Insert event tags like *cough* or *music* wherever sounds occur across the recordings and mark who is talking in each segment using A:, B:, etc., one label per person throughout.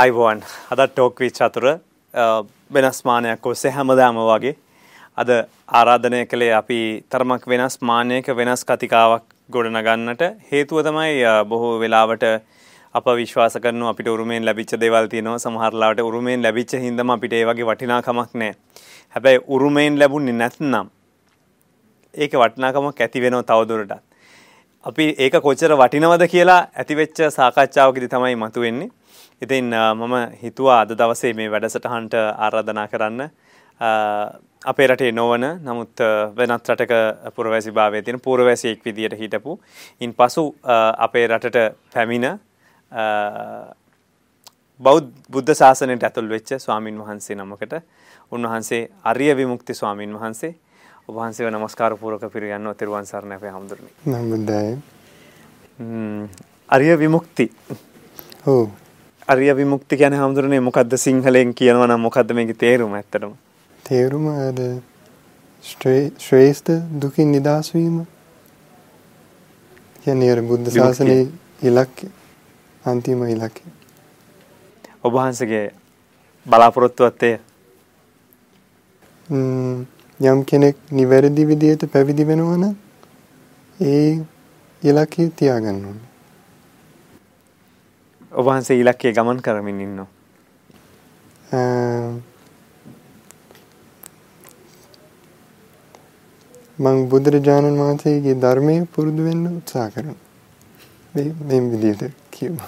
A: අයිබෝන් අද talk which අතුර වෙනස් මානයක් ඔස්සේ හැමදාම වගේ අද ආරාධනය කළේ අපි තරමක් වෙනස් මානයක වෙනස් කතිකාවක් ගොඩනගන්නට හේතුව තමයි බොහෝ වෙලාවට අප විශ්වාස කරන අපිට උරුමෙන් ලැබිච්ච දේවල් තියෙනවා සමහරලාට උරුමෙන් ලැබිච්ච හින්දම අපිට ඒ වගේ වටිනාකමක් නැහැ. හැබැයි උරුමෙන් ලැබුණේ නැත්නම් ඒක වටිනාකමක් ඇති වෙනව තවදුරටත්. අපි ඒක කොච්චර වටිනවද කියලා ඇතිවෙච්ච සාකච්ඡාවකදී තමයි මතුවෙන්නේ. ඉතින් මම හිතුවා අද දවසේ මේ වැඩසටහනට ආරාධනා කරන්න අපේ රටේ නොවන නමුත් වෙනත් රටක පුරවැසි භාවයේ තියෙන පුරවැසියෙක් විදියට හිටපු ඉන් පසු අපේ රටට පැමිණ බෞද්ධ බුද්ධ ශාසනයට ඇතුල් වෙච්ච ස්වාමින් වහන්සේ නමකට උන්වහන්සේ අරිය විමුක්ති ස්වාමින් වහන්සේ වහන්සේව নমස්කාර පූර්වක පිරියන්න තෙරුවන් සරණ අපේ හැමදෙරණි.
B: නමුදයි.
A: අරිය විමුක්ති.
B: ඔව්.
A: අරිය විමුක්ති කියන්නේ හැමදෙරණේ මොකද්ද සිංහලෙන් කියනවා නම් මොකද්ද මේකේ තේරුම ඇත්තටම?
B: තේරුම අර ශ්‍රේෂ්ඨ දුකින් නිදහස් වීම. කියන්නේ අර බුද්ධ ශාසනයේ ඉලක්කය අන්තිම ඉලක්කය.
A: ඔබ වහන්සේගේ බලාපොරොත්තුවත් එය.
B: යම් කෙනෙක් නිවැරදි විදිහට පැවිදි වෙනවා නම් ඒ ඉලක්කය තියාගන්න ඕනේ.
A: ඔබ වහන්සේ ඉලක්කයේ ගමන් කරමින් ඉන්නවා.
B: මම බුදුරජාණන් වහන්සේගේ ධර්මයේ පුරුදු වෙන්න උත්සාහ කරනවා. මේ මේ විදිහට කියමු.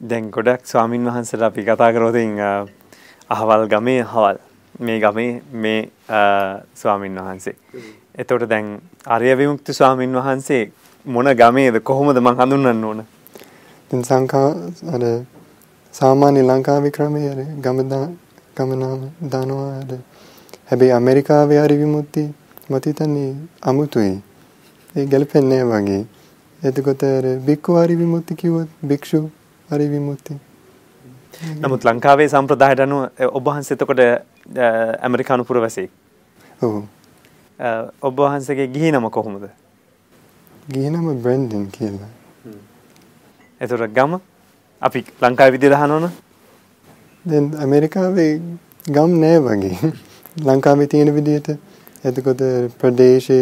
A: දැන් ගොඩක් ස්වාමින් වහන්සේලා අපි කතා කරොත් අහවල් ගමේ අහවල් මේ ගමේ මේ ස්වාමින් වහන්සේ. එතකොට දැන් ආර්ය විමුක්ති ස්වාමින් වහන්සේ මොන ගමේද කොහොමද මං හඳුන්වන්න ඕන?
B: දැන් සංකා අර සාමාන්‍ය ලංකාවේ ක්‍රමයේ අර ගම ගම නාම දානවා අර හැබැයි ඇමරිකාවේ හරි විමුක්ති මට හිතන්නේ අමුතුයි. ඒ ගැලපෙන්නේ වගේ. එතකොට අර බික්කු හරි විමුක්ති කිව්වොත් භික්ෂු හරි විමුක්ති.
A: නමුත් ලංකාවේ සම්ප්‍රදායට අනුව ඔබ වහන්සේ එතකොට ඇමරිකානු පුරවැසියෙක්.
B: ඔව්.
A: ඔබ වහන්සේගේ ගිහි නම කොහොමද?
B: ගිහි නම බ්‍රෙන්ඩන් කියලා.
A: එතකොට ගම අපි ලංකාවේ විදිහට අහනවනේ.
B: දැන් ඇමරිකාවේ ගම් නෑ වගේ. ලංකාවේ තියෙන විදිහට එතකොට ප්‍රදේශය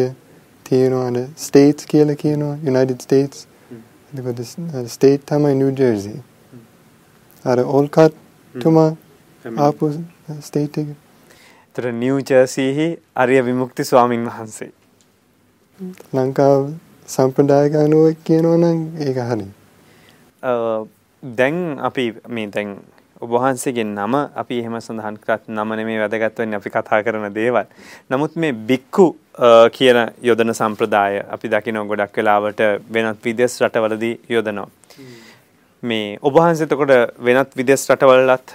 B: තියෙනවා ස්ටේට්ස් කියලා කියනවා United States. එතකොට ස්ටේට් තමයි Jersey. අර ඕල්කට් තුමා ආපු ස්ටේට් එක.
A: ඒතර නිව් ජර්සිහි අරිය විමුක්ති ස්වාමින් වහන්සේ.
B: ලංකාව සම්ප්‍රදායික අනුව කියනවා නම් ඒක හරි.
A: දැන් අපි මේ දැන් ඔබ වහන්සේගේ නම අපි එහෙම සඳහන් කරත් නම නෙමේ වැදගත් වෙන්නේ අපි කතා කරන දේවල්. නමුත් මේ බික්කු කියන යොදන සම්ප්‍රදාය අපි දකිනවා ගොඩක් වෙලාවට වෙනත් විදේශ රටවලදී යොදනවා. මේ ඔබ වහන්සේ එතකොට වෙනත් විදේශ රටවලත්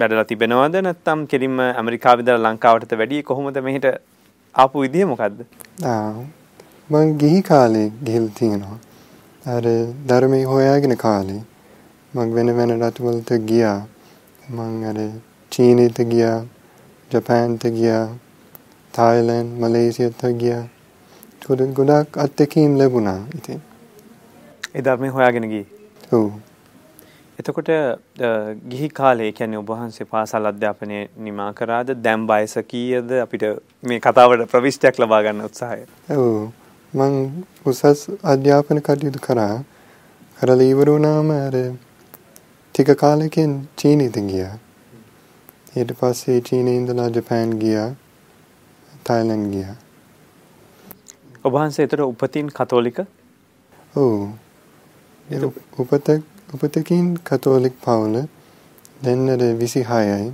A: වැඩලා තිබෙනවද නැත්නම් කෙලින්ම ඇමරිකාවේ ඉඳලා ලංකාවටද වැඩි කොහොමද මෙහෙට ආපු විදිය මොකද්ද?
B: ආ මං ගිහි කාලේ ගිහිල්ලා තියෙනවා. අර ධර්මයේ හොයාගෙන කාලේ මං වෙන වෙන රටවලට ගියා. මං අර චීනෙට ගියා, ජපාන්ට ගියා, තායිලන්ත, මලේසියාට ගියා. ඒකට ගොඩක් අත්දැකීම් ලැබුණා ඉතින්.
A: ඒ ධර්මයේ හොයාගෙන ගියේ.
B: ඔව්.
A: එතකොට ගිහි කාලේ කියන්නේ ඔබ වහන්සේ පාසල් අධ්‍යාපනය නිමා කරාද දැන් වයස කීයද අපිට මේ කතාවට ප්‍රවිෂ්ටයක් ලබා ගන්න උත්සාහය.
B: ඔව්. මං උසස් අධ්‍යාපන කටයුතු කරා. කරලා ඉවර වුණාම අර ටික කාලෙකින් චීනෙට ගියා. ඊට පස්සේ චීනේ ඉඳලා ජපාන් ගියා. තායිලන්ඩ් ගියා.
A: ඔබ වහන්සේ ඒතර උපතින් කතෝලික?
B: ඔව්. උපත උපතකින් කතෝලික පවුල. දැන් අර 26යි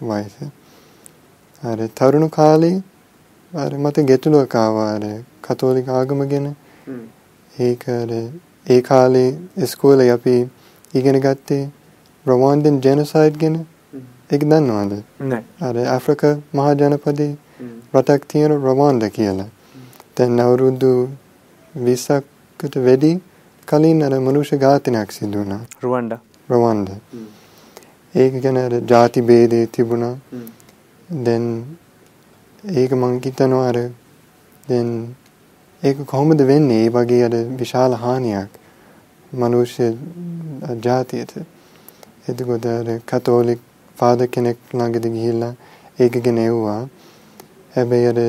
B: වයස. අර තරුණ කාලේ අර මට ගැටලුවක් ආවා අර කතෝලික ආගම ගැන. ඒක ඒ කාලේ ඉස්කෝලේ අපි ඉගෙන ගත්තේ රොවාන්ඩන් ජෙනොසයිඩ් ගැන ඒක දන්නවද? අර ඇෆ්‍රිකා මහා ජනපදයේ රටක් තියෙන රොවාන්ඩ කියලා. දැන් අවුරුදු 20කට වැඩි කලින් අර මනුෂ්‍ය ඝාතනයක් සිදු වුණා.
A: රුවන්ඩා.
B: රොවාන්ඩ. ඒක ගැන අර ಜಾති ભેදේ තිබුණා. දැන් ඒක මං හිතනවා අර දැන් ඒක කොහොමද වෙන්නේ? ඒ වගේ අර විශාල හානියක්. මනුෂ්‍ය ජාතියට. එතකොට අර කතෝලික ෆාදර් කෙනෙක් ළඟට ගිහිල්ලා ඒක ගැන එව්වා. හැබැයි අර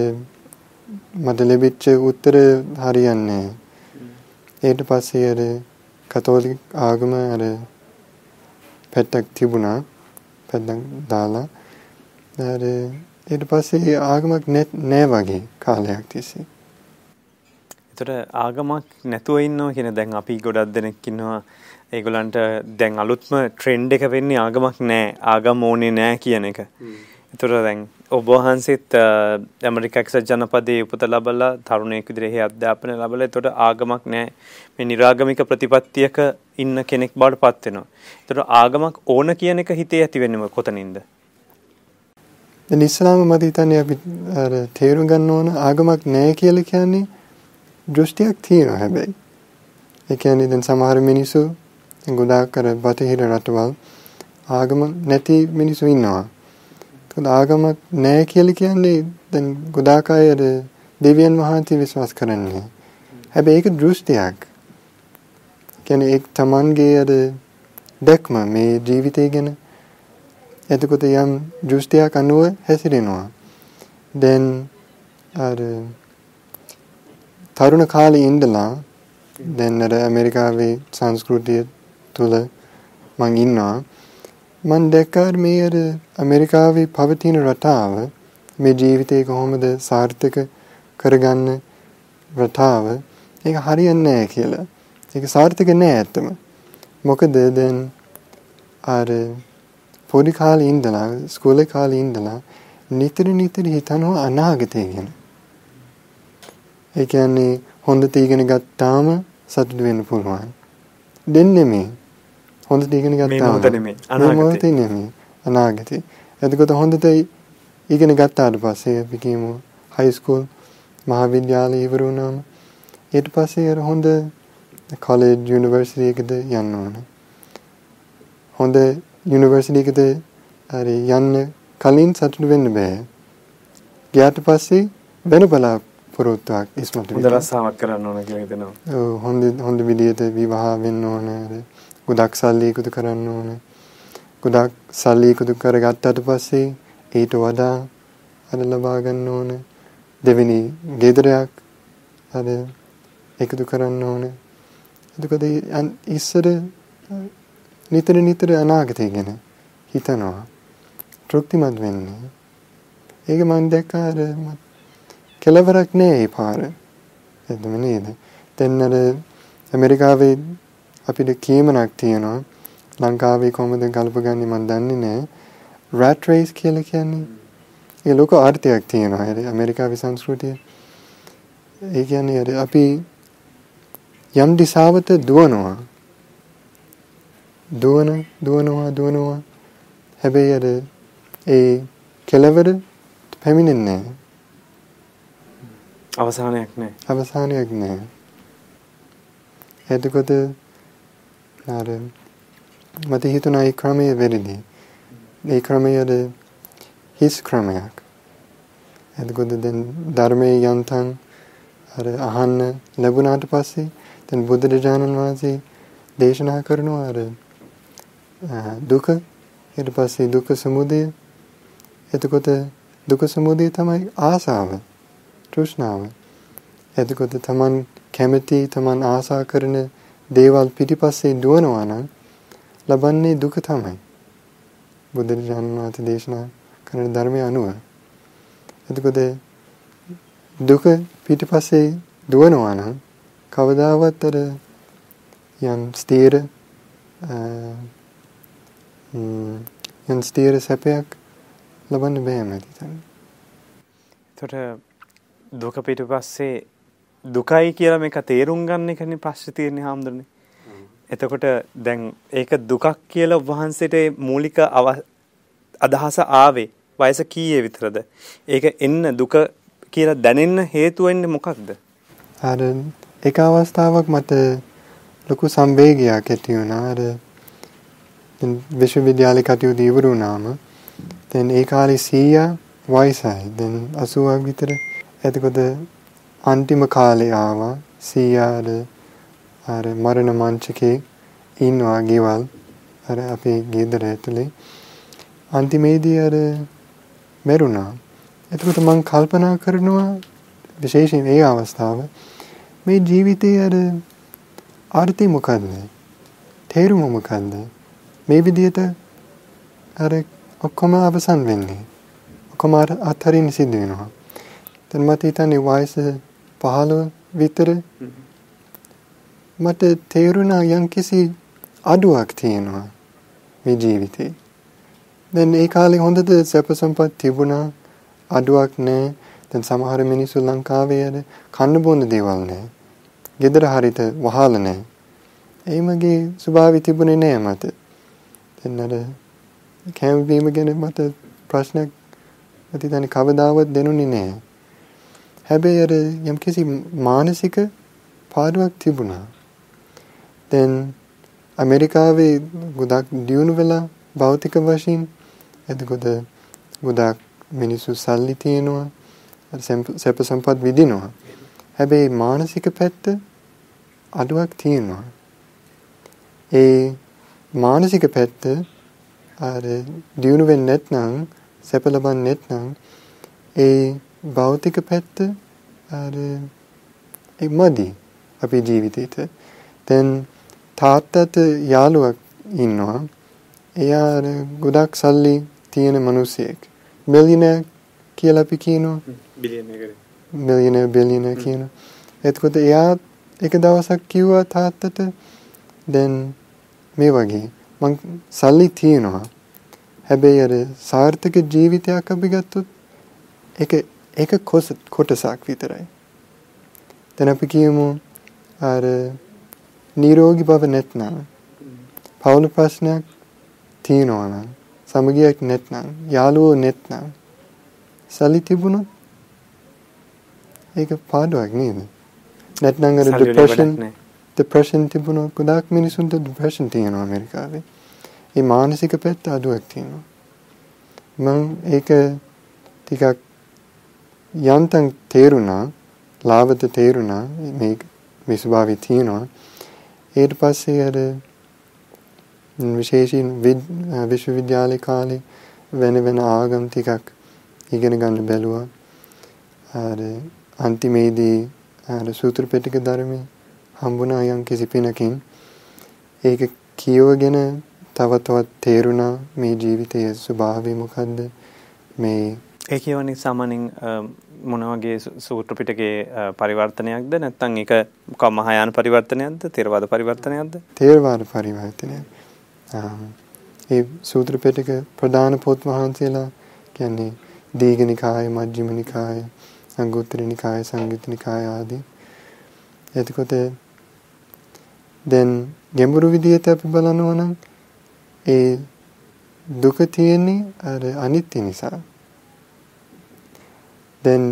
B: මට ලැබිච්ච උත්තර හරියන්නේ ඊට පස්සේ අර කතෝලික ආගම අර පැත්තක් තිබුණා. පැත්තක් දාලා අර ඊට පස්සේ ආගමක් නෑ වගේ කාලයක් තිස්සේ.
A: එතකොට ආගමක් නැතුව ඉන්නවා කියන දැන් අපි ගොඩක් දෙනෙක් ඉන්නවා ඒගොල්ලන්ට දැන් අලුත්ම ට්‍රෙන්ඩ් එක වෙන්නේ ආගමක් නෑ ආගම ඕනේ නෑ කියන එක. එතකොට දැන් ඔබ වහන්සේත් ඇමරිකා එක්සත් ජනපදයේ උපත ලබලා තරුණයෙක් විදිහට අධ්‍යාපනය ලබලා එතකොට ආගමක් නෑ මේ නිරාගමික ප්‍රතිපත්තියක ඉන්න කෙනෙක් බවට පත් වෙනවා. එතකොට ආගමක් ඕන කියන එක හිතේ ඇති වෙන්නේ කොතනින්ද?
B: දැන් ඉස්ලාම මත හිතන්නේ අපි අර තේරුම් ගන්න ඕන ආගමක් නැහැ කියලා කියන්නේ දෘෂ්ටියක් තියෙනවා හැබැයි. ඒ කියන්නේ දැන් සමහර මිනිස්සු ගොඩාක් අර බටහිර රටවල් ආගම නැති මිනිස්සු ඉන්නවා. ඒත් ආගමක් නැහැ කියලා කියන්නේ දැන් ගොඩාක් අය අර දෙවියන් වහන්සේ විශ්වාස කරන්නේ. හැබැයි ඒක දෘෂ්ටියක්. කියන්නේ ඒක Tamanගේ අර දැක්ම මේ ජීවිතය ගැන එතකොට යම් දෘෂ්ටියක් අනුව හැසිරෙනවා. දැන් අර තරුණ කාලේ ඉඳලා දැන් අර ඇමරිකාවේ සංස්කෘතිය තුල මං ඉන්නවා. මං දැක්කා මේ අර ඇමරිකාවේ පවතින රටාව මේ ජීවිතේ කොහොමද සාර්ථක කරගන්න රටාව ඒක හරියන්නේ නැහැ කියලා. ඒක සාර්ථක නෑ ඇත්තම. මොකද දැන් අර පොඩි කාලේ ඉඳලා ස්කෝලේ කාලේ ඉඳලා නිතර නිතර හිතනවා අනාගතය ගැන. ඒ කියන්නේ හොඳ තීගෙන ගත්තාම සතුට වෙන්න පුළුවන්. දෙන්නේ මේ. හොඳ තීගෙන ගත්තාම
A: අනාගතේ
B: නෙමෙයි. අනාගතේ. එතකොට හොඳට ඉගෙන ගත්තාට පස්සේ අපි කියමු හයි ස්කූල් මහාවිද්‍යාලය ඉවර වුණාම ඊට පස්සේ අර හොඳ කොලෙජ් යුනිවර්සිටි එකද යන්න ඕන. හොඳ යුනිවර්සිටි එකට හරි යන්න කලින් සතුටු වෙන්න බෑ. ගියාට පස්සේ වෙන බලාපොරොත්තුවක් ඉස්මතු
A: වෙනවා. හොඳ රස්සාවක් කරන්න ඕන කියලා හිතෙනවා.
B: ඔව් හොඳ හොඳ විදියට විවාහ වෙන්න ඕන. ගොඩක් සල්ලි එකතු කරන්න ඕන. ගොඩක් සල්ලි එකතු කරගත්තාට පස්සේ ඊට වඩා අර ලබා ගන්න ඕන. දෙවෙනි ගෙදරයක් අර එකතු කරන්න ඕන. එතකොට ඉස්සර නිතර නිතර අනාගතය ගැන හිතනවා තෘප්තිමත් වෙන්නේ. ඒක මම දැක්කා අර කෙලවරක් නෑ ඒ පාර. එතම නේද? දැන් අර ඇමරිකාවේ අපිට කීමනක් තියෙනවා. ලංකාවේ කොහොමද ගල්පගන්නේ මම දන්නේ නෑ. rat race කියලා කියන්නේ ඒ ලෝක ආර්ථයක් තියෙනවා. ඒ ඇමරිකාවේ සංස්කෘතිය. ඒ කියන්නේ අපි යම් දිශාවක දුවනවා. දුවන දුවනවා දුවනවා හැබැයි අර ඒ කෙලවර පැමිණෙන්නේ නැහැ
A: අවසානයක් නැහැ
B: අවසානයක් නැහැ එතකොට අර මට හිතුණා ඒ ක්‍රමය වැරදි ඒ ක්‍රමය අර හිස් ක්‍රමයක්. එතකොට දැන් ධර්මයේ යන්තම් අර අහන්න ලැබුණාට පස්සේ දැන් බුදුරජාණන් වහන්සේ දේශනා කරනවා අර දුක. ඊට පස්සේ දුක සමුදය. එතකොට දුක සමුදය තමයි ආසාව. තෘෂ්ණාව. එතකොට තමන් කැමති තමන් ආසා කරන දේවල් පිටිපස්සේ දුවනවා නම් ලබන්නේ දුක තමයි. බුදුරජාණන් වහන්සේ දේශනා කරන ධර්මය අනුව. එතකොට දුක පිටිපස්සේ දුවනවා නම් කවදාවත් අර යම් ස්ථීර යන් ස්ථීර සැපයක් ලබන්න බෑ මට හිතන්නේ.
A: එතකොට දුක පිටුපස්සේ දුකයි කියලා මේක තේරුම් ගන්න එකනේ ප්‍රශ්නේ තියෙන්නේ හාමුදුරනේ. එතකොට දැන් ඒක දුකක් කියලා වහන්සේට මූලික අදහස ආවේ වයස කීයේ විතරද? ඒක එන්න දුක කියලා දැනෙන්න හේතුව වෙන්නේ මොකක්ද?
B: අර එක අවස්ථාවක් මට ලොකු සංවේගයක් ඇති වුණා. අර විශ්වවිද්‍යාලේ කටයුතු ඉවර වුණාම දැන් ඒ කාලේ 100 වයසයි. දැන් 80ක් විතර. එතකොට අන්තිම කාලේ ආවා 100 අර අර මරණ මංචකේ ඉන්නවා ගෙවල් අර අපේ ගෙදර ඇතුලේ අන්තිමේදී අර මැරුණා. එතකොට මං කල්පනා කරනවා විශේෂයෙන් ඒ අවස්ථාව මේ ජීවිතයේ අර අර්ථය මොකද්ද? තේරුම මොකද්ද? මේ විදිහට අර ඔක්කොම අවසන් වෙන්නේ. ඔක්කොම අත්හරින්න සිද්ධ වෙනවා. දැන් මට හිතන්නේ වයස 15 විතර මට තේරුණා යම්කිසි අඩුවක් තියෙනවා මේ ජීවිතේ. දැන් ඒ කාලේ හොඳද සැප සම්පත් තිබුණා අඩුවක් නැහැ. දැන් සමහර මිනිස්සු ලංකාවේ අර කන්න බොන්න දේවල් නැහැ. ගෙදර හරියට වහල නැහැ. ඒ මගේ ස්වභාවය තිබුණේ නැහැ මට. දැන් අර කැම බීම ගැන මට ප්‍රශ්නයක් මට හිතන්නේ කවදාවත් දෙනුනේ නැහැ. හැබැයි අර යම්කිසි මානසික පාඩුවක් තිබුණා. දැන් ඇමරිකාවේ ගොඩක් දියුණු වෙලා භෞතික වශයෙන් එතකොට ගොඩක් මිනිස්සු සල්ලි තියෙනවා සැප සම්පත් විඳිනවා. හැබැයි මානසික පැත්ත අඩුවක් තියෙනවා. ඒ මානසික පැත්ත අර දියුණු වෙන්නේ නැත්නම් සැප ලබන්නේ නැත්නම් ඒ භෞතික පැත්ත අර ඒ මදි අපේ ජීවිතේට. දැන් තාත්තට යාළුවක් ඉන්නවා. එයා ගොඩක් සල්ලි තියෙන මිනිසෙක්. මිලියනර් කියලා අපි කියනවා.
A: බිලියනර්
B: මිලියනර් බිලියනර් කියනවා. එතකොට එයා එක දවසක් කිව්වා තාත්තට දැන් මේ වගේ මං සල්ලි තියෙනවා. හැබැයි අර සාර්ථක ජීවිතයක් අපි ගත්තොත් ඒක ඒක කොටසක් විතරයි. දැන් අපි කියමු අර නිරෝගී බව නැත්නම් පවුල ප්‍රශ්නයක් තියෙනවා නම් සමගියක් නැත්නම් යාළුවෝ නැත්නම් සල්ලි තිබුණොත් ඒක පාඩුවක් නේද? නැත්නම් අර depression depression තිබුණොත් ගොඩාක් මිනිසුන්ට depression තියෙනවා ඇමරිකාවේ. ඒ මානසික පැත්ත අඩුවක් තියෙනවා. මම ඒක ටිකක් යන්තම් තේරුණා ලාභත තේරුණා මේ මේ ස්වභාවය තියෙනවා. ඊට පස්සේ අර විශේෂයෙන් විශ්වවිද්‍යාලේ කාලේ වෙන වෙන ආගම් ටිකක් ඉගෙන ගන්න බැලුවා. අර අන්තිමේදී අර සූත්‍ර පිටක ධර්මයේ හම්බුණා යම් කිසි පිනකින්. ඒක කියවගෙන තව තවත් තේරුණා මේ ජීවිතයේ ස්වභාවය මොකද්ද? මේ
A: ඒ කියවන්නේ සාමාන්‍යයෙන් මොන වගේ සූත්‍ර පිටකේ පරිවර්තනයක්ද? නැත්නම් ඒක මොකක් මහායාන පරිවර්තනයක්ද? තේරවාද පරිවර්තනයක්ද?
B: තේරවාද පරිවර්තනයක්. ඒ සූත්‍ර පිටක ප්‍රධාන පොත් වහන්සේලා කියන්නේ දීඝනිකාය මජ්ක්‍ධිම නිකාය අංගුත්තර නිකාය සංයුත්ත නිකාය ආදී. එතකොට දැන් ගැඹුරු විදිහට අපි බලනවා නම් ඒ දුක තියෙන්නේ අර අනිත්‍ය නිසා. දැන්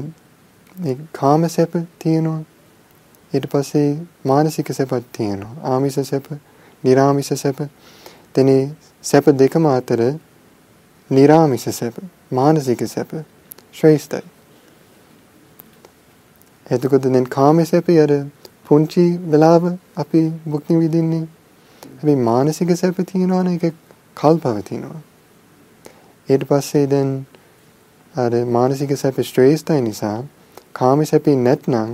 B: මේ කාම සැප තියෙනවා. ඊට පස්සේ මානසික සැපත් තියෙනවා. ආමිෂ සැප, නිර්ආමිෂ සැප. තනේ සැප දෙකම අතර නිර්ආමිෂ සැප, මානසික සැප ශ්‍රේෂ්ඨයි. එතකොට දැන් කාම සැපේ අර පුංචි වෙලාව අපි භුක්ති විඳින්නේ. හැබැයි මානසික සැප තියෙනවනේ ඒක කල්පවතිනවා. ඊට පස්සේ දැන් අර මානසික සැප ශ්‍රේෂ්ඨයි නිසා කාම සැපේ නැත්නම්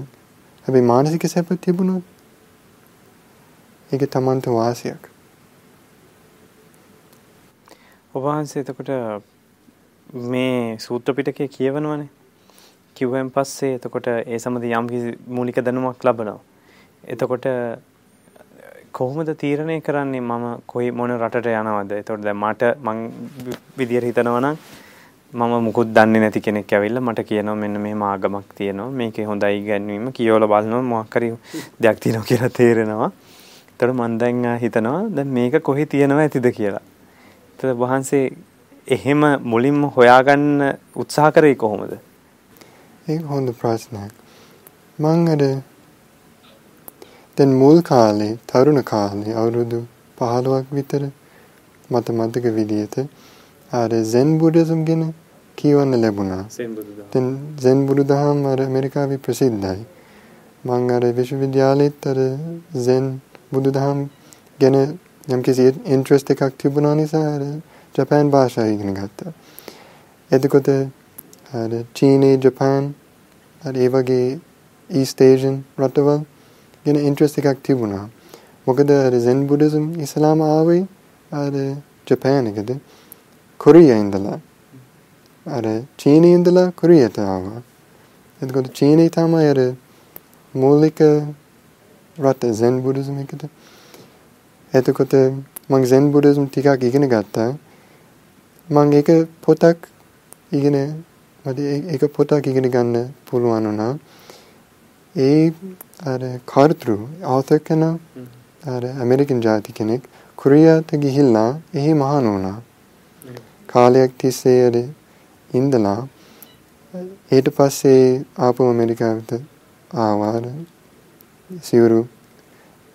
B: හැබැයි මානසික සැප තිබුණොත් ඒක තමන්ට වාසියක්.
A: ඔබ වහන්සේ එතකොට මේ සූත්‍ර පිටකේ කියවනවනේ. කිව්වෙන් පස්සේ එතකොට ඒ සම්බන්ධ යම් මූලික දැනුමක් ලබනවා. එතකොට කොහොමද තීරණය කරන්නේ මම කොයි මොන රටට යනවද? එතකොට දැන් මට මං විදියට හිතනවා නම් මම මුකුත් දන්නේ නැති කෙනෙක් ඇවිල්ලා මට කියනවා මෙන්න මෙහෙම ආගමක් තියෙනවා මේකේ හොඳයි ඉගැන්වීම කියවලා බලනවා මොකක් හරි දෙයක් තියෙනවා කියලා තේරෙනවා. ඒතර මම දැන් හිතනවා දැන් මේක කොහේ තියෙනව ඇතිද කියලා. ඒතර වහන්සේ එහෙම මුලින්ම හොයාගන්න උත්සාහ කරේ කොහොමද?
B: ඒක හොඳ ප්‍රශ්නයක්. මං අර දැන් මුල් කාලේ තරුණ කාලේ අවුරුදු 15ක් විතර මට මතක විදිහට අර සෙන් බුද්දිසම් ගැන කියවන්න ලැබුණා. දැන් සෙන් බුදුදහම අර ඇමරිකාවේ ප්‍රසිද්ධයි. මම අර විශ්වවිද්‍යාලෙත් අර සෙන් බුදුදහම් ගැන යම්කිසි ඉන්ට්‍රස්ට් එකක් තිබුණා නිසා අර ජපාන් භාෂාව ඉගෙන ගත්තා. එතකොට අර චීනී ජපාන් අර ඒ වගේ ඊස්ට් ඒෂියන් රටවල් ගැන ඉන්ට්‍රස්ට් එකක් තිබුණා. මොකද අර සෙන් බුද්දිසම් ඉස්ලාම ආවේ අර ජපාන් එකද කොරියා ඉඳලා. අර චීනී ඉඳලා කොරියට ආවා. එතකොට චීනී තමයි අර මූලික රට සෙන් බුද්දිසම් එකට. එතකොට මම සෙන් බුද්දිසම් ටිකක් ඉගෙන ගත්තා. මම ඒක පොතක් ඉගෙන මට ඒක පොතක් ඉගෙන ගන්න පුළුවන් වුණා. ඒ අර කාර්තෘ author කෙනා අර ඇමරිකන් ජාති කෙනෙක් කොරියාවට ගිහිල්ලා එහි මහාන වුණා. කාලයක් තිස්සේ ඉඳලා ඊට පස්සේ ආපහු ඇමරිකාවට ආවා සිවුරු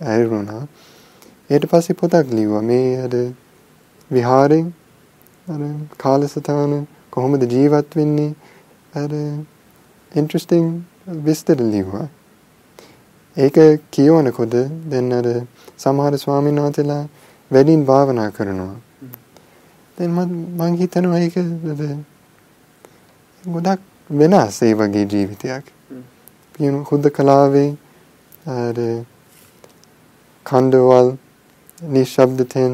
B: ඇරිරුණා. ඊට පස්සේ පොතක් ලිව්වා මේ අර විහාරෙන් අර කාලසටහන කොහොමද ජීවත් වෙන්නේ අර ඉන්ට්‍රස්ටිං විස්තර ලිව්වා. ඒක කියවනකොට දැන් අර සමහර ස්වාමීන් වහන්සේලා වැඩින් භාවනා කරනවා. දැන් මම හිතනවා ඒක ගොඩක් වෙනස් ඒ වගේ ජීවිතයක්. කියන හුදකලාවේ අර කණ්ඩවල් නිශ්ශබ්දතෙන්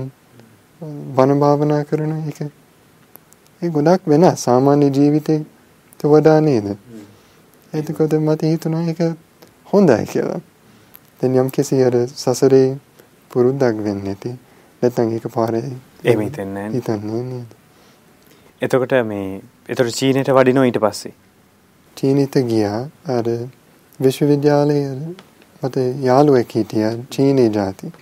B: බණ භාවනා කරන එක ඒ ගොඩක් වෙනස් සාමාන්‍ය ජීවිතයට වඩා නේද? එතකොට මට හිතුණා ඒක හොඳයි කියලා. දැන් යම් කිසි අර සසරේ පුරුද්දක් වෙන්නේ නැති නැත්නම් ඒක පාරේ
A: එහෙම හිතන්නේ නැහැ.
B: හිතන්නේ නේද?
A: එතකොට මේ එතකොට චීනෙට වඩිනෝ ඊට පස්සේ
B: චීනෙට ගියා අර විශ්වවිද්‍යාලයේ මට යාළුවෙක් හිටියා චීනී ජාති.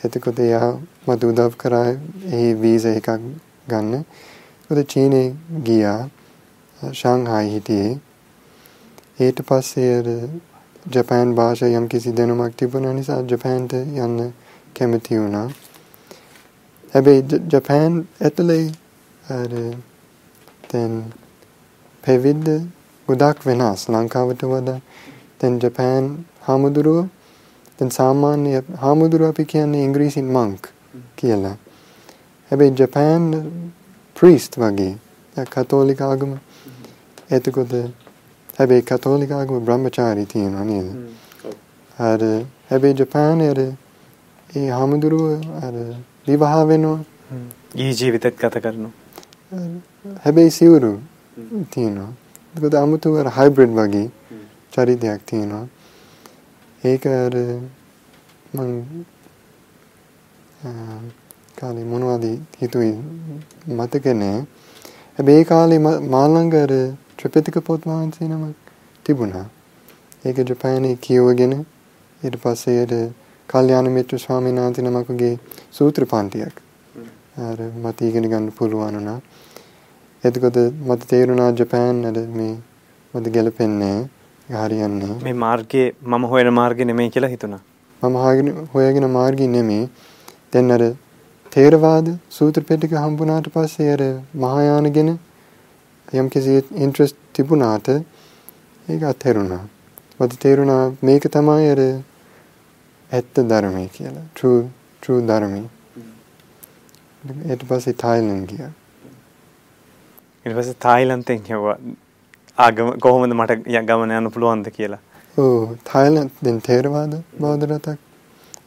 B: එතකොට එයා මට උදව් කරා ඒ වීසා එකක් ගන්න. ඒකට චීනේ ගියා ශාංහායි හිටියේ. ඊට පස්සේ අර ජපාන් භාෂා යම් කිසි දැනුමක් තිබුණා නිසා ජපාන්ට යන්න කැමති වුණා. හැබැයි ජපාන් ඇතුලේ අර දැන් පැවිද්ද ගොඩක් වෙනස් ලංකාවට වඩා දැන් ජපාන් හාමුදුරුව දැන් සාමාන්‍ය හාමුදුරුව අපි කියන්නේ ඉංග්‍රීසින් මංක් කියලා. හැබැයි ජපාන් ප්‍රීස්ට් වගේ කතෝලික ආගම එතකොට හැබැයි කතෝලික ආගම බ්‍රහ්මචාරී තියෙනවා නේද? අර හැබැයි ජපාන් අර ඒ හාමුදුරුව අර විවාහ වෙනවා.
A: ජීවිතත් ගත කරනවා.
B: හැබැයි සිවුරු තියෙනවා. ඒකද 아무තු අර හයිබ්‍රිඩ් වගේ චරිතයක් තියෙනවා. ඒක අර මං කාලේ මොනවද හිතුවේ මතක නෑ. හැබැයි ඒ කාලේ මා ළඟ අර ත්‍රිපිටක පොත් වහන්සේ නමක් තිබුණා. ඒක ජපානයේ කියවගෙන ඊට පස්සේ අර කල්යාණ මිත්‍ර ස්වාමීන් වහන්සේ නමකගේ සූත්‍ර පාන්තියක් අර මට ඉගෙන ගන්න පුළුවන් වුණා. එතකොට මට තේරුණා ජපාන් අර මේ මට ගැලපෙන්නේ හරියන්නේ.
A: මේ මාර්ගයේ මම හොයන මාර්ගේ නෙමෙයි කියලා හිතුණා.
B: මම හොයගෙන මාර්ගය නෙමෙයි. දැන් අර තේරවාද සූත්‍ර පිටක හම්බුණාට පස්සේ අර මහායාන ගැන යම්කිසි ඉන්ට්‍රස්ට් තිබුණාට ඒක අත්හැරුණා. මට තේරුණා මේක තමයි අර ඇත්ත ධර්මය කියලා. true true ධර්මය. ඊට පස්සේ තායිලන්ත ගියා.
A: ඊට පස්සේ තායිලන්තෙන් යවුවා. ආගම කොහොමද මට ගමන යන්න පුළුවන්ද කියලා.
B: ඔව් තායිලන්ත දැන් තේරවාද බෞද්ධ රටක්.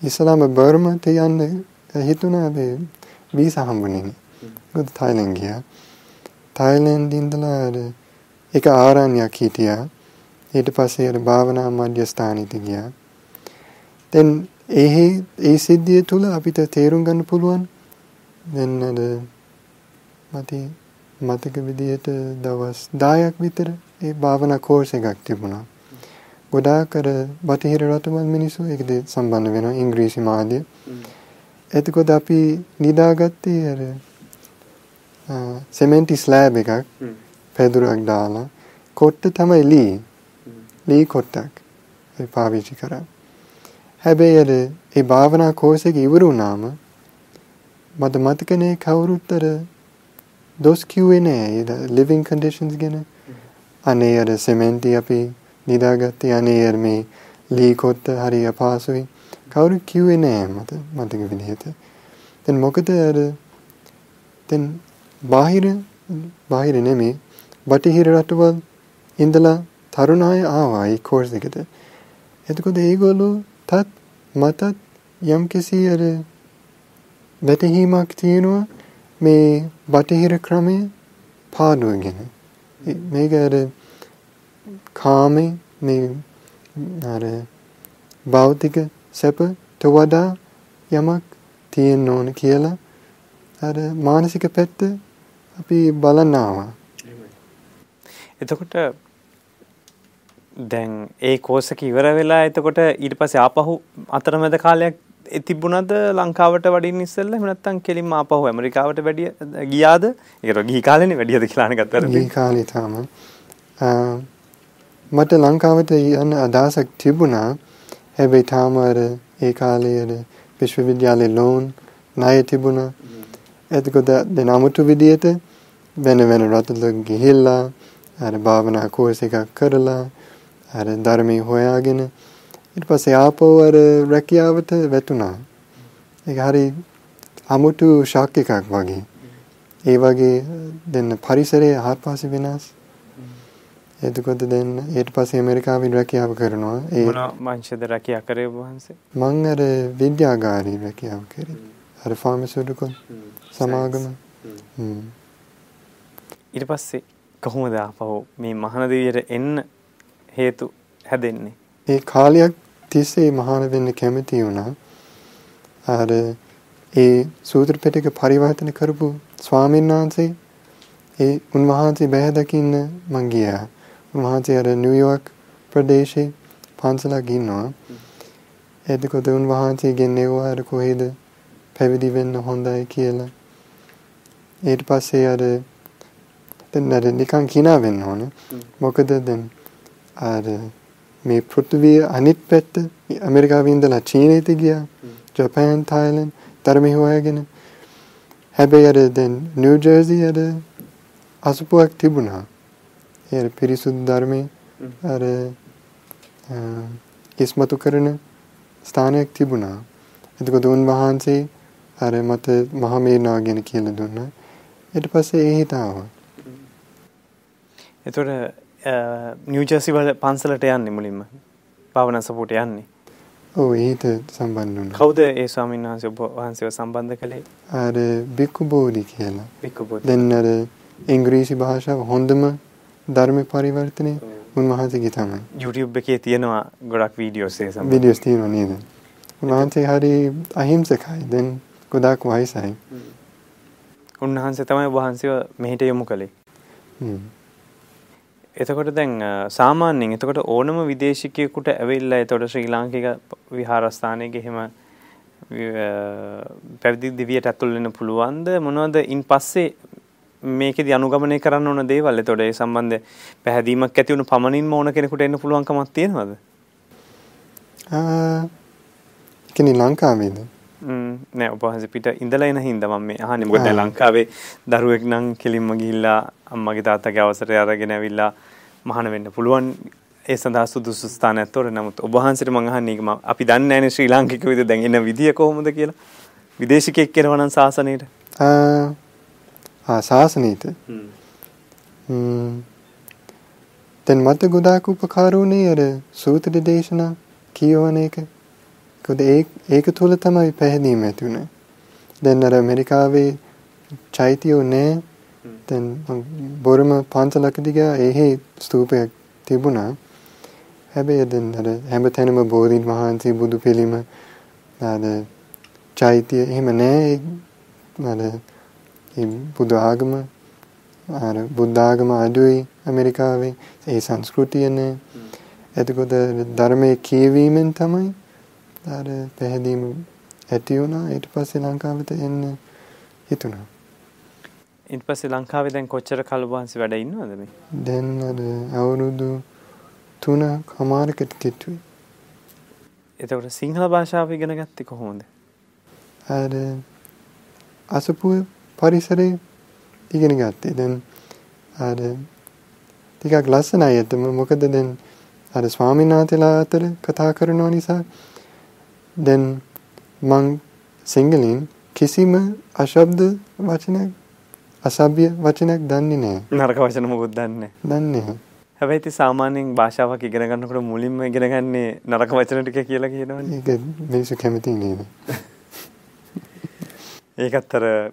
B: ඉස්ලාම බර්මාට යන්න හිතුණා මේ වීසා හම්බුනේ නෑ. ඒකත් තායිලන්ත ගියා. තායිලන්ත ඉඳලා එක ආරණ්‍යයක් හිටියා. ඊට පස්සේ අර භාවනා මධ්‍යස්ථානෙට ගියා. දැන් ඒ ඒ සිද්ධිය තුල අපිට තේරුම් ගන්න පුළුවන් දැන් අර මට මතක විදිහට දවස් 10ක් විතර ඒ භාවනා කෝස් එකක් තිබුණා. ගොඩාක් අර බටහිර රටවල් මිනිස්සු ඒකද සම්බන්ධ වෙනවා ඉංග්‍රීසි මාධ්‍ය. එතකොට අපි නිදාගත්තේ අර සෙමෙන්ටි ස්ලෑබ් එකක් පැදුරක් දාලා කොට්ට තමයි ලී. ලී කොට්ටක් ඒ පාවිච්චි කරා. හැබැයි අර ඒ භාවනා කෝස් එක ඉවර වුණාම මට මතකනේ කවුරුත් අර දොස් කිව්වේ නෑ ලිවිං කන්ඩිෂන්ස් ගැන. අනේ අර සෙමෙන්ටි අපි නිදාගත්තේ අනේ අර මේ ලී කොට්ට හරි අපහසුයි. කවුරු කිව්වේ නෑ මට මතක විදිහට. දැන් මොකද අර දැන් බාහිර බාහිර නෙමෙයි බටහිර රටවල් ඉඳලා තරුණ අය ආවා ඒ කෝර්ස් එකට. එතකොට ඒගොල්ලෝ තත් මටත් යම්කිසි අර වැටහීමක් තියෙනවා මේ බටහිර ක්‍රමය පාඩුව ගැන. මේක අර කාමේ මේ අර භෞතික සැපට වඩා යමක් තියෙන්න ඕන කියලා අර මානසික පැත්ත අපි බලන්න ආවා.
A: එතකොට දැන් ඒ කෝස් එක ඉවර වෙලා එතකොට ඊට පස්සේ ආපහු අතරමැද කාලයක් තිබුණද ලංකාවට වඩින්න ඉස්සෙල්ලා එහෙම නැත්නම් කෙලින්ම ආපහු ඇමරිකාවට වැඩිය ගියාද? ඒකට ගිහි කාලේනේ වැඩියද කියලා අහන ගත්තා.
B: ගිහි කාලේ තාම මට ලංකාවට යන්න අදහසක් තිබුණා. හැබැයි තාම අර ඒ කාලේ අර විශ්වවිද්‍යාලේ ලෝන් ණය තිබුණා. එතකොට දැන් 아무තු විදියට වෙන වෙන රටවල ගිහිල්ලා අර භාවනා කෝස් එකක් කරලා අර ධර්මයේ හොයාගෙන ඊට පස්සේ ආපහු අර රැකියාවට වැටුණා. ඒක හරි 아무තු ෂොක් එකක් වගේ. ඒ වගේ දැන් පරිසරය හත්පස්සේ වෙනස්. එතකොට දැන් ඊට පස්සේ ඇමරිකාවෙන් රැකියාව කරනවා.
A: ඒ මොන වංශද රැකියාව කරේ වහන්සේ?
B: මං අර විද්‍යාගාරී රැකියාව කරේ. අර ෆාමසිටිකල් සමාගම.
A: ඊට පස්සේ කොහොමද ආපහු මේ මහානදීයට එන්න හේතු හැදෙන්නේ?
B: ඒ කාලයක් තිස්සේ මහාන වෙන්න කැමති වුණා. අර ඒ සූත්‍ර පිටක පරිවර්තන කරපු ස්වාමීන් වහන්සේ ඒ උන්වහන්සේ බැහැ දකින්න මං ගියා. උන්වහන්සේ අර නිව්යෝක් ප්‍රදේශේ පන්සලක් ඉන්නවා. එතකොට උන්වහන්සේ ගෙන්නේවා අර කොහෙද පැවිදි වෙන්න හොඳයි කියලා. ඊට පස්සේ අර දැන් නිකන් කිනා වෙන්න ඕනේ. මොකද දැන් අර මේ පෘථිවිය අනිත් පැත්ත ඇමරිකාවේ ඉඳලා චීනයට ගියා. ජපාන්, තායිලන්ත ධර්මය හොයාගෙන. හැබැයි අර දැන් නිව් ජර්සි අර අසුපුවක් තිබුණා. ඒ පිරිසුදු ධර්මයේ අර ඉස්මතු කරන ස්ථානයක් තිබුණා. එතකොට උන්වහන්සේ අර මට මහමේනා ගැන කියලා දුන්නා. ඊට පස්සේ ඒ හිත ආවා.
A: එතකොට නිව්ජර්සි වල පන්සලට යන්නේ මුලින්ම. භාවනා සපෝට යන්නේ.
B: ඔව් ඒට සම්බන්ධ වුණා.
A: කවුද ඒ ස්වාමීන් වහන්සේ ඔබ වහන්සේව සම්බන්ධ කළේ?
B: අර බික්කු බෝධි කියලා.
A: බික්කු බෝධි.
B: දැන් අර ඉංග්‍රීසි භාෂාව හොඳම ධර්ම පරිවර්තනය උන්වහන්සේගේ තමයි.
A: YouTube එකේ තියෙනවා ගොඩක් වීඩියෝස් ඒ සම්බන්ධ.
B: වීඩියෝස් තියෙනවා නේද? උන්වහන්සේ හරි අහිංසකයි. දැන් ගොඩාක් වයසයි.
A: උන්වහන්සේ තමයි වහන්සේව මෙහෙට යොමු කළේ.
B: හ්ම්.
A: එතකොට දැන් සාමාන්‍යයෙන් එතකොට ඕනම විදේශිකයෙකුට ඇවිල්ලා එතකොට ශ්‍රී ලාංකික විහාරස්ථානයක එහෙම පැවිදි දිවියට ඇතුල් වෙන්න පුළුවන්ද මොනවද ඉන් පස්සේ මේකෙදි අනුගමනය කරන්න ඕන දේවල් එතකොට ඒ සම්බන්ධ පැහැදීමක් ඇති වුණු පමණින්ම ඕන කෙනෙකුට එන්න පුළුවන්කමක් තියෙනවද?
B: ආ කෙනි ලංකාවේද?
A: නෑ ඔබ වහන්සේ පිට ඉඳලා එන හින්දා මම මේ අහන්නේ. මොකද ලංකාවේ දරුවෙක් නම් කෙලින්ම ගිහිල්ලා අම්මගේ තාත්තගේ අවසරය අරගෙන ඇවිල්ලා මහාන වෙන්න පුළුවන්. ඒ සඳහා සුදුසු ස්ථානයක් තොර නමුත් ඔබ වහන්සේට මම අහන්නේ මම අපි දන්නේ නැනේ ශ්‍රී ලාංකික විදිහ දැන් එන විදිය කොහොමද කියලා. විදේශිකෙක් කෙනවා නම් සාසනයට.
B: ආ. සාසනයට? දැන් මට ගොඩාක් උපකාර වුණේ අර සූත්‍ර දේශනා කියවන එක මොකද ඒ ඒක තුල තමයි පැහැදීම ඇති උනේ. දැන් අර ඇමරිකාවේ චෛත්‍යෝ නෑ. දැන් බොරම පන්සලකදී ගියා එහි ස්තූපයක් තිබුණා. හැබැයි දැන් අර හැමතැනම බෝධීන් වහන්සේ බුදු පිළිම අර චෛත්‍ය එහෙම නෑ. අර ඒ බුදු ආගම අර බුද්ධ ආගම අඩුයි ඇමරිකාවේ ඒ සංස්කෘතිය නෑ. එතකොට ධර්මයේ කියවීමෙන් තමයි අර පැහැදීම ඇති වුණා ඊට පස්සේ ලංකාවට එන්න හිතුණා.
A: ඊට පස්සේ ලංකාවේ දැන් කොච්චර කල් වහන්සේ වැඩ ඉන්නවද මේ?
B: දැන් අර අවුරුදු 3 කමාරකට කිට්ටුයි.
A: එතකොට සිංහල භාෂාව ඉගෙන ගත්තේ කොහොමද?
B: අර අසපුව පරිසරේ ඉගෙන ගත්තේ. දැන් අර ටිකක් ලස්සනයි ඇත්තම මොකද දැන් අර ස්වාමීන් වහන්සේලා අතර කතා කරනවා නිසා දැන් මං සිංහලෙන් කිසිම අශබ්ද වචනයක් අසභ්‍ය වචනයක් දන්නේ නැහැ.
A: නරක වචන මොකුත් දන්නේ
B: දන්නේ නැහැ.
A: හැබැයි ඉතින් සාමාන්‍යයෙන් භාෂාවක් ඉගෙන ගන්නකොට මුලින්ම ඉගෙන ගන්නේ නරක වචන ටික කියලා කියනවනේ.
B: ඒක මිනිස්සු කැමති නේද? *laughs*
A: ඒකත් අර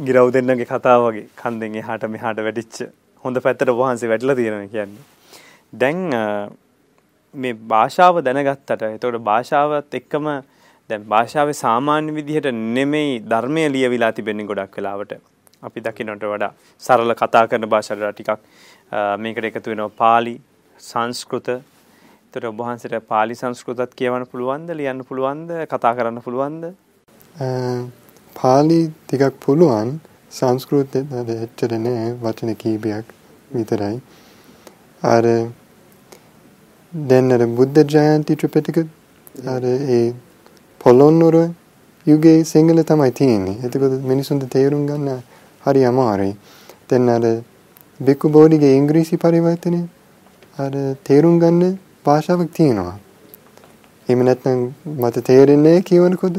A: ගිරව් දෙන්නගේ කතාව වගේ කන්දෙන් එහාට මෙහාට වැඩිච්ච හොඳ පැත්තට වහන්සේ වැඩිලා තියෙනවා කියන්නේ. දැන් මේ භාෂාව දැනගත්තට එතකොට භාෂාවත් එක්කම දැන් භාෂාවේ සාමාන්‍ය විදිහට නෙමෙයි ධර්මය ලියවිලා තිබෙන්නේ ගොඩක් වෙලාවට. අපි දකින්නට වඩා සරල කතා කරන භාෂාවට ටිකක් මේකට එකතු වෙනවා pāli සංස්කෘත. ඒතර ඔබ වහන්සේට pāli සංස්කෘතත් කියවන්න පුළුවන්ද ලියන්න පුළුවන්ද කතා කරන්න පුළුවන්ද?
B: පාලි ටිකක් පුළුවන් සංස්කෘතෙත් එච්චර නෑ වචන කීපයක් විතරයි. අර දැන් අර බුද්ධ ජයන්ති ත්‍රිපිටක අර ඒ පොළොන්නරුව යුගයේ සිංහල තමයි තියෙන්නේ. එතකොට මිනිසුන්ට තේරුම් ගන්න හරි අමාරුයි. දැන් අර බිකු බෝඩිගේ ඉංග්‍රීසි පරිවර්තනය අර තේරුම් ගන්න භාෂාවක් තියෙනවා. එහෙම නැත්නම් මට තේරෙන්නේ කියවනකොට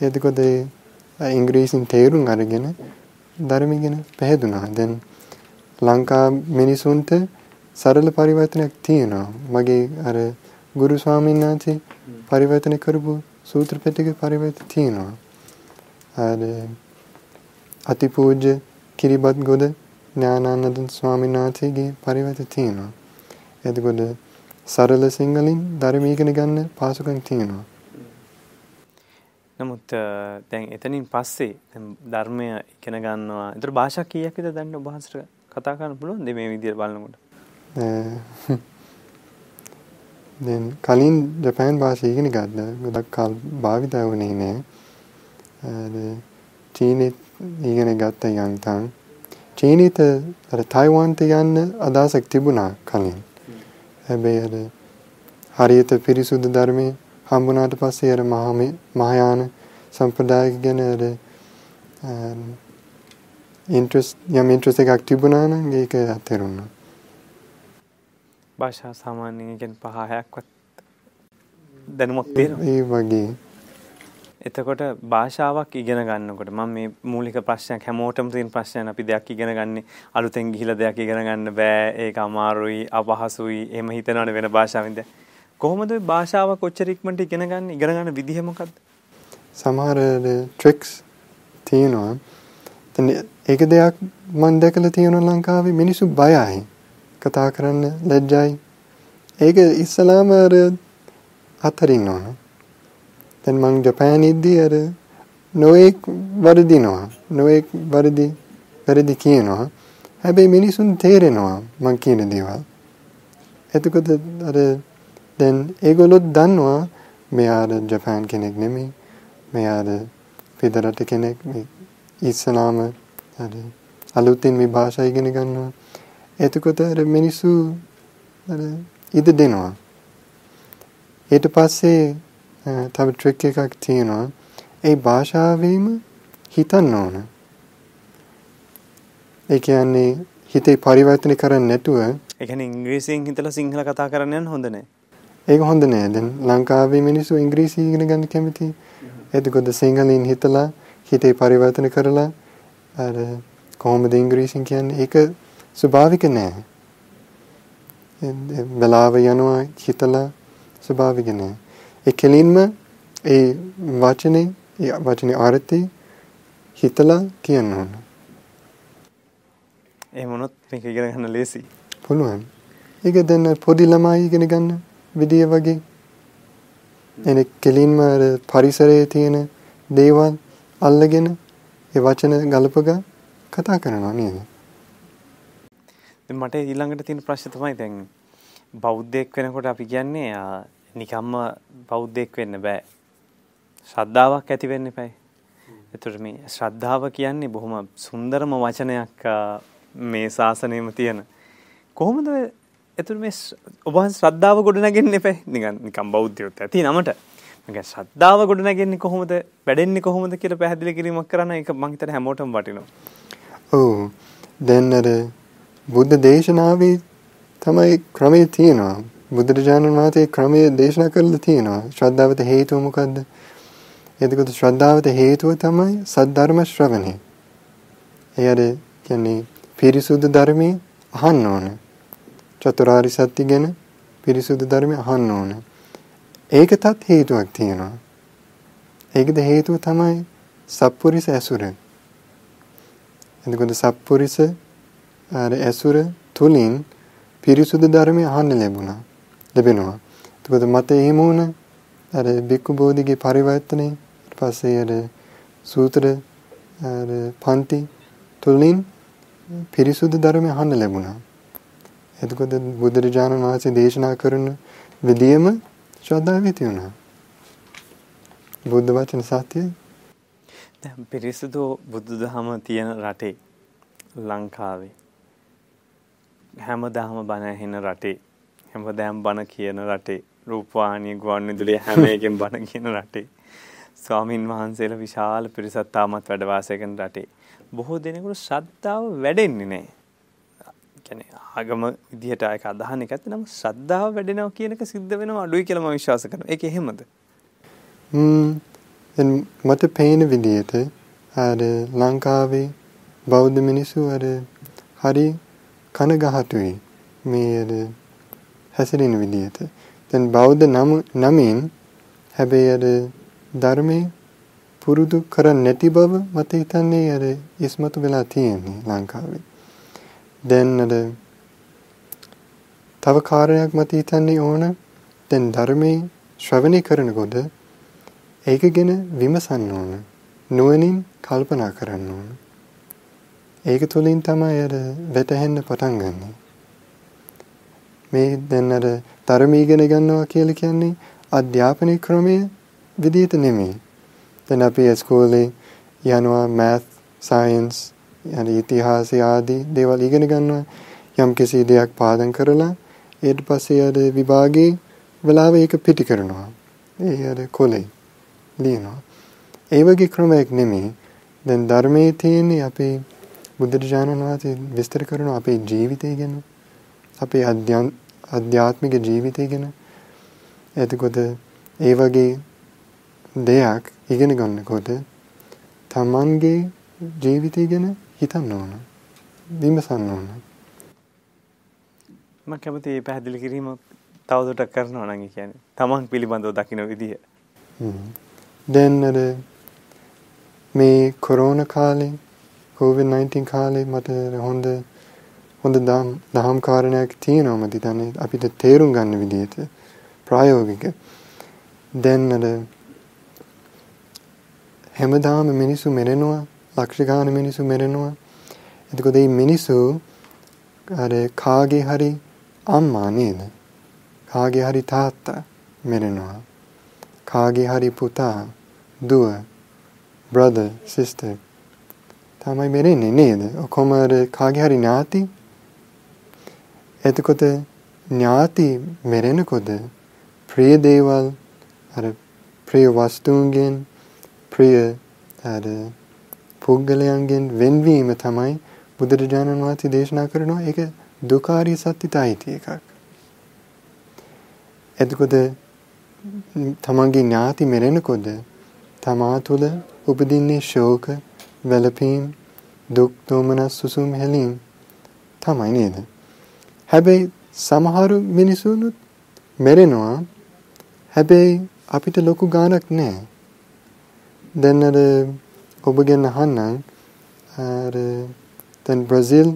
B: එතකොට ඉංග්‍රීසින් තේරුම් අරගෙන ධර්ම ඉගෙන පැහැදුනා. දැන් ලංකා මිනිසුන්ට සරල පරිවර්තනයක් තියෙනවා. මගේ අර ගුරු ස්වාමීන් වහන්සේ පරිවර්තන කරපු සූත්‍ර පිටකේ පරිවර්තන තියෙනවා. අර අතිපූජ්‍ය කිරිබත් ගොඩ ඥානානන්ද ස්වාමීන් වහන්සේගේ පරිවර්තන තියෙනවා. එතකොට සරල සිංහලෙන් ධර්ම ඉගෙන ගන්න පාසුකම් තියෙනවා.
A: නමුත් දැන් එතනින් පස්සේ ධර්මය ඉගෙන ගන්නවා. ඒතර භාෂා කීයක් විතර දැන් ඔබ වහන්සේට කතා කරන්න පුළුවන්ද මේ විදිහට බලනකොට? *laughs*
B: දැන් කලින් ජපාන් භාෂාව ඉගෙන ගත්තා. ගොඩක් කල් භාවිතා වුණේ නෑ. චීනෙත් ඉගෙන ගත්ත යන්තම්. චීනෙත් අර ටයිවාන්ට යන්න අදහසක් තිබුණා කලින්. හැබැයි අර හරියට පිරිසුදු ධර්මයේ හම්බුනාට පස්සේ අර මහායාන සම්ප්‍රදාය ගැන අර ඉන්ට්‍රස්ට් යම් ඉන්ට්‍රස්ට් එකක් තිබුණා නම් ඒක අතහැරුණා.
A: භාෂා සාමාන්‍යයෙන් කියන්නේ පහ හයක්වත් දැනුමක් තියෙනවා.
B: ඒ වගේ.
A: එතකොට භාෂාවක් ඉගෙන ගන්නකොට මම මේ මූලික ප්‍රශ්නයක් හැමෝටම තියෙන ප්‍රශ්නයක් අපි දෙයක් ඉගෙන ගන්නේ අලුතෙන් ගිහිලා දෙයක් ඉගෙන ගන්න බෑ ඒක අමාරුයි අපහසුයි එහෙම හිතනවනේ වෙන භාෂාවෙන්ද කොහොමද භාෂාව කොච්චර ඉක්මනට ඉගෙන ගන්න ඉගෙන ගන්න විදිහ මොකද්ද?
B: සමහර ට්‍රික්ස් තියෙනවා. ඒක දෙයක් මම දැකලා තියෙනවා ලංකාවේ මිනිස්සු බයයි. කතා කරන්න ලැජ්ජයි. ඒක ඉස්සලාම අර අතරින්න ඕන. දැන් මං ජපාන් ඉද්දී අර නොඑක් වරදිනවා. නොඑක් වරදි වැරදි කියනවා. හැබැයි මිනිසුන් තේරෙනවා මං කියන දේවල්. එතකොට අර දැන් ඒගොල්ලොත් දන්නවා මෙයාද ජපාන් කෙනෙක් නෙමෙයි. මෙයාද පිටරට කෙනෙක් මේ ඉස්සලාම අර අලුතින් මේ භාෂා ඉගෙන ගන්නවා. එතකොට අර මිනිස්සු අර ඉද දෙනවා. ඊට පස්සේ තව ට්‍රික් එකක් තියෙනවා. ඒ භාෂාවෙම හිතන්න ඕන. ඒ කියන්නේ හිතේ පරිවර්තන කරන්නේ නැතුව
A: ඒ කියන්නේ ඉංග්‍රීසියෙන් හිතලා සිංහල කතා කරන්න යන්න හොඳ නැහැ.
B: ඒක හොඳ නෑ. දැන් ලංකාවේ මිනිස්සු ඉංග්‍රීසි ඉගෙන ගන්න කැමති. එතකොට සිංහලෙන් හිතලා හිතේ පරිවර්තන කරලා අර කොහොමද ඉංග්‍රීසියෙන් කියන්නේ ඒක ස්වභාවික නෑ. වෙලාව යනවා හිතලා ස්වභාවික නෑ. ඒ කෙලින්ම ඒ වචනේ ඒ වචනේ අර්ථය හිතලා කියන්න ඕන.
A: එහෙම වුණොත් මේක ඉගෙන ගන්න ලේසි.
B: පුළුවන්. ඒක දැන් පොඩි ළමයි ඉගෙන ගන්න විදිය වගේ එන කෙලින්ම පරිසරයේ තියෙන දේවල් අල්ලගෙන ඒ වචන ගලපගා කතා කරනවා නේද?
A: මට ඊළඟට තියෙන ප්‍රශ්න තමයි දැන් බෞද්ධයෙක් වෙනකොට අපි කියන්නේ නිකම්ම බෞද්ධයෙක් වෙන්න බෑ. ශ්‍රද්ධාවක් ඇති වෙන්න එපයි. එතකොට මේ ශ්‍රද්ධාව කියන්නේ බොහොම සුන්දරම වචනයක් මේ ශාසනයෙම තියෙන. කොහොමද එතුළු මේ ඔබ ශ්‍රද්ධාව ගොඩනගන්න එපා නිකන් නිකම් බෞද්ධයොත් ඇති නමට නිකන් ශ්‍රද්ධාව ගොඩනගන්නේ කොහොමද වැඩෙන්නේ කොහොමද කියලා පැහැදිලි කිරීමක් කරන්න ඒක මං හිතන්නේ හැමෝටම වටිනවා.
B: ඔව් දැන් අර බුද්ධ දේශනාවේ තමයි ක්‍රමයේ තියෙනවා බුදුරජාණන් වහන්සේ ක්‍රමයේ දේශනා කරලා තියෙනවා. ශ්‍රද්ධාවට හේතුව මොකද්ද? එතකොට ශ්‍රද්ධාවට හේතුව තමයි සද්ධර්ම ශ්‍රවණය. ඒ අර කියන්නේ පිරිසුදු ධර්මයේ අහන්න ඕනේ. චතුරාරි සත්‍ය ගැන පිරිසුදු ධර්මය අහන්න ඕනේ. ඒකටත් හේතුවක් තියෙනවා. ඒකද හේතුව තමයි සත්පුරිස ඇසුර. එතකොට සත්පුරිස අර ඇසුර තුලින් පිරිසුදු ධර්මය අහන්න ලැබුණා. ලැබෙනවා. එතකොට මට එහෙම වුණ අර බික්කු බෝධිගේ පරිවර්තනය ඊට පස්සේ අර සූත්‍ර අර පන්ති තුලින් පිරිසුදු ධර්මය අහන්න ලැබුණා. එතකොට බුදුරජාණන් වහන්සේ දේශනා කරන විදියම ශ්‍රද්ධාව ඇති වුණා. බුද්ධ වචන සත්‍යයි.
A: දැන් පිරිසුදු බුදුදහම තියෙන රටේ ලංකාවේ හැමදාම බණ ඇහෙන රටේ හැමදාම බණ කියන රටේ රූපවාහිනිය ගුවන්විදුලිය හැම එකෙන් බණ කියන රටේ ස්වාමින් වහන්සේලා විශාල පිරිසක් තාමත් වැඩ වාසය කරන රටේ බොහෝ දෙනෙකුට ශ්‍රද්ධාව වැඩෙන්නේ නැහැ. කියන්නේ ආගම විදිහට ඒක අදහන එක ඇත්ත නම් ශ්‍රද්ධාව වැඩෙනවා කියන එක සිද්ධ වෙනවා අඩුයි කියලා මම විශ්වාස කරනවා. ඒක එහෙමද?
B: ම්ම් මට පේන විදිහට අර ලංකාවේ බෞද්ධ මිනිස්සු අර හරි කනගහතුයි මේ අර හැසිරෙන විදිහට. දැන් බෞද්ධ නම් නමින් හැබැයි අර ධර්මයේ පුරුදු කරන්නේ නැති බව මට හිතන්නේ අර ඉස්මතු වෙලා තියෙන්නේ ලංකාවේ. දැන් අර තව කාරණයක් මත හිතන්නේ ඕන දැන් ධර්මයේ ශ්‍රවණය කරනකොට ඒක ගැන විමසන්න ඕන නුවණින් කල්පනා කරන්න ඕන ඒක තුලින් තමයි අර වැටහෙන්න පටන් ගන්නෙ. මේ දැන් අර ධර්මී ඉගෙන ගන්නවා කියලා කියන්නේ අධ්‍යාපන ක්‍රමයේ විදිහට නෙමෙයි. දැන් අපි ඉස්කෝලේ යනවා math science යන ඉතිහාසය ආදී දේවල් ඉගෙන ගන්නවා. යම් කිසි දෙයක් පාදම් කරලා ඊට පස්සේ අර විභාගේ වෙලාව ඒක පිටි කරනවා. ඒ අර කොලේ ලියනවා. ඒ වගේ ක්‍රමයක් නෙමෙයි. දැන් ධර්මයේ තියෙන්නේ අපේ බුදුරජාණන් වහන්සේ විස්තර කරන අපේ ජීවිතය ගැන අපේ අධ්‍යාත්මික ජීවිතය ගැන එතකොට ඒ වගේ දෙයක් ඉගෙන ගන්නකොට තමන්ගේ ජීවිතය ගැන හිතන්න ඕන. විමසන්න ඕන.
A: මම කැමති මේ පැහැදිලි කිරීම තවදුරටත් කරනවා නම් කියන්නේ තමන් පිළිබඳව දකින්න විදිය.
B: දැන් අර මේ කොරෝනා කාලේ COVID-19 කාලේ මට හොඳ හොඳ දහම් කාරණයක් තියෙනවා මම හිතන්නේ අපිට තේරුම් ගන්න විදිහට ප්‍රායෝගික. දැන් අර හැමදාම මිනිස්සු මැරෙනවා ලක්ෂ ගාන මිනිස්සු මැරෙනවා. එතකොට මේ මිනිස්සු අර කාගේ හරි අම්මා නේද? කාගේ හරි තාත්තා මැරෙනවා. කාගේ හරි පුතා, දුව, brother, sister තමයි මැරෙන්නේ නේද? ඔක්කොම අර කාගේ හරි ඥාති. එතකොට ඥාති මැරෙනකොට ප්‍රිය දේවල් අර ප්‍රිය වස්තුන්ගෙන් ප්‍රිය අර පුද්ගලයන්ගෙන් වෙන්වීම තමයි බුදුරජාණන් වහන්සේ දේශනා කරනවා ඒක දුකාරිය සත්‍යතයිති එකක්. එතකොට තමන්ගේ ඥාති මෙරෙනකොට තමා තුළ උපදින්නේ ශෝක, වැළපීම්, දුක්, දෝමනස්, සුසුම් හැලීම් තමයි නේද? හැබැයි සමහරු මිනිසුනුත් මෙරෙනවා. හැබැයි අපිට ලොකු ගාණක් නැහැ. දැන් අර ඔබගෙන් අහන්නම් අර දැන් බ්‍රසීල්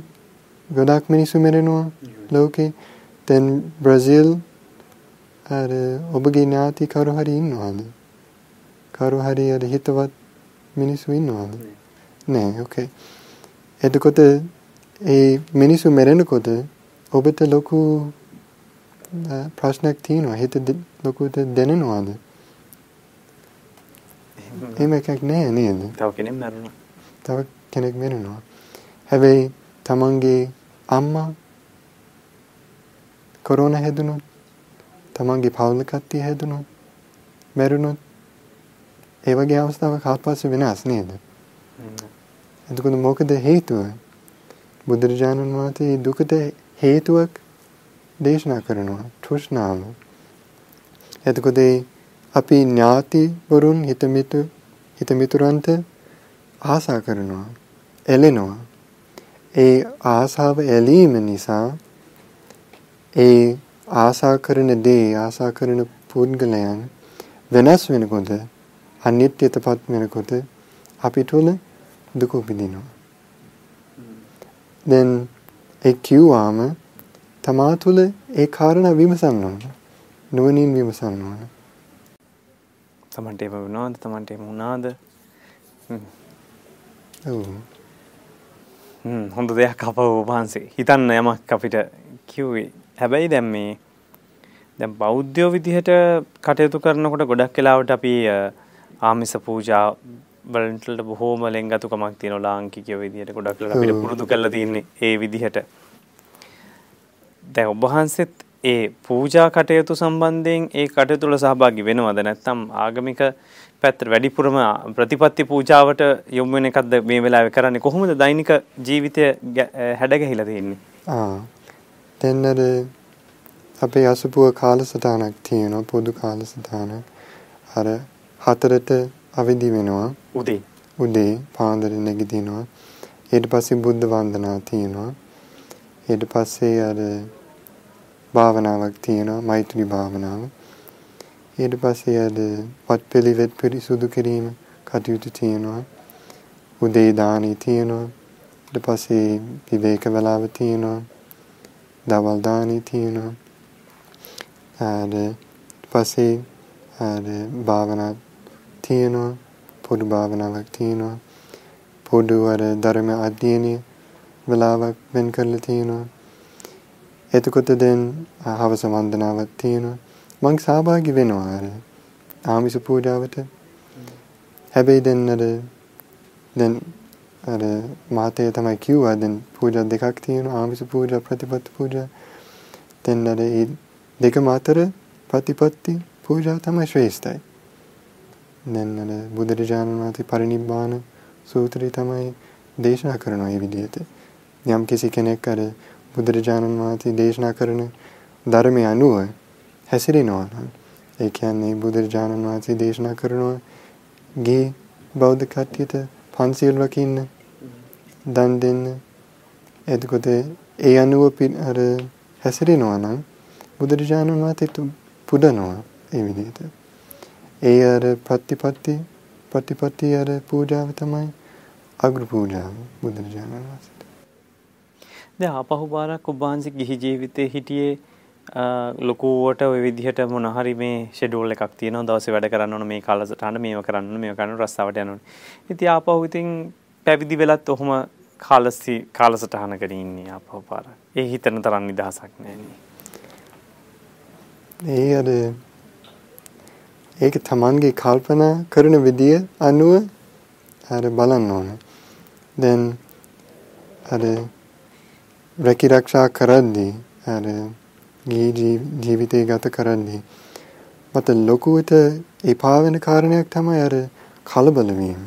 B: ගොඩක් මිනිස්සු මැරෙනවා ලෝකේ දැන් බ්‍රසීල් අර ඔබගේ ඥාති කවුරු හරි ඉන්නවද කවුරු හරි අර හිතවත් මිනිස්සු ඉන්නවද නෑ ඕකේ එතකොට ඒ මිනිස්සු මැරෙනකොට ඔබට ලොකු ප්‍රශ්නයක් තියෙනවා හිත ලොකුට දැනෙනවද එහෙම එකක් නෑ නේද?
A: තව කෙනෙක් මැරුණා.
B: තව කෙනෙක් මැරුණා. හැබැයි තමන්ගේ අම්මා කොරෝනා හැදුනොත් තමන්ගේ පවුල කට්ටිය හැදුනොත් මැරුණොත් ඒ වගේ අවස්ථාවක් ආත්පස්සේ වෙනස් නේද? එතකොට මොකද හේතුව? බුදුරජාණන් වහන්සේ දුකට හේතුවක් දේශනා කරනවා තෘෂ්ණාව. එතකොට අපි ඥාති වරුන් හිතමිතු හිතමිතුරන්ට ආසා කරනවා. එලෙනවා. ඒ ආසාව ඇලීම නිසා ඒ ආසා කරන දේ ආසා කරන පුද්ගලයන් වෙනස් වෙනකොට අනිත්‍යතපත් වෙනකොට අපි තුල දුක උපදිනවා. දැන් ඒ කිව්වාම තමා තුළ ඒ කාරණා විමසන්න ඕන. නුවණින් විමසන්න ඕන.
A: තමන්ට එහෙම වුණාද? තමන්ට එහෙම වුණාද?
B: ඔව්.
A: හ්ම් හොඳ දෙයක් අපව වහන්සේ හිතන්න යමක් අපිට කිව්වේ. හැබැයි දැන් මේ දැන් බෞද්ධයෝ විදිහට කටයුතු කරනකොට ගොඩක් වෙලාවට අපි ආමිස පූජා වලට බොහෝම ලෙන්ගතුකමක් තියෙනවා ලාංකිකයෝ විදිහට ගොඩක් අපිට පුරුදු කරලා තියෙන්නේ ඒ විදිහට. දැන් ඔබ වහන්සේත් ඒ පූජා කටයුතු සම්බන්ධයෙන් ඒ කටයුතු වල සහභාගී වෙනවද? නැත්නම් ආගමික පැත්තට වැඩිපුරම ප්‍රතිපත්ති පූජාවට යොමු වෙන එකක්ද මේ වෙලාවේ කරන්නේ? කොහොමද දෛනික ජීවිතය හැඩගැහිලා තියෙන්නේ?
B: ආ. දැන් අර අපේ අසුපුව කාලසටහනක් තියෙනවා පොදු කාලසටහනක්. අර හතරට අවදි වෙනවා
A: උදේ
B: උදේ පාන්දර නැගිටිනවා ඊට පස්සේ බුද්ධ වන්දනා තියෙනවා ඊට පස්සේ අර භාවනාවක් තියෙනවා මෛත්‍රී භාවනාව. ඊට පස්සේ අද වත් පිළිවෙත් පිරිසුදු කිරීම කටයුතු තියෙනවා. උදේ දානි තියෙනවා. ඊට පස්සේ විවේක වේලාව තියෙනවා. දවල් දානි තියෙනවා. ආද පස්සේ ආද භාවනා තියෙනවා. පොදු භාවනාවක් තියෙනවා. පොදු අර ධර්ම අධ්‍යයනය වෙලාවක් වෙන් කරලා තියෙනවා. එතකොට දැන් හවස වන්දනාවක් තියෙනවා. මං සහභාගී වෙනවා අර ආමිස පූජාවට. හැබැයි දැන් අර දැන් අර මාතේ තමයි කිව්වා දැන් පූජා දෙකක් තියෙනවා ආමිස පූජා ප්‍රතිපත්ති පූජා. දැන් අර මේ දෙකම අතර ප්‍රතිපත්ති පූජා තමයි ශ්‍රේෂ්ඨයි. දැන් අර බුදුරජාණන් වහන්සේ පරිනිබ්බාන සූත්‍රය තමයි දේශනා කරනවා මේ විදිහට. යම් කිසි කෙනෙක් අර බුදුරජාණන් වහන්සේ දේශනා කරන ධර්මය අනුව හැසිරෙනවා නම් ඒ කියන්නේ බුදුරජාණන් වහන්සේ දේශනා කරනවා ගේ බෞද්ධ කට්ටියට පන්සිල් රකින්න දන් දෙන්න එතකොට ඒ අනුව අර හැසිරෙනවා නම් බුදුරජාණන් වහන්සේට පුදනවා ඒ විදිහට ඒ අර ප්‍රතිපත්ති ප්‍රතිපත්ති අර පූජාව තමයි අග්‍ර පූජාව බුදුරජාණන් වහන්සේ
A: දැන් ආපහු පාරක් ඔබ වහන්සේ ගිහි ජීවිතේ හිටියේ ලොකුවට ওই විදිහට මොන හරි මේ ෂෙඩියුල් එකක් තියෙනවා දවසේ වැඩ කරන්න ඕන මේ කාලසටහන මේව කරන්න ඕන මේව කරන්න රස්සාවට යන්න ඕන. ඉතින් ආපහු ඉතින් පැවිදි වෙලත් ඔහොම කාලසි කාලසටහනකට ඉන්නේ ආපහු පාරක්. ඒ හිතන තරම් නිදහසක් නැහැ
B: ඒ අර ඒක තමන්ගේ කල්පනා කරන විදිය අනුව අර බලන්න ඕන. දැන් අර රැකිරක්ෂා කරද්දී අර ගිහි ජීවිතය ගත කරද්දී මට ලොකුවට එපා වෙන කාරණයක් තමයි අර කලබල වීම.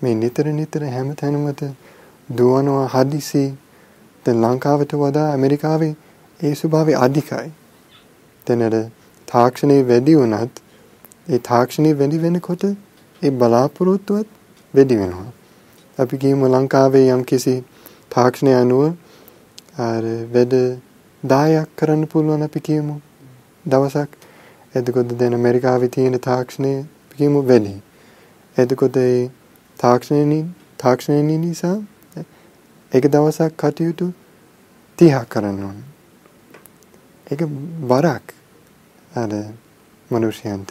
B: මේ නිතර නිතර හැම තැනමත දුවනවා හදිසි දැන් ලංකාවට වඩා ඇමරිකාවේ ඒ ස්වභාවය අධිකයි. දැන් අර තාක්ෂණය වැඩි වුණත් ඒ තාක්ෂණය වැඩි වෙනකොට ඒ බලාපොරොත්තුවත් වැඩි වෙනවා. අපි කියමු ලංකාවේ යම්කිසි තාක්ෂණය අනුව අර වැඩ 10ක් කරන්න පුළුවන් අපි කියමු. දවසක් එතකොට දැන් ඇමරිකාවේ තියෙන තාක්ෂණය කියමු වැඩි. එතකොට ඒ තාක්ෂණය තාක්ෂණය නිසා එක දවසක් කටයුතු 30ක් කරන්න ඕන. ඒක බරක් අර මිනිසයන්ට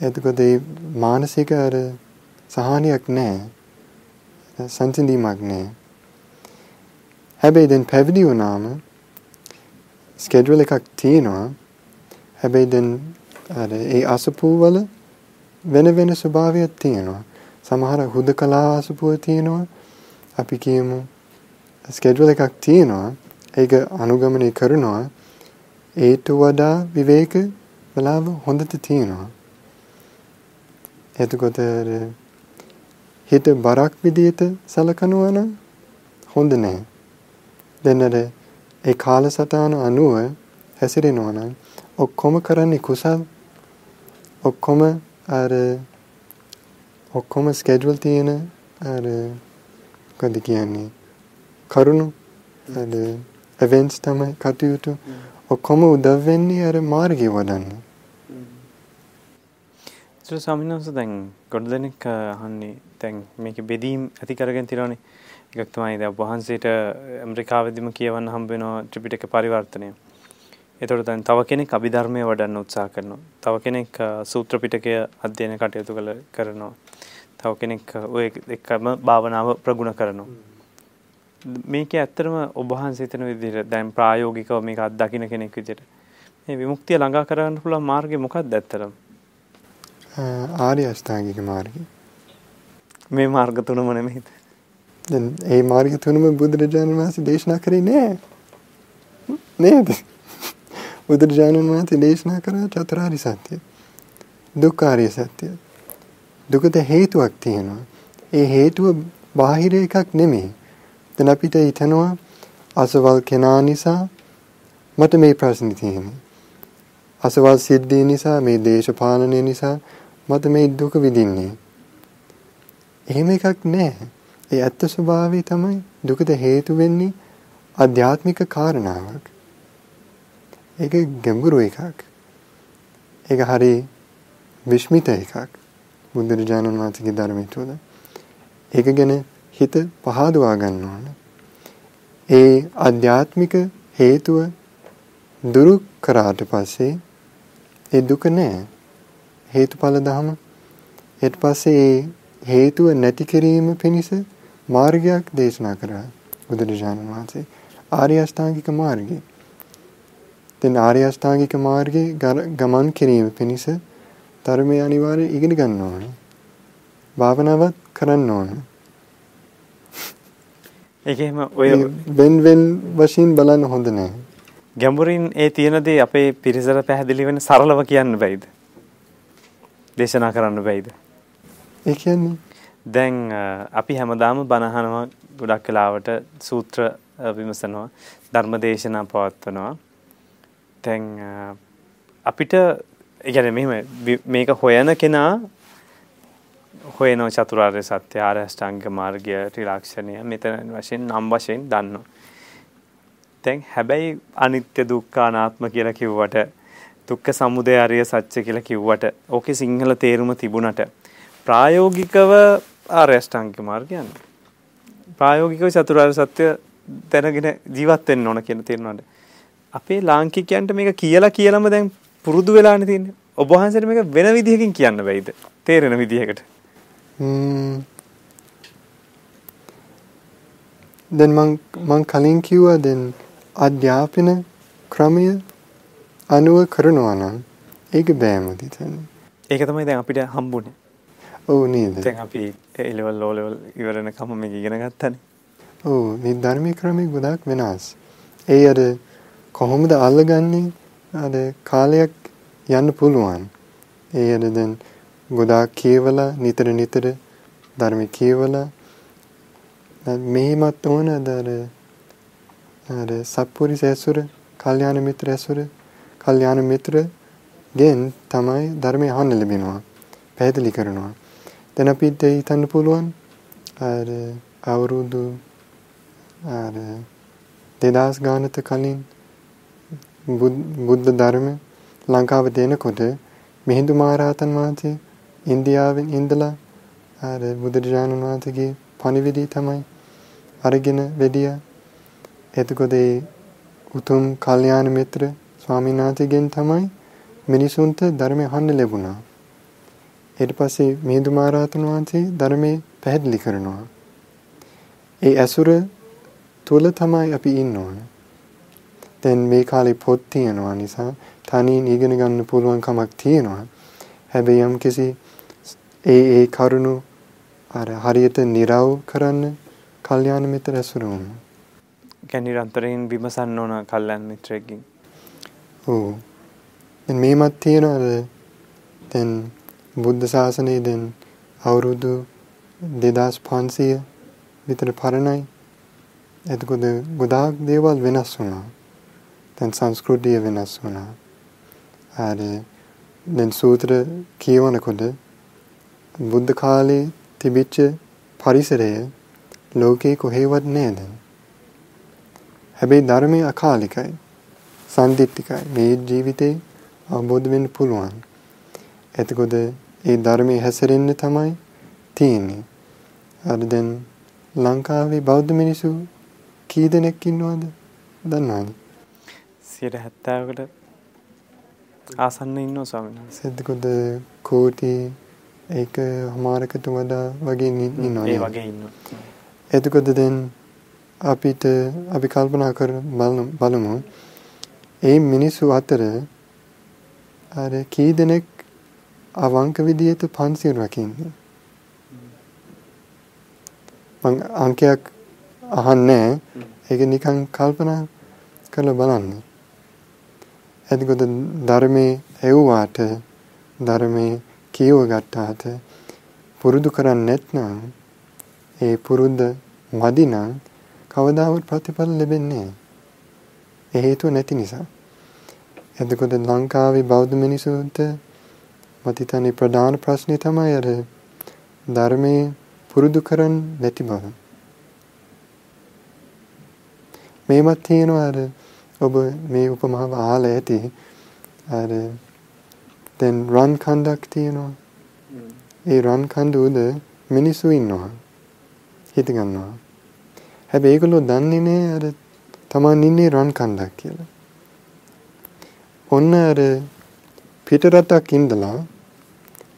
B: එතකොට ඒ මානසික අර සහනයක් නැහැ සංසිඳීමක් නැහැ හැබැයි දැන් පැවිදි වුණාම ස්කෙඩියුල් එකක් තියෙනවා. හැබැයි දැන් අර ඒ අසපුව වල වෙන වෙන ස්වභාවයක් තියෙනවා. සමහර හුදකලා අසපුව තියෙනවා. අපි කියමු ස්කෙඩියුල් එකක් තියෙනවා. ඒක අනුගමනය කරනවා. ඒට වඩා විවේක වෙලාව හොඳට තියෙනවා. එතකොට හිත බරක් විදියට සලකනවා නම් හොඳ නැහැ. දැන් අර ඒ කාලසටහන අනුව හැසිරෙනවා නම් ඔක්කොම කරන්නේ කුසල් ඔක්කොම අර ඔක්කොම ස්කෙඩියුල් තියෙන අර මොකද කියන්නේ කරුණු අර ඉවෙන්ට්ස් තමයි කටයුතු ඔක්කොම උදව් වෙන්නේ අර මාර්ගය වඩන්න.
A: ඒක ස්වාමීන් වහන්සේ දැන් ගොඩ දෙනෙක් අහන්නේ දැන් මේක බෙදීම් ඇති කරගෙන තියෙනවානේ. එකක් තමයි දැන් වහන්සේට ඇමරිකාවෙදිම කියවන්න හම්බ වෙනවා ත්‍රිපිටක පරිවර්තනය. එතකොට දැන් තව කෙනෙක් අභිධර්මයේ වඩන්න උත්සාහ කරනවා. තව කෙනෙක් සූත්‍ර පිටකය අධ්‍යයන කටයුතු කරනවා. තව කෙනෙක් ඔය එකම භාවනාව ප්‍රගුණ කරනවා. මේක ඇත්තටම ඔබ වහන්සේ හිතන විදිහට දැන් ප්‍රායෝගිකව මේක අත්දකින්න කෙනෙක් විදිහට මේ විමුක්තිය ළඟා කරගන්න පුළුවන් මාර්ගය මොකක්ද ඇත්තටම?
B: ආර්ය අෂ්ටාංගික මාර්ගය.
A: මේ මාර්ග තුනම නෙමෙයිද?
B: දැන් ඒ මාර්ග තුනම බුදුරජාණන් වහන්සේ දේශනා කරේ නෑ. නේද? බුදුරජාණන් වහන්සේ දේශනා කරා චතුරාර්ය සත්‍ය. දුක්ඛාරිය සත්‍ය. දුකට හේතුවක් තියෙනවා. ඒ හේතුව බාහිර එකක් නෙමෙයි. දැන් අපිට හිතනවා අසවල් කෙනා නිසා මට මේ ප්‍රශ්නේ තියෙන්නේ. අසවල් සිද්ධිය නිසා මේ දේශපාලනය නිසා මට මේ දුක විඳින්නේ. එහෙම එකක් නැහැ. ඒ ඇත්ත ස්වභාවය තමයි දුකට හේතු වෙන්නේ ආධ්‍යාත්මික කාරණාවක්. ඒක ගැඹුරු එකක්. ඒක හරි විශ්මිත එකක්. බුදුරජාණන් වහන්සේගේ ධර්මයේ තුල. ඒක ගැන හිත පහදවා ගන්න ඕන. ඒ ආධ්‍යාත්මික හේතුව දුරු කරාට පස්සේ ඒ දුක නෑ. හේතුඵල ධම ඊට පස්සේ ඒ හේතුව නැති කිරීම පිණිස මාර්ගයක් දේශනා කරා බුදුරජාණන් වහන්සේ. ආර්ය අෂ්ටාංගික මාර්ගය. දැන් ආර්ය අෂ්ටාංගික මාර්ගයේ ගමන් කිරීම පිණිස ධර්මය අනිවාර්යයෙන් ඉගෙන ගන්න ඕනේ. භාවනාවත් කරන්න ඕනේ.
A: ඒකෙම ඔය
B: වෙන් වෙන් වශයෙන් බලන්න හොඳ නෑ.
A: ගැඹුරින් ඒ තියෙන දේ අපේ පිරිසට පැහැදිලි වෙන සරලව කියන්න බැයිද? දේශනා කරන්න බැයිද?
B: ඒ කියන්නේ
A: දැන් අපි හැමදාම බණහනවා ගොඩක් වෙලාවට සූත්‍ර විමසනවා ධර්ම දේශනා පවත්වනවා. දැන් අපිට කියන්නේ මෙහෙම මේක හොයන කෙනා හොයන චතුරාර්ය සත්‍ය ආර්ය අෂ්ටාංග මාර්ගය ත්‍රිලක්ෂණය මෙතන වශයෙන් නම් වශයෙන් දන්නවා. දැන් හැබැයි අනිත්‍ය දුක්ඛ අනාත්ම කියලා කිව්වට දුක්ඛ සමුදය ආර්ය සත්‍ය කියලා කිව්වට ඕකේ සිංහල තේරුම තිබුණට ප්‍රායෝගිකව ආර්ය අෂ්ටාංග මාර්ගය ප්‍රායෝගිකව චතුරාර්ය සත්‍ය දැනගෙන ජීවත් වෙන්න ඕන කියන තේරුණාට අපේ ලාංකිකයන්ට මේක කියලා කියලාම දැන් පුරුදු වෙලානේ තියෙන්නේ. ඔබ වහන්සේට මේක වෙන විදිහකින් කියන්න බැයිද? තේරෙන විදිහකට.
B: දැන් මං මං කලින් කිව්වා දැන් අධ්‍යාපන ක්‍රමය අනුව කරනවා නම් ඒක බෑමද හිතන්නේ.
A: ඒක තමයි දැන් අපිට හම්බුනේ.
B: ඔව් නේද?
A: දැන් අපි A level low level ඉවරනකම මේක ඉගෙන ගත්තානේ.
B: ඔව් මේ ධර්මයේ ක්‍රමය ගොඩාක් වෙනස්. ඒ අර කොහොමද අල්ලගන්නේ? අර කාලයක් යන්න පුළුවන්. ඒ අර දැන් ගොඩාක් කියවලා නිතර නිතර ධර්ම කියවලා මෙහිමත් ඕන අර අර සප්පුරිස ඇසුර, කල්යාණ මිත්‍ර ඇසුර, කල්යාණ මිත්‍ර ගෙන් තමයි ධර්මය අහන්න ලැබෙනවා. පැහැදිලි කරනවා. දැන් අපිට හිතන්න පුළුවන් අර අවුරුදු අර 2000 ගානට කලින් බුද්ධ ධර්ම ලංකාවට එනකොට මිහිඳු මහරහතන් වහන්සේ ඉන්දියාවෙන් ඉඳලා අර බුදුරජාණන් වහන්සේගේ පණිවිඩය තමයි අරගෙන වෙඩිය. එතකොට ඒ උතුම් කල්යාණ මිත්‍ර ස්වාමීන් වහන්සේගෙන් තමයි මිනිසුන්ට ධර්මය අහන්න ලැබුණා. ඊට පස්සේ මිහිඳු මහරහතන් වහන්සේ ධර්මයේ පැහැදිලි කරනවා. ඒ ඇසුර තුල තමයි අපි ඉන්න ඕන. දැන් මේ කාලේ පොත් තියෙනවා නිසා තනියෙන් ඉගෙන ගන්න පුළුවන් කමක් තියෙනවා. හැබැයි යම් කිසි ඒ ඒ කරුණු අර හරියට නිරව් කරන්න කල්යාණ මිත්‍ර ඇසුර වුණා.
A: කියන්නේ නිරන්තරයෙන් විමසන්න ඕන කල්යාණ මිත්‍රයෙක්ගෙන්.
B: ඔව්. දැන් මේමත් තියෙනවා දැන් බුද්ධ ශාසනයේ දැන් අවුරුදු 2500 විතර පරණයි. එතකොට ගොඩාක් දේවල් වෙනස් වුණා. දැන් සංස්කෘතිය වෙනස් වුණා. හරි දැන් සූත්‍ර කියවනකොට බුද්ධ කාලේ තිබිච්ච පරිසරය ලෝකේ කොහෙවත් නෑ දැන්. හැබැයි ධර්මයේ අකාලිකයි. සම්දිත්තිකයි. මේ ජීවිතේ අවබෝධ වෙන්න පුළුවන්. එතකොට ඒ ධර්මයේ හැසිරෙන්න තමයි තියෙන්නේ. අර දැන් ලංකාවේ බෞද්ධ මිනිස්සු කී දෙනෙක් ඉන්නවද? දන්නවද?
A: 70කට ආසන්න ඉන්නවා ස්වාමීන් වහන්සේ.
B: එතකොට කෝටි ඒක හමාරකට වඩා වගේ ඉන්නවා.
A: ඒ වගේ ඉන්නවා.
B: එතකොට දැන් අපිට අපි කල්පනා කර බලමු ඒ මිනිස්සු අතර අර කී දෙනෙක් අවංක විදියට පන්සිල් රකින්නේ මං අංකයක් අහන්නේ ඒක නිකන් කල්පනා කරලා බලන්න එතකොට ධර්මයේ ඇව්වාට ධර්මයේ කියව ගත්තාට පුරුදු කරන්නේ නැත්නම් ඒ පුරුද්ද මදි නම් කවදාවත් ප්‍රතිඵල ලැබෙන්නේ නැහැ. ඒ හේතුව නැති නිසා. එතකොට ලංකාවේ බෞද්ධ මිනිසුන්ට මට හිතන්නේ ප්‍රධාන ප්‍රශ්නේ තමයි අර ධර්මයේ පුරුදු කරන්නේ නැති බව. මේවත් තියෙනවා අර ඔබ මේ උපමාව අහලා ඇති අර දැන් රන් කන්දක් තියෙනවා. ඒ රන් කන්ද උද මිනිස්සු ඉන්නවා. හිත ගන්නවා. හැබැයි ඒගොල්ලෝ දන්නේ නෑ අර තමන් ඉන්නේ රන් කන්දක් කියලා. ඔන්න අර පිටරටක් ඉඳලා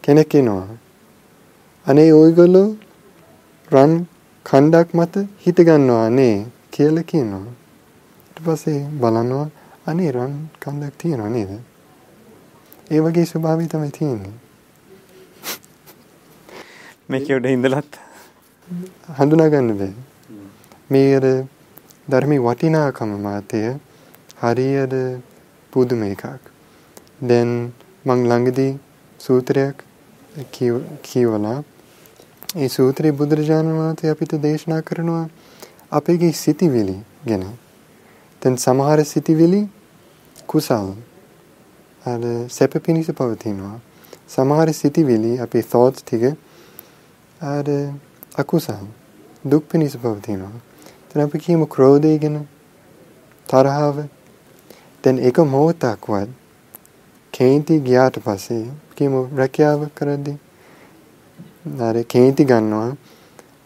B: කෙනෙක් එනවා. අනේ ඔයගොල්ලෝ රන් කන්දක් මත හිත ගන්නවා නේ කියලා කියනවා. ඊට පස්සේ බලනවා අනේ රන් කන්දක් තියෙනවා නේද? ඒ වගේ ස්වභාවය තමයි තියෙන්නේ. *laughs*
A: මේකේ උඩ ඉඳලත්
B: හඳුනා ගන්න බෑ. මේ අර ධර්මයේ වටිනාකම මාතය හරියට පුදුම එකක්. දැන් මං ළඟදී සූත්‍රයක් කියවලා ඒ සූත්‍රයේ බුදුරජාණන් වහන්සේ අපිට දේශනා කරනවා අපේගේ සිටිවිලි ගැන. දැන් සමහර සිටිවිලි කුසල් අර සැප පිණිස පවතිනවා. සමහර සිටිවිලි අපේ thoughts ටික අර අකුසල් දුක් පිණිස පවතිනවා. දැන් අපි කියමු ක්‍රෝධය ගැන තරහව දැන් එක මොහොතක්වත් කේන්ති ගියාට පස්සේ කියමු රැකියාව කරද්දී? අර කේන්ති ගන්නවා.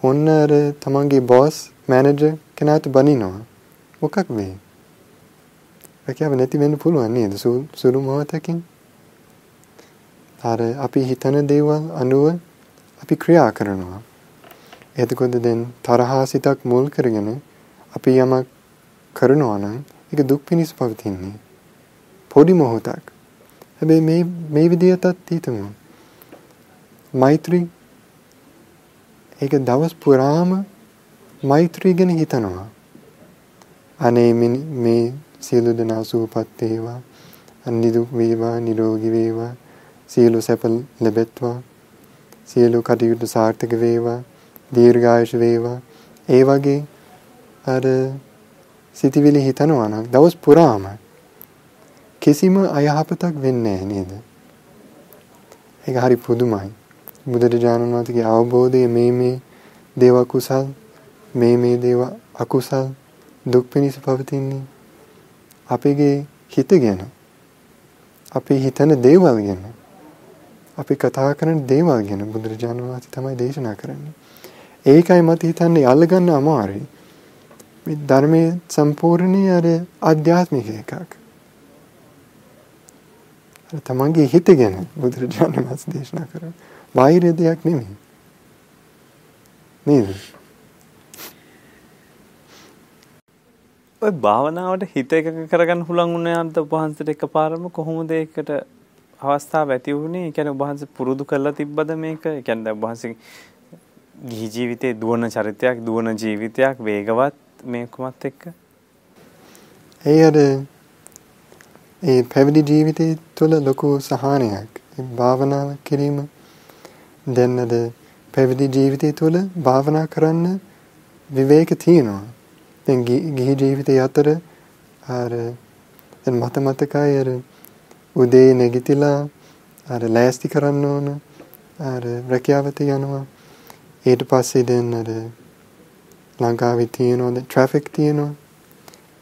B: ඔන්න අර තමන්ගේ බොස් මැනේජර් කෙනාට බනිනවා. මොකක් වෙයි රැකියාව නැති වෙන්න පුළුවන් නේද සුළු මොහොතකින්? අර අපි හිතන දේවල් අනුව අපි ක්‍රියා කරනවා. එතකොට දැන් තරහා සිතක් මුල් කරගෙන අපි යමක් කරනවා නම් ඒක දුක් පිණිස පවතින්නේ. පොඩි මොහොතක්. හැබැයි මේ මේ විදිහටත් හිතමු. මෛත්‍රී ඒක දවස් පුරාම මෛත්‍රී ගැන හිතනවා. අනේ මේ සියලු දෙනා සුවපත් වේවා. අනිදුක් වේවා, නිරෝගී වේවා. සියලු සැප ලැබෙත්වා. සියලු කටයුතු සාර්ථක වේවා. දීර්ඝායුෂ වේවා. ඒ වගේ අර සිතවිලි හිතනවා නම් දවස් පුරාම කිසිම අයහපතක් වෙන්නේ නේද? ඒක හරි පුදුමයි. බුදුරජාණන් වහන්සේගේ අවබෝධය මේ මේ දේව කුසල් මේ මේ දේව අකුසල් දුක් පිණිස පවතින්නේ අපේගේ හිත ගැන අපි හිතන දේවල් ගැන අපි කතා කරන දේවල් ගැන බුදුරජාණන් වහන්සේ තමයි දේශනා කරන්නේ ඒකයි මට හිතන්නේ අල්ලගන්න අමාරුයි. මේ ධර්මයේ සම්පූර්ණේ අර ආධ්‍යාත්මික එකක්. අර තමන්ගේ හිත ගැන බුදුරජාණන් වහන්සේ දේශනා කරා. බාහිර දෙයක් නෙමෙයි. නේද?
A: ඔය භාවනාවට හිත එකක කරගන්න හුලං වුණේ අන්ත වහන්සේට එකපාරම කොහොමද ඒකට අවස්ථාව ඇති වුණේ? ඒ කියන්නේ වහන්සේ පුරුදු කරලා තිබ්බද මේක? ඒ කියන්නේ වහන්සේ ගිහි ජීවිතේ දුවන චරිතයක් දුවන ජීවිතයක් වේගවත් මේකමත් එක්ක?
B: ඒ අර ඒ පැවිදි ජීවිතය තුළ ලොකු සහනයක් භාවනාව කිරීම. දැන් අද පැවිදි ජීවිතය තුළ භාවනා කරන්න විවේක තියෙනවා. දැන් ගිහි ජීවිතය අතර අර දැන් මත මතකයි අර උදේ නැගිටලා අර ලෑස්ති කරන්න ඕන අර රැකියාවට යනවා. ඊට පස්සේ දැන් අර ලංකාවේ තියෙනවා ට්‍රැෆික් තියෙනවා.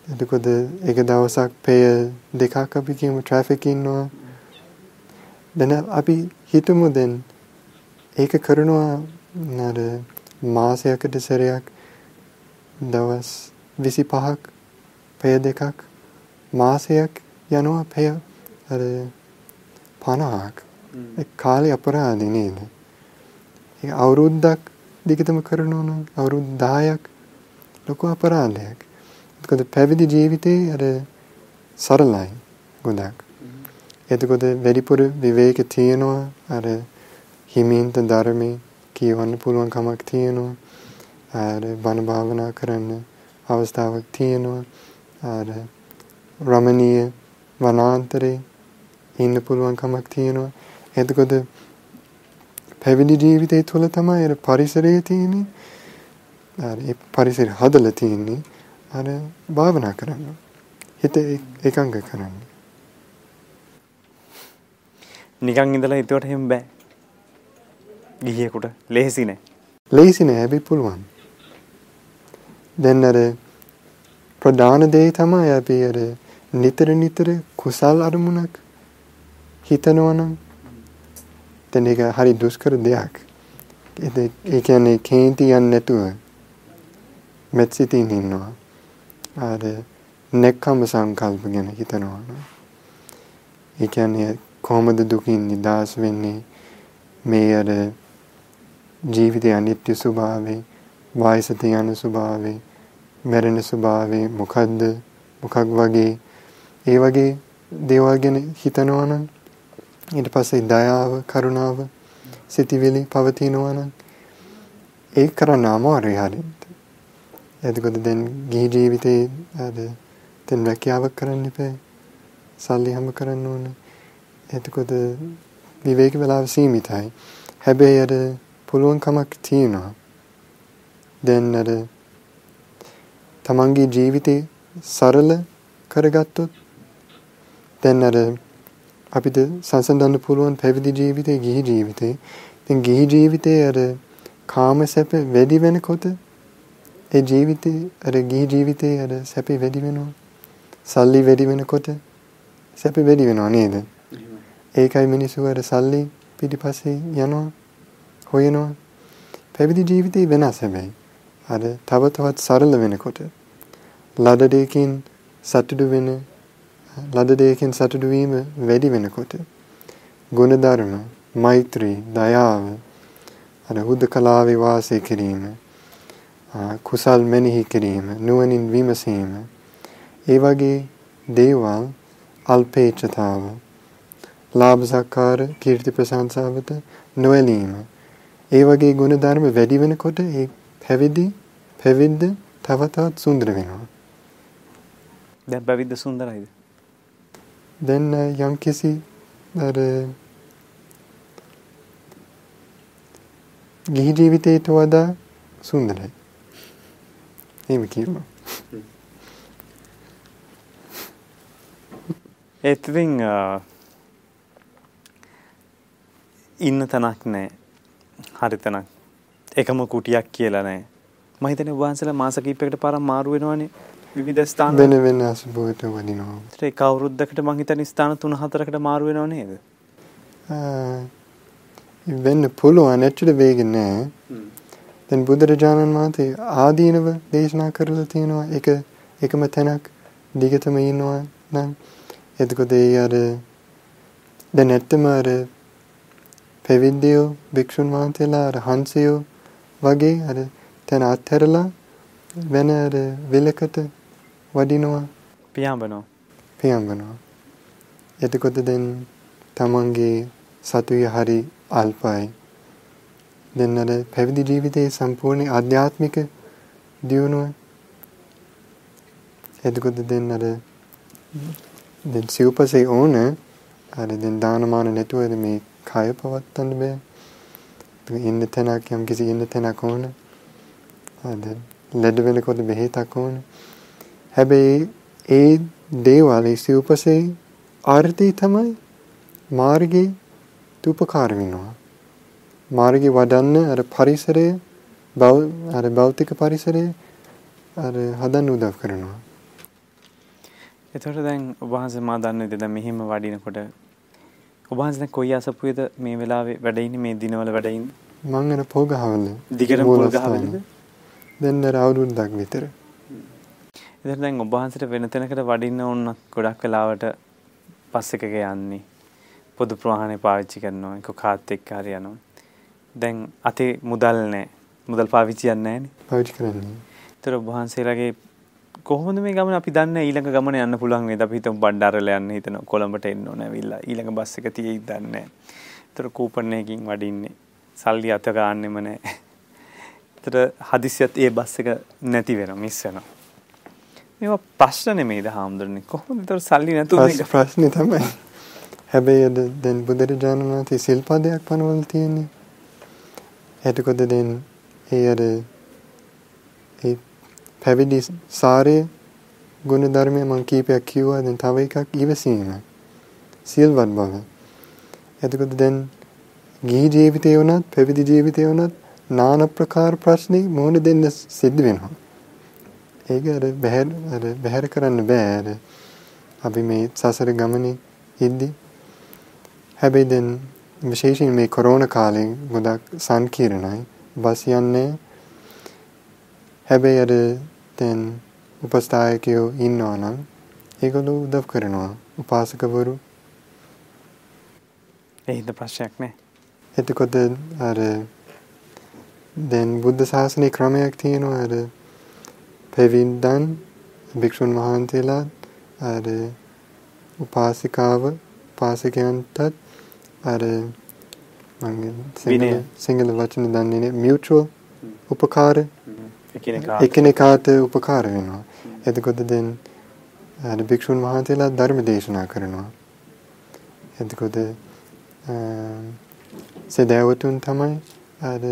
B: එතකොට එක දවසක් පැය දෙකක් අපි කියමු ට්‍රැෆික් ඉන්නවා. දැන් අපි හිතමු දැන් ඒක කරනවා අර මාසයකට සැරයක් දවස් 25ක් පැය දෙකක් මාසයක් යනවා පැය අර 50ක් ඒ කාලේ අපරාධේ නේද? ඒක අවුරුද්දක් දිගටම කරනවා නම් අවුරුදු 10ක් ලොකු අපරාධයක්. එතකොට පැවිදි ජීවිතේ අර සරලයි ගොඩක්. එතකොට වැඩිපුර විවේක තියෙනවා අර හිමින්ත ධර්මයේ කියවන්න පුළුවන් කමක් තියෙනවා අර බණ භාවනා කරන්න අවස්ථාවක් තියෙනවා අර රමණීය වනාන්තරේ ඉන්න පුළුවන් කමක් තියෙනවා. එතකොට පැවිදි ජීවිතය තුළ තමයි අර පරිසරය තියෙන්නේ. අර ඒ පරිසරය හදලා තියෙන්නේ අර භාවනා කරන්න හිත එකඟ කරන්න
A: නිකන් ඉඳලා හිතුවට එහෙම බෑ. ගිහියෙකුට ලේසි නෑ.
B: ලේසි නෑ හැබැයි පුළුවන්. දැන් අර ප්‍රධාන දේ තමයි අපි අර නිතර නිතර කුසල් අරමුණක් හිතනවා නම් දැන් ඒක හරි දුෂ්කර දෙයක්. ඒ කියන්නේ කේන්ති යන්නේ නැතුව මෙත් සිතින් ඉන්නවා. අර නෙක්ඛම් සංකල්ප ගැන හිතනවා. ඒ කියන්නේ කොහොමද දුකින් නිදහස් වෙන්නේ මේ අර ජීවිතය අනිත්‍ය ස්වභාවය වයසට යන ස්වභාවය මැරෙන ස්වභාවය මොකද්ද මොකක් වගේ ඒ වගේ දේවල් ගැන හිතනවා නම් ඊට පස්සේ දයාව කරුණාව සිටිවිලි පවතිනවා නම් ඒක කරන්න අමාරුයි හරියට. එතකොට දැන් ගිහි ජීවිතේ අර දැන් රැකියාවක් කරන්න එපා. සල්ලි හැම කරන්න ඕනේ. එතකොට විවේක වෙලාව සීමිතයි. හැබැයි අර පුළුවන් කමක් තියෙනවා. දැන් අර තමන්ගේ ජීවිතේ සරල කරගත්තොත් දැන් අර අපිට සංසන්දන්න පුළුවන් පැවිදි ජීවිතේ ගිහි ජීවිතේ. ඉතින් ගිහි ජීවිතේ අර කාම සැප වැඩි වෙනකොට ඒ ජීවිතේ අර ගිහි ජීවිතේ අර සැපේ වැඩි වෙනවා. සල්ලි වැඩි වෙනකොට සැප වැඩි වෙනවා නේද? ඒකයි මිනිස්සු අර සල්ලි පිටිපස්සේ යනවා හොයනවා. පැවිදි ජීවිතේ වෙනස් හැබැයි. අර තව තවත් සරල වෙනකොට ලද දෙයකින් සතුටු වෙන ලද දෙයකින් සතුටු වීම වැඩි වෙනකොට ගුණධර්ම මෛත්‍රී දයාව අර හුදකලාවේ වාසය කිරීම කුසල් මෙනෙහි කිරීම නුවණින් විමසීම. ඒ වගේ දේවල් අල්පේච්ඡතාව ලාභ සක්කාර කීර්ති ප්‍රශංසාවත නොඇලීම ඒ වගේ ගුණ ධර්ම වැඩි වෙනකොට ඒ පැවිදි පැවිද්ද තව තවත් සුන්දර වෙනවා.
A: දැන් පැවිද්ද සුන්දරයිද?
B: දැන් යම් කිසි අර ගිහි ජීවිතයට වඩා සුන්දරයි එහෙම කියනවා
A: ඒත් ඉතින් ඉන්න තැනක් නැහැ. හරි තැනක්. එකම කුටියක් කියලා නැහැ. මම හිතන්නේ වහන්සලා මාස කිහිපයකට පාරක් මාරු වෙනවනේ විවිධ ස්ථාන
B: වෙන වෙන අසුබයට වදිනවා.
A: ඒක අවුරුද්දකට මං හිතන්නේ ස්ථාන 3-4කට මාරු වෙනව නේද?
B: වෙන්න පුළුවන් ඇත්තට වේගෙ නෑ. දැන් බුදුරජාණන් වහන්සේ ආදීනව දේශනා කරලා තියෙනවා. එක එකම තැනක් දිගටම ඉන්නවා නම් එතකොට ඒ අර දැන් ඇත්තම අර පැවිද්දයෝ භික්ෂුන් වහන්සේලා අර හංසයෝ වගේ අර තැන අත්හැරලා වෙන අර විලකට වඩිනවා.
A: පියාඹනවා.
B: පියාඹනවා. එතකොට දැන් තමන්ගේ සතුය හරි අල්පයි දැන් අර පැවිදි ජීවිතයේ සම්පූර්ණ ආධ්‍යාත්මික දියුණුව එතකොට දැන් අර දැන් සිව්පසේ ඕන අර දැන් දානමාන නැතුවද මේ කය පවත්වන්න බෑ. ඉන්න තැනක් යම් කිසි ඉන්න තැනක් ඕන. අද ලෙඩ වෙනකොට බෙහෙතක් ඕනේ. හැබැයි ඒ දේවල් ඒ සිව්පසේ ආර්ථි තමයි මාර්ගේ උපකාර වෙනවා. මාර්ගේ වඩන්න අර පරිසරය අර භෞතික පරිසරය අර හදන්න උදව් කරනවා.
A: එතකොට දැන් ඔබ වහන්සේ මා දන්න දැන් මෙහිම වඩිනකොට ඔබ වහන්සේ දැන් කොයි අසපුවේද මේ වෙලාවේ වැඩ ඉන්නේ මේ දිනවල වැඩ ඉන්නේ?
B: මං අර පොගහවල.
A: දිගටම පොගහවලද?
B: දැන් අර අවුරුද්දක් විතර.
A: ඉතින් දැන් ඔබ වහන්සේට වෙන තැනකට වඩින්න ඕන ගොඩක් වෙලාවට බස් එකක යන්නේ. පොදු ප්‍රවාහනේ පාවිච්චි කරනවා. ඒක කාත් එක්ක හරි යනවා. දැන් අතේ මුදල් නැහැ. මුදල් පාවිච්චි යන්නේ නැහනේ.
B: පාවිච්චි කරන්නේ.
A: ඒතර ඔබ වහන්සේලාගේ කොහොමද මේ ගමන අපි දන්නේ ඊළඟ ගමන යන්න පුළුවන් නේද? අපි හිතමු බණ්ඩාරල යන්න හිතනවා. කොළඹට එන්න ඕන ඇවිල්ලා ඊළඟ බස් එක තියෙයිද දන්නේ නැහැ. ඒතර කූපන් එකකින් වඩින්නේ. සල්ලි අත ගන්නෙම නැහැ. ඒතර හදිසියත් ඒ බස් එක නැති වෙනවා මිස් වෙනවා. මේවා ප්‍රශ්න නෙමෙයිද හාමුදුරනේ කොහොමද ඒතර සල්ලි
B: මේක ප්‍රශ්නේ තමයි හැබැයි දැන් බුදුරජාණන් වහන්සේ සිල්පදයක් පනවල තියෙන්නේ එතකොට දැන් ඒ අර ඒ පැවිදි සාරයේ ගුණ ධර්මය මම කීපයක් කිව්වා. දැන් තව එකක් ඉවසීම. සිල්වත් බව. එතකොට දැන් ගිහි ජීවිතේ වුණත් පැවිදි ජීවිතේ වුණත් নানা ප්‍රකාර ප්‍රශ්නේ මොහොන දෙන්න සිද්ධ වෙනවා? ඒක අර බහැර අර බහැර කරන්න බෑ. අර අපි මේ සසර ගමනේ ඉද්දි. හැබැයි දැන් විශේෂයෙන් මේ කොරෝනා කාලේ ගොඩක් සංකීර්ණයි. බස් යන්නේ හැබැයි අර දැන් උපස්ථායකයෝ ඉන්නවා නම් ඒගොල්ලෝ උදව් කරනවා. උපාසකවරු.
A: ඒහිද ප්‍රශ්නයක් නෑ.
B: එතකොට අර දැන් බුද්ධ ශාසනයේ ක්‍රමයක් තියෙනවා. අර පැවිද්දන් භික්ෂුන් වහන්සේලා අර උපාසිකාව උපාසකයන්ටත් අර සිංහල සිංහල වචන දන්නේ නැහැ මියුචුවල් උපකාර එකිනෙකාට උපකාර වෙනවා. එතකොට දැන් අර භික්ෂුන් වහන්සේලා ධර්ම දේශනා කරනවා. එතකොට සදෑවතුන් තමයි අර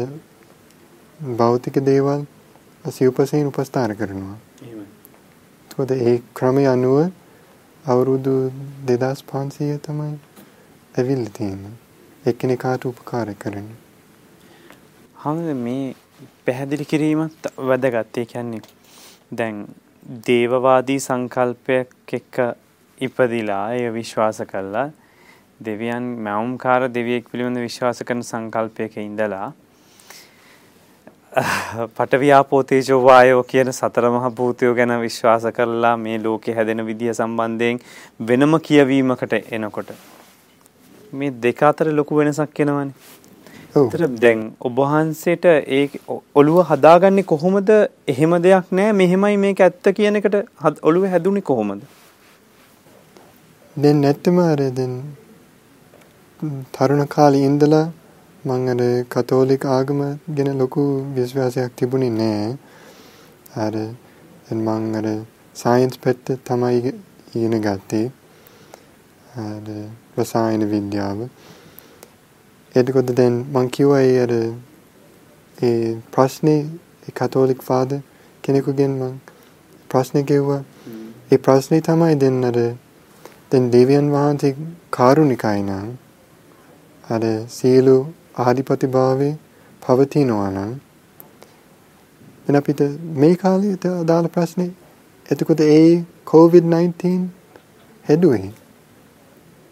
B: භෞතික දේවල් සිව්පසයෙන් උපස්ථාන කරනවා. එතකොට ඒ ක්‍රමය අනුව අවුරුදු 2500 තමයි ඇවිල්ලා තියෙන්නේ. එකිනෙකාට උපකාර කරන්නේ.
A: හරිද මේ පැහැදිලි කිරීමත් වැදගත්. ඒ කියන්නේ දැන් දේවවාදී සංකල්පයක් එක්ක ඉපදිලා එය විශ්වාස කළා දෙවියන් මෞම්කාර දෙවියෙක් පිළිබඳ විශ්වාස කරන සංකල්පයක ඉඳලා පටවියාපෝ තේජෝ වායෝ කියන සතර මහා භූතයෝ ගැන විශ්වාස කරලා මේ ලෝකේ හැදෙන විදිය සම්බන්ධයෙන් වෙනම කියවීමකට එනකොට මේ දෙක අතර ලොකු වෙනසක් එනවනේ. ඔව්. දැන් ඔබ වහන්සේට ඒ ඔළුව හදාගන්නේ කොහොමද? එහෙම දෙයක් නෑ මෙහෙමයි මේක ඇත්ත කියන එකට ඔළුව හැදුනේ කොහොමද?
B: දැන් නැත්තම අර දැන් තරුණ කාලේ ඉඳලා මං අර කතෝලික ආගම ගැන ලොකු විශ්වාසයක් තිබුණේ නෑ. අර මං අර සයන්ස් පැත්ත තමයි ඉගෙන ගත්තේ. අර රසායන විද්‍යාව. එතකොට දැන් මං කිව්වා ඒ අර ඒ ප්‍රශ්නේ ඒ කතෝලික ෆාදර් කෙනෙකුගෙන් මං ප්‍රශ්නේ කිව්වා. ඒ ප්‍රශ්නේ තමයි දැන් අර දැන් දෙවියන් වහන්සේ කාරුණිකයි නම් අර සීලු ආධිපතිභාවයේ පවතිනවා නම් දැන් අපිට මේ කාලේට අදාළ ප්‍රශ්නේ එතකොට ඒ COVID-19 හැදුවේ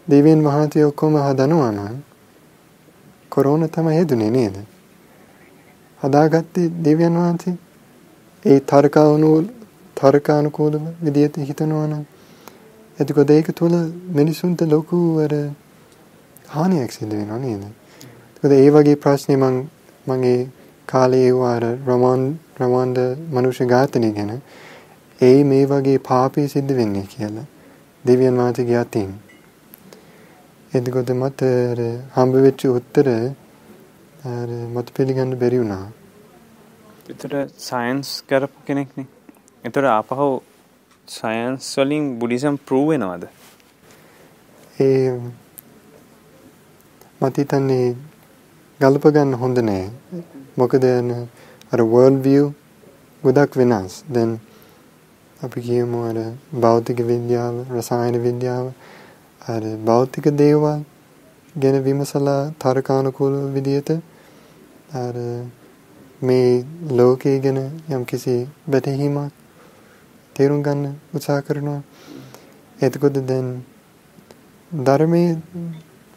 B: දෙවියන් වහන්සේ ඔක්කොම හදනවා නම් කොරෝනා තමයි හැදුනේ නේද? හදාගත්තේ දෙවියන් වහන්සේ ඒ තර්කානුකූල තර්කානුකූලව විදියට හිතනවා නම් එතකොට ඒක තුල මිනිසුන්ට ලොකු අර හානියක් සිදු වෙනවා නේද? ඒකද ඒ වගේ ප්‍රශ්නේ මං මගේ කාලේ වාර රොමන් රොමන්ද මනුෂ්‍ය ඝාතනය ගැන ඒ මේ වගේ පාපී සිද්ධ වෙන්නේ කියලා දෙවියන් වහන්සේගේ අතින් එතකොට මට හම්බ වෙච්ච උත්තර අර මට පිළිගන්න බැරි වුණා.
A: ඒතර සයන්ස් කරපු කෙනෙක්නේ. ඒතර ආපහු සයන්ස් වලින් බුද්දිසම් ප්‍රූව් වෙනවද?
B: ඒ මට හිතන්නේ ගලප ගන්න හොඳ නෑ. මොකද අර world view ගොඩක් වෙනස්. දැන් අපි කියමු අර භෞතික විද්‍යාව, රසායන විද්‍යාව අර භෞතික දේවල් ගැන විමසලා තර්කානුකූල විදියට අර මේ ලෝකයේ ගැන යම්කිසි වැටහීමක් තේරුම් ගන්න උත්සාහ කරනවා. එතකොට දැන් ධර්මයේ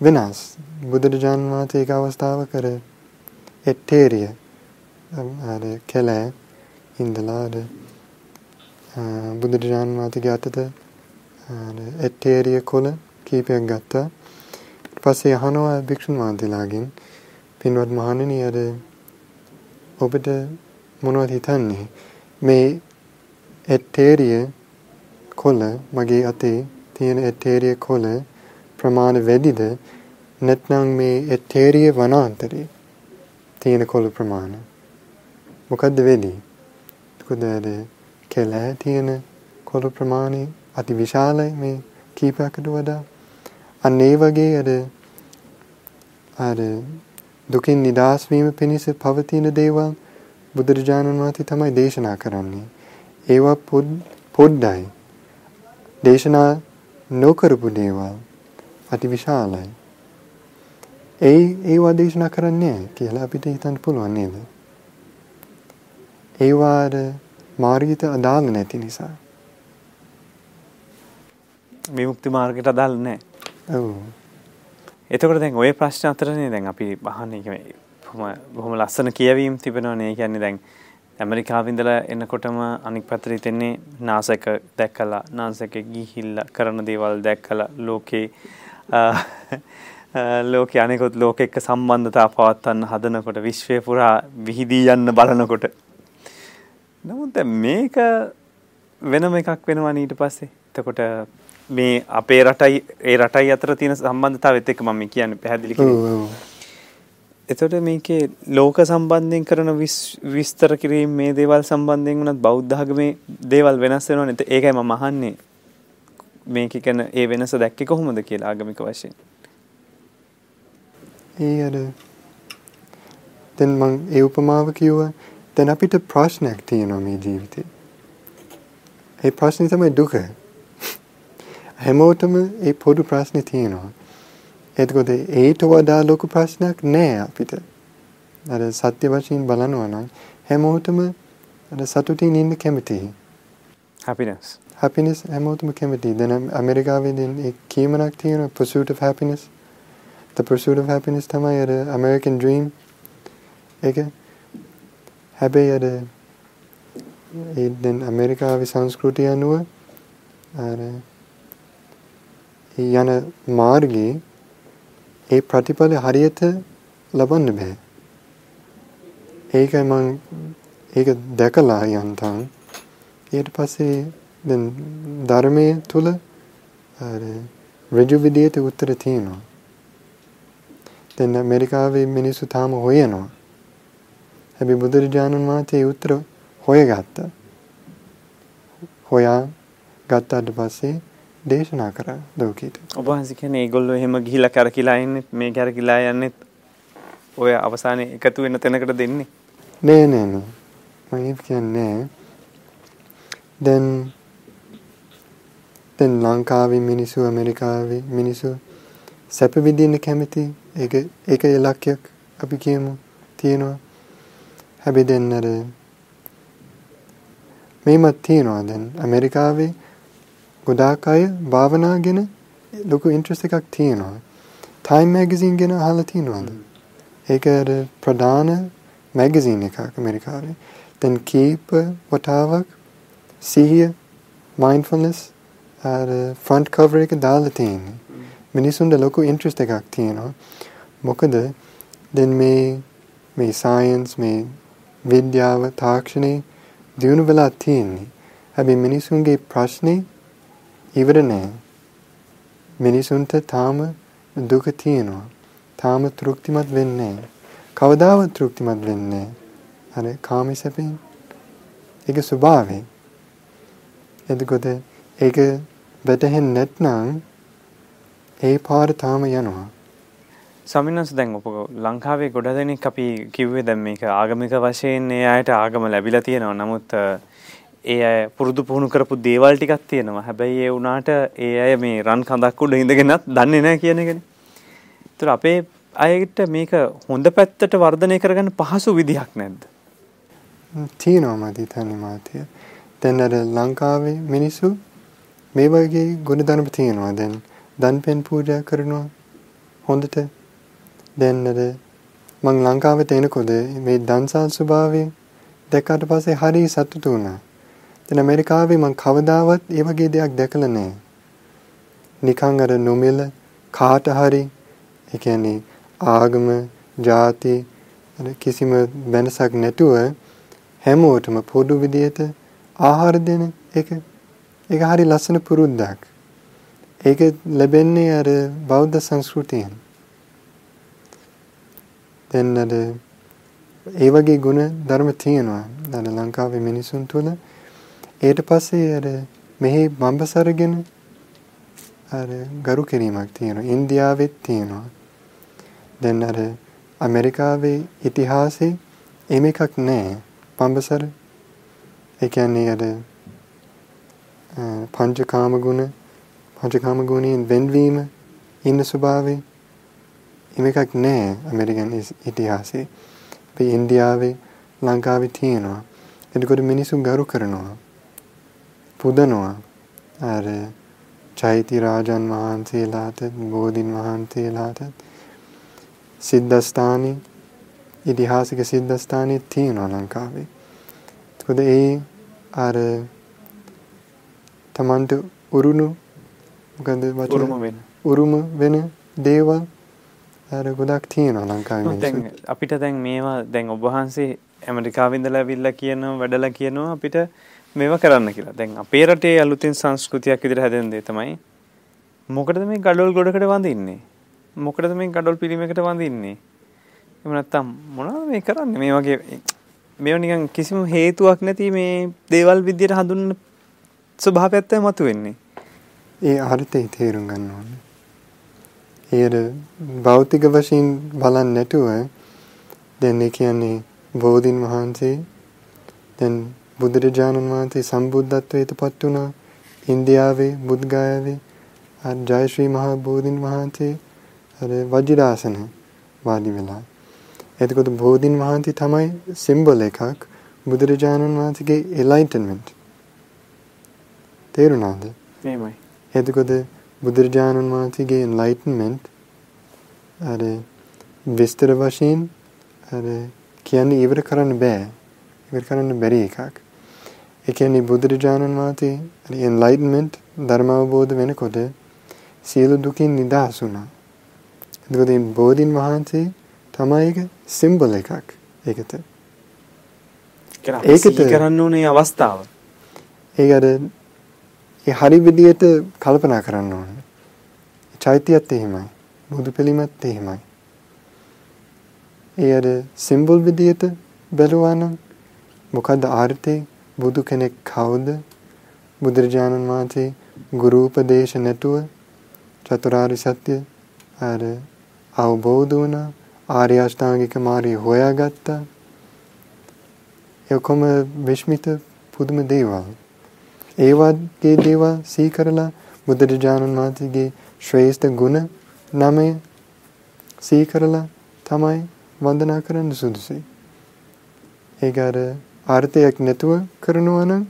B: වෙනස් බුදුරජාන් වහන්සේ ඒක අවස්ථාව කර එටේරිය අර කැලෑ ඉඳලා අර බුදුරජාන් වහන්සේගේ අතට එටේරිය කොළ කීපයක් ගත්තා. පස්සේ අහනවා භික්ෂුන් වහන්සේලාගෙන් පින්වත් මහණෙනි අර ඔබට මොනවද හිතන්නේ මේ එටේරිය කොළ මගේ අතේ තියෙන එටේරිය කොළ ප්‍රමාණ වැඩිද නැත්නම් මේ එටේරිය වනාන්තරේ තියෙන කොළ ප්‍රමාණය මොකද්ද වෙන්නේ? එතකොට කෙලෑ තියෙන කොළ ප්‍රමාණය අති විශාලයි මේ කීපයකට වඩා. අන්න ඒ වගේ අර අර දුකින් නිදහස් වීම පිණිස පවතින දේවල් බුදුරජාණන් වහන්සේ තමයි දේශනා කරන්නේ. ඒවා පොඩ්ඩයි. දේශනා නොකරපු දේවල් අති විශාලයි. ඒ ඒවා දේශනා කරන්නේ කියලා අපිට හිතන්න පුළුවන් නේද? ඒවාට මාර්ගයට අදාළ නැති නිසා.
A: විමුක්ති මාර්ගයට අදාළ නැහැ.
B: ඔව්.
A: එතකොට දැන් ওই ප්‍රශ්න අතරනේ දැන් අපි අහන්නේ බොහොම ලස්සන කියවීම් තිබෙනවනේ. ඒ කියන්නේ දැන් ඇමරිකාවේ ඉඳලා එනකොටම අනික් පැත්තට හිතෙන්නේ නාසක දැක්කලා නාසක ගිහිල්ලා කරන දේවල් දැක්කලා ලෝකේ ලෝකේ අනිකුත් ලෝක එක්ක සම්බන්ධතා පවත්වන්න හදනකොට විශ්වය පුරා විහිදී යන්න බලනකොට නමුත් මේක වෙනම එකක් වෙනවා ඊට පස්සේ. එතකොට මේ අපේ රටයි ඒ රටයි අතර තියෙන සම්බන්ධතාවෙත් එක්ක මම කියන්නේ පැහැදිලි
B: කරේ.
A: එතකොට මේකේ ලෝක සම්බන්ධයෙන් කරන විස්තර කිරීම මේ දේවල් සම්බන්ධයෙන් වුණත් බෞද්ධ ආගමේ දේවල් වෙනස් වෙනවනේ. ඒකයි මම අහන්නේ. මේක කියන ඒ වෙනස දැක්කේ කොහොමද කියලා ආගමික වශයෙන්.
B: ඒ අර දැන් මම ඒ උපමාව කිව්වා. දැන් අපිට ප්‍රශ්නයක් තියෙනවා මේ ජීවිතේ. ඒ ප්‍රශ්නේ තමයි දුක. හැමෝටම ඒ පොදු ප්‍රශ්නේ තියෙනවා. එතකොට ඒට වඩා ලොකු ප්‍රශ්නයක් නෑ අපිට. අර සත්‍ය වශයෙන් බලනවා නම් හැමෝටම අර සතුටින් ඉන්න කැමතියි.
A: happiness.
B: happiness හැමෝටම කැමතියි. දැන් ඇමරිකාවේ දැන් ඒ කීමනක් තියෙනවා pursuit of happiness. the pursuit of happiness තමයි අර American dream. ඒක හැබැයි අර ඒ දැන් ඇමරිකාවේ සංස්කෘතිය අනුව අර යන මාර්ගයේ ඒ ප්‍රතිඵල හරියට ලබන්න බෑ. ඒකයි මං ඒක දැකලා යන්තම් ඊට පස්සේ දැන් ධර්මයේ තුල අර ඍජු විදියට උත්තර තියෙනවා. දැන් ඇමරිකාවේ මිනිස්සු තාම හොයනවා. හැබැයි බුදුරජාණන් වහන්සේ උත්තර හොයගත්තා. හොයා ගත්තාට පස්සේ දේශනා කරා ලෝකෙට.
A: ඔබ වහන්සේ කියන්නේ ඒගොල්ලෝ එහෙම ගිහිලා කරකිලා ඉන්නේ මේ කරකිලා යන්නේ ඔය අවසානයේ එකතු වෙන තැනකට දෙන්නේ.
B: නෑ නෑ නෑ. මම කියන්නේ දැන් දැන් ලංකාවේ මිනිස්සු ඇමරිකාවේ මිනිස්සු සැප විඳින්න කැමති ඒක ඒක ඉලක්කයක් අපි කියමු තියෙනවා. හැබැයි දැන් අර මේමත් තියෙනවා දැන් ඇමරිකාවේ ගොඩාක් අය භාවනා ගැන ලොකු ඉන්ට්‍රස්ට් එකක් තියෙනවා. ටයිම් මැගසින් ගැන අහලා තියෙනවද? ඒක අර ප්‍රධාන මැගසින් එකක් ඇමරිකාවේ. දැන් කීප වතාවක් සිහිය mindfulness අර ෆ්‍රන්ට් කවර් එක දාලා තියෙන්නේ. මිනිසුන්ට ලොකු ඉන්ට්‍රස්ට් එකක් තියෙනවා. මොකද දැන් මේ මේ සයන්ස් මේ විද්‍යාව තාක්ෂණේ දියුණු වෙලා තියෙන්නේ. හැබැයි මිනිසුන්ගේ ප්‍රශ්නේ ඉවර නෑ. මිනිසුන්ට තාම දුක තියෙනවා. තාම තෘප්තිමත් වෙන්නේ නෑ. කවදාවත් තෘප්තිමත් වෙන්නේ නෑ. අර කාමසපෙන් ඒක ස්වභාවය. එතකොට ඒක වැටහෙන්නේ නැත්නම් ඒ පාර තාම යනවා.
A: සමිනස් දැන් ඔප ලංකාවේ ගොඩ දෙනෙක් අපි කිව්වේ දැන් මේක ආගමික වශයෙන් ඒ අයට ආගම ලැබිලා තියෙනවා. නමුත් ඒ අය පුරුදු පුහුණු කරපු දේවල් ටිකක් තියෙනවා. හැබැයි ඒ වුණාට ඒ අය මේ රන් කඳක් උඩ ඉඳගෙනත් දන්නේ නැහැ කියන එකනේ. ඒතර අපේ අයට මේක හොඳ පැත්තට වර්ධනය කරගන්න පහසු විදිහක් නැද්ද?
B: තියෙනවා මට හිතන්නේ මාතිය. දැන් අර ලංකාවේ මිනිස්සු මේ වගේ ගුණධර්ම තියෙනවා. දැන් දන්පෙන් පූජා කරනවා හොඳට. දැන් අර මං ලංකාවට එනකොට මේ දන්සල් ස්වභාවය දැක්කට පස්සේ හරි සතුටු වුණා. දැන් ඇමරිකාවේ මං කවදාවත් ඒ වගේ දෙයක් දැකලා නැහැ. නිකන් අර නොමිල කාට හරි ඒ කියන්නේ ආගම, ಜಾති කිසිම වෙනසක් නැතුව හැමෝටම පොදු විදියට ආහාර දෙන එක ඒක හරි ලස්සන පුරුද්දක්. ඒක ලැබෙන්නේ අර බෞද්ධ සංස්කෘතියෙන්. දැන් අර ඒ වගේ ගුණ ධර්ම තියෙනවා. අර ලංකාවේ මිනිසුන් තුළ ඊට පස්සේ අර මෙහි බම්බසරගෙන අර ගරු කිරීමක් තියෙනවා. ඉන්දියාවෙත් තියෙනවා. දැන් අර ඇමරිකාවේ ඉතිහාසයේ එහෙම එකක් නැහැ. බම්බසර ඒ කියන්නේ අර පංචකාම ගුණ පංචකාම ගුණයෙන් වෙන්වීම ඉන්න ස්වභාවය එහෙම එකක් නැහැ ඇමරිකන් ඉතිහාසයේ. අපි ඉන්දියාවේ ලංකාවේ තියෙනවා. එතකොට මිනිස්සු ගරු කරනවා. පුදනවා. අර චෛත්‍ය රාජන් වහන්සේලාට බෝධින් වහන්සේලාට සිද්ධාස්ථානි ඉතිහාසික සිද්ධාස්ථානි තියෙනවා ලංකාවේ. එතකොට ඒ අර තමන්ට උරුණු මොකද
A: වෙන
B: උරුම වෙන දේවල් අර ගොඩක් තියෙනවා ලංකාවේ
A: දැන් අපිට දැන් මේවා දැන් ඔබ වහන්සේ ඇමරිකාවේ ඉඳලා ඇවිල්ලා කියනවා වැඩලා කියනවා අපිට මේවා කරන්න කියලා. දැන් අපේ රටේ අලුතින් සංස්කෘතියක් විදිහට හැදෙන දේ තමයි මොකටද මේ gadol ගොඩකට වඳින්නේ? මොකටද මේ gadol පිළිමයකට වඳින්නේ? එහෙම නැත්තම් මොනවද මේ කරන්නේ? මේ වගේ මේව නිකන් කිසිම හේතුවක් නැති මේ දේවල් විදිහට හඳුන්වන ස්වභාවයක් තමයි මතුවෙන්නේ.
B: ඒ අර්ථය තේරුම් ගන්න ඕනේ. ඒර භෞතික වශයෙන් බලන්නේ නැතුව දැන් ඒ කියන්නේ බෝධින් වහන්සේ දැන් බුදුරජාණන් වහන්සේ සම්බුද්ධත්වයට පත් වුණා. ඉන්දියාවේ බුද්ධගයාවේ අර ජයශ්‍රී මහා බෝධින් වහන්සේ අර වජිරාසන වාඩි වෙලා. එතකොට බෝධින් වහන්සේ තමයි සිම්බල් එකක් බුදුරජාණන් වහන්සේගේ enlightenment. තේරුණාද?
A: එහෙමයි.
B: එතකොට බුදුරජාණන් වහන්සේගේ enlightenment අර විස්තර වශයෙන් අර කියන්නේ ඉවර කරන්න බෑ. ඉවර කරන්න බැරි එකක් ඒ කියන්නේ බුදුරජාණන් වහන්සේ enlightenment ධර්ම අවබෝධ වෙනකොට සියලු දුකින් නිදහස් වුණා. එතකොට මේ බෝධින් වහන්සේ තමයි ඒක සිම්බල් එකක්. ඒකට.
A: ඒකට කරන්න ඕනේ අවස්ථාව.
B: ඒක අර ඒ හරි විදියට කල්පනා කරන්න ඕනේ. චෛත්‍යයත් එහෙමයි. බුදු පිළිමත් එහෙමයි. ඒ අර සිම්බල් විදියට බැලුවා නම් මොකද්ද ආර්ථේ බුදු කෙනෙක් කවුද? බුදුරජාණන් වහන්සේ ගුරු උපදේශ නැතුව චතුරාර්ය සත්‍ය අර අවබෝධ වුණා. ආර්ය අෂ්ටාංගික මාර්ගය හොයාගත්තා. ඒකම විශ්මිත පුදුම දේවල්. ඒ වගේ දේවල් සීකරලා බුදුරජාණන් වහන්සේගේ ශ්‍රේෂ්ඨ ගුණ නමය සීකරලා තමයි වන්දනා කරන්න සුදුසුයි. ඒක අර අර්ථයක් නැතුව කරනවා නම්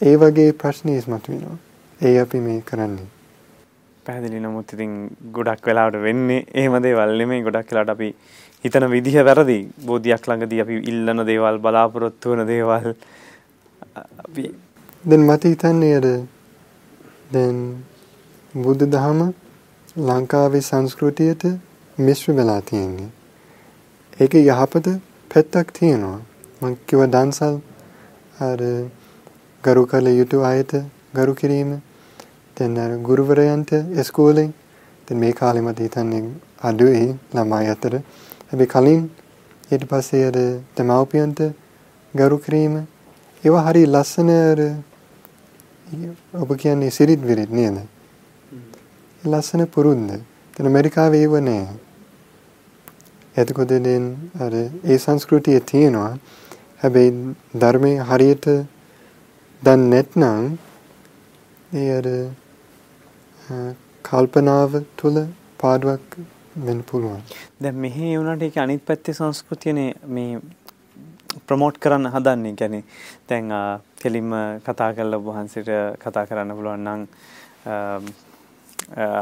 B: ඒ වගේ ප්‍රශ්න ඉස්මතු වෙනවා. ඒ අපි මේ කරන්නේ.
A: පැහැදිලි නමුත් ඉතින් ගොඩක් වෙලාවට වෙන්නේ එහෙම දේවල් නෙමෙයි ගොඩක් වෙලාවට අපි හිතන විදිහ වැරදි. බෝධියක් ළඟදී අපි ඉල්ලන දේවල් බලාපොරොත්තු වෙන දේවල් අපි
B: දැන් මට හිතන්නේ අර දැන් බුද්ධ දහම ලංකාවේ සංස්කෘතියට මිශ්‍ර වෙලා තියෙන්නේ. ඒක යහපත පැත්තක් තියෙනවා. මං කිව්ව දන්සල් අර ගරු කළ යුතු අයට ගරු කිරීම දැන් අර ගුරුවරයන්ට ඉස්කෝලෙන් දැන් මේ කාලේ මට හිතන්නේ අඩුයි ළමයි අතර. හැබැයි කලින් ඊට පස්සේ අර දෙමව්පියන්ට ගරු කිරීම ඒවා හරි ලස්සන අර ඔබ කියන්නේ සිරිත් විරිත් නේද? ලස්සන පුරුද්ද. දැන් ඇමරිකාවේ ඒව නෑ. එතකොට දැන් අර ඒ සංස්කෘතිය තියෙනවා. හැබැයි ධර්මයේ හරියට දන්නේ නැත්නම් ඒ අර කල්පනාව තුළ පාඩුවක් වෙන්න පුළුවන්.
A: දැන් මෙහි වුණාට ඒක අනිත් පැත්තේ සංස්කෘතියනේ මේ ප්‍රොමෝට් කරන්න හදන්නේ. කියන්නේ දැන් කෙලින්ම කතා කරලා වහන්සේට කතා කරන්න පුළුවන් නම්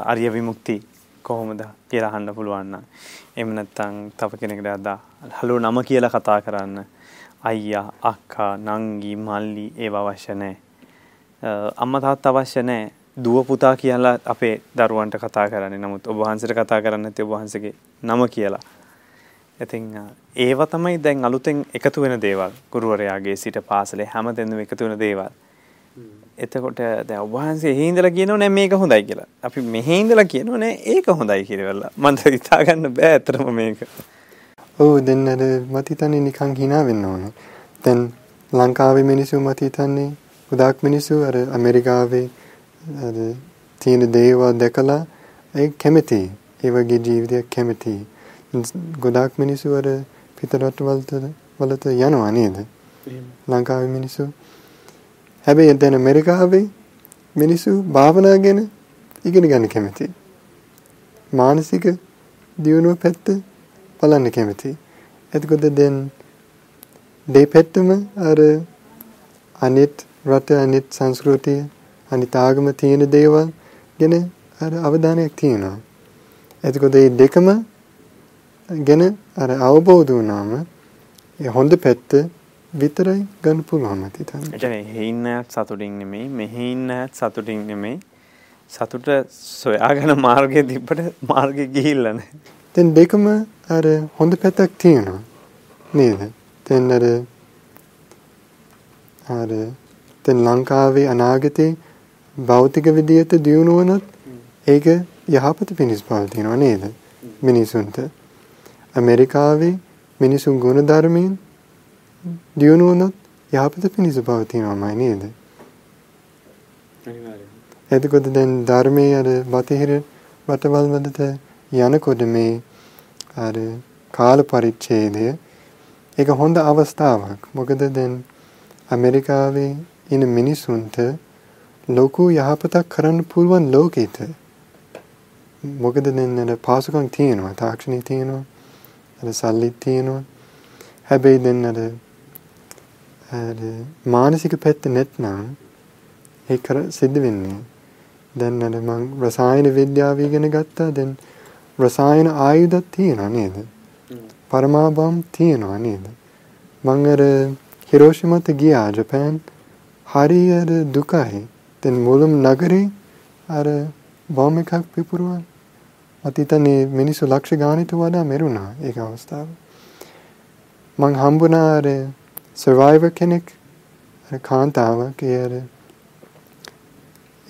A: අරිය විමුක්ති කොහොමද කියලා අහන්න පුළුවන් නම් එහෙම නැත්නම් තව කෙනෙකුට අදා හලෝ නම කියලා කතා කරන්න අයියා අක්කා නංගි මල්ලි ඒව අවශ්‍ය නැහැ. අම්මා තාත්තා අවශ්‍ය නැහැ. දුව පුතා කියලා අපේ දරුවන්ට කතා කරන්නේ. නමුත් ඔබ වහන්සේට කතා කරන්නේ නැති ඔබ වහන්සේගේ නම කියලා. ඉතින් ඒව තමයි දැන් අලුතෙන් එකතු වෙන දේවල්. ගුරුවරයාගේ සිට පාසලේ හැමතැනම එකතු වෙන දේවල්. එතකොට දැන් ඔබ වහන්සේ එහි ඉඳලා කියනෝ නෑ මේක හොඳයි කියලා. අපි මෙහි ඉඳලා කියනෝ නෑ ඒක හොඳයි කියලා. මන්ට හිතා ගන්න බෑ අතරම මේක.
B: ඔව් දැන් අර මට හිතන්නේ නිකන් hina වෙන්න ඕනේ. දැන් ලංකාවේ මිනිස්සු මට හිතන්නේ ගොඩාක් මිනිස්සු අර ඇමරිකාවේ අර තියෙන දේවල් දැකලා ඒ කැමති. ඒ වගේ ජීවිතයක් කැමති. ගොඩාක් මිනිස්සු අර පිටරට වලට වලට යනවා නේද? ලංකාවේ මිනිස්සු. හැබැයි දැන් ඇමරිකාවේ මිනිස්සු භාවනා ගැන ඉගෙන ගන්න කැමති. මානසික දියුණුව පැත්ත බලන්න කැමති. එතකොට දැන් දෙපැත්තම අර අනිත් රට අනිත් සංස්කෘතිය අනිත් ආගම තියෙන දේවල් ගැන අර අවධානයක් තියෙනවා. එතකොට මේ දෙකම ගැන අර අවබෝධ වුණාම ඒ හොඳ පැත්ත විතරයි ගන්න පුළුවන් මත හිතන්නේ.
A: ඒ කියන්නේ හේින්නත් සතුටින් නෙමෙයි මෙහෙින්නත් සතුටින් නෙමෙයි සතුට සොයාගෙන මාර්ගයේ තිබ්බට මාර්ගේ ගිහිල්ලා නැහැ.
B: දැන් දෙකම අර හොඳ පැත්තක් තියෙනවා. නේද? දැන් අර අර දැන් ලංකාවේ අනාගතේ භෞතික විදියට දියුණු වුණොත් ඒක යහපත පිණිස පවතිනවා නේද? මිනිසුන්ට. ඇමරිකාවේ මිනිසුන් ගුණ ධර්මයෙන් දියුණු වුණොත් යහපත පිණිස පවතිනවාමයි නේද?
A: අනිවාර්යයෙන්.
B: එතකොට දැන් ධර්මයේ අර බටහිර වටවල් වලට යනකොට මේ අර කාල පරිච්ඡේදය ඒක හොඳ අවස්ථාවක්. මොකද දැන් ඇමරිකාවේ ඉන්න මිනිසුන්ට ලොකු යහපතක් කරන්න පුළුවන් ලෝකෙට. මොකද දැන් අර පාසුකම් තියෙනවා, තාක්ෂණي තියෙනවා, අර සල්ලි තියෙනවා. හැබැයි දැන් අර අර මානසික පැත්ත නැත්නම් ඒක සිද්ධ වෙන්නේ. දැන් අර මම රසායන විද්‍යාව ඉගෙන ගත්තා. දැන් රසායන ආයුධ තියෙනවා නේද? පරමාබම් තියෙනවා නේද? මං අර හිරෝෂිමාට ගියා ජපාන් හරියට දුකයි. දැන් මුළුම නගරේ අර බෝම් එකක් පිපුරුවා. හිතන්නේ මිනිස්සු ලක්ෂ ගානකට වඩා මෙරුණා ඒක අවස්ථාව. මං හම්බුණා අර සර්වයිවර් කෙනෙක් අර කාන්තාවක් ඒ අර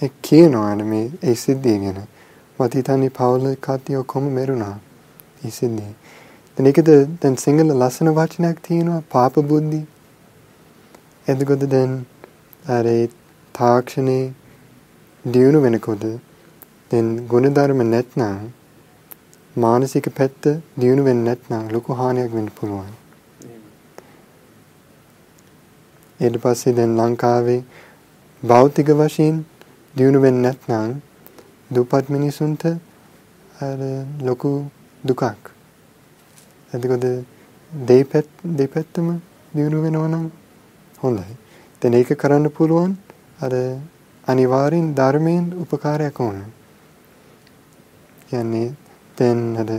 B: ඒ කියනවා මේ ඒ සිද්ධිය ගැන. මට හිතන්නේ පවුල කට්ටිය ඔක්කොම මෙරුණා. ඒ සිද්ධිය. දැන් ඒකද දැන් සිංහල ලස්සන වචනයක් තියෙනවා පාප බුද්ධි. එතකොට දැන් අර තාක්ෂණේ දියුණු වෙනකොට දැන් ගුණධර්ම නැත්නම් මානසික පැත්ත දියුණු වෙන්නේ නැත්නම් ලොකු හානියක් වෙන්න පුළුවන්. ඊට පස්සේ දැන් ලංකාවේ භෞතික වශයෙන් දියුණු වෙන්නේ නැත්නම් දුප්පත් මිනිසුන්ට අර ලොකු දුකක්. එතකොට දෙපැත්ත දෙපැත්තම දියුණු වෙනවා නම් හොඳයි. දැන් ඒක කරන්න පුළුවන් අර අනිවාර්යෙන් ධර්මයෙන් උපකාරයක් ඕන. කියන්නේ දැන් අර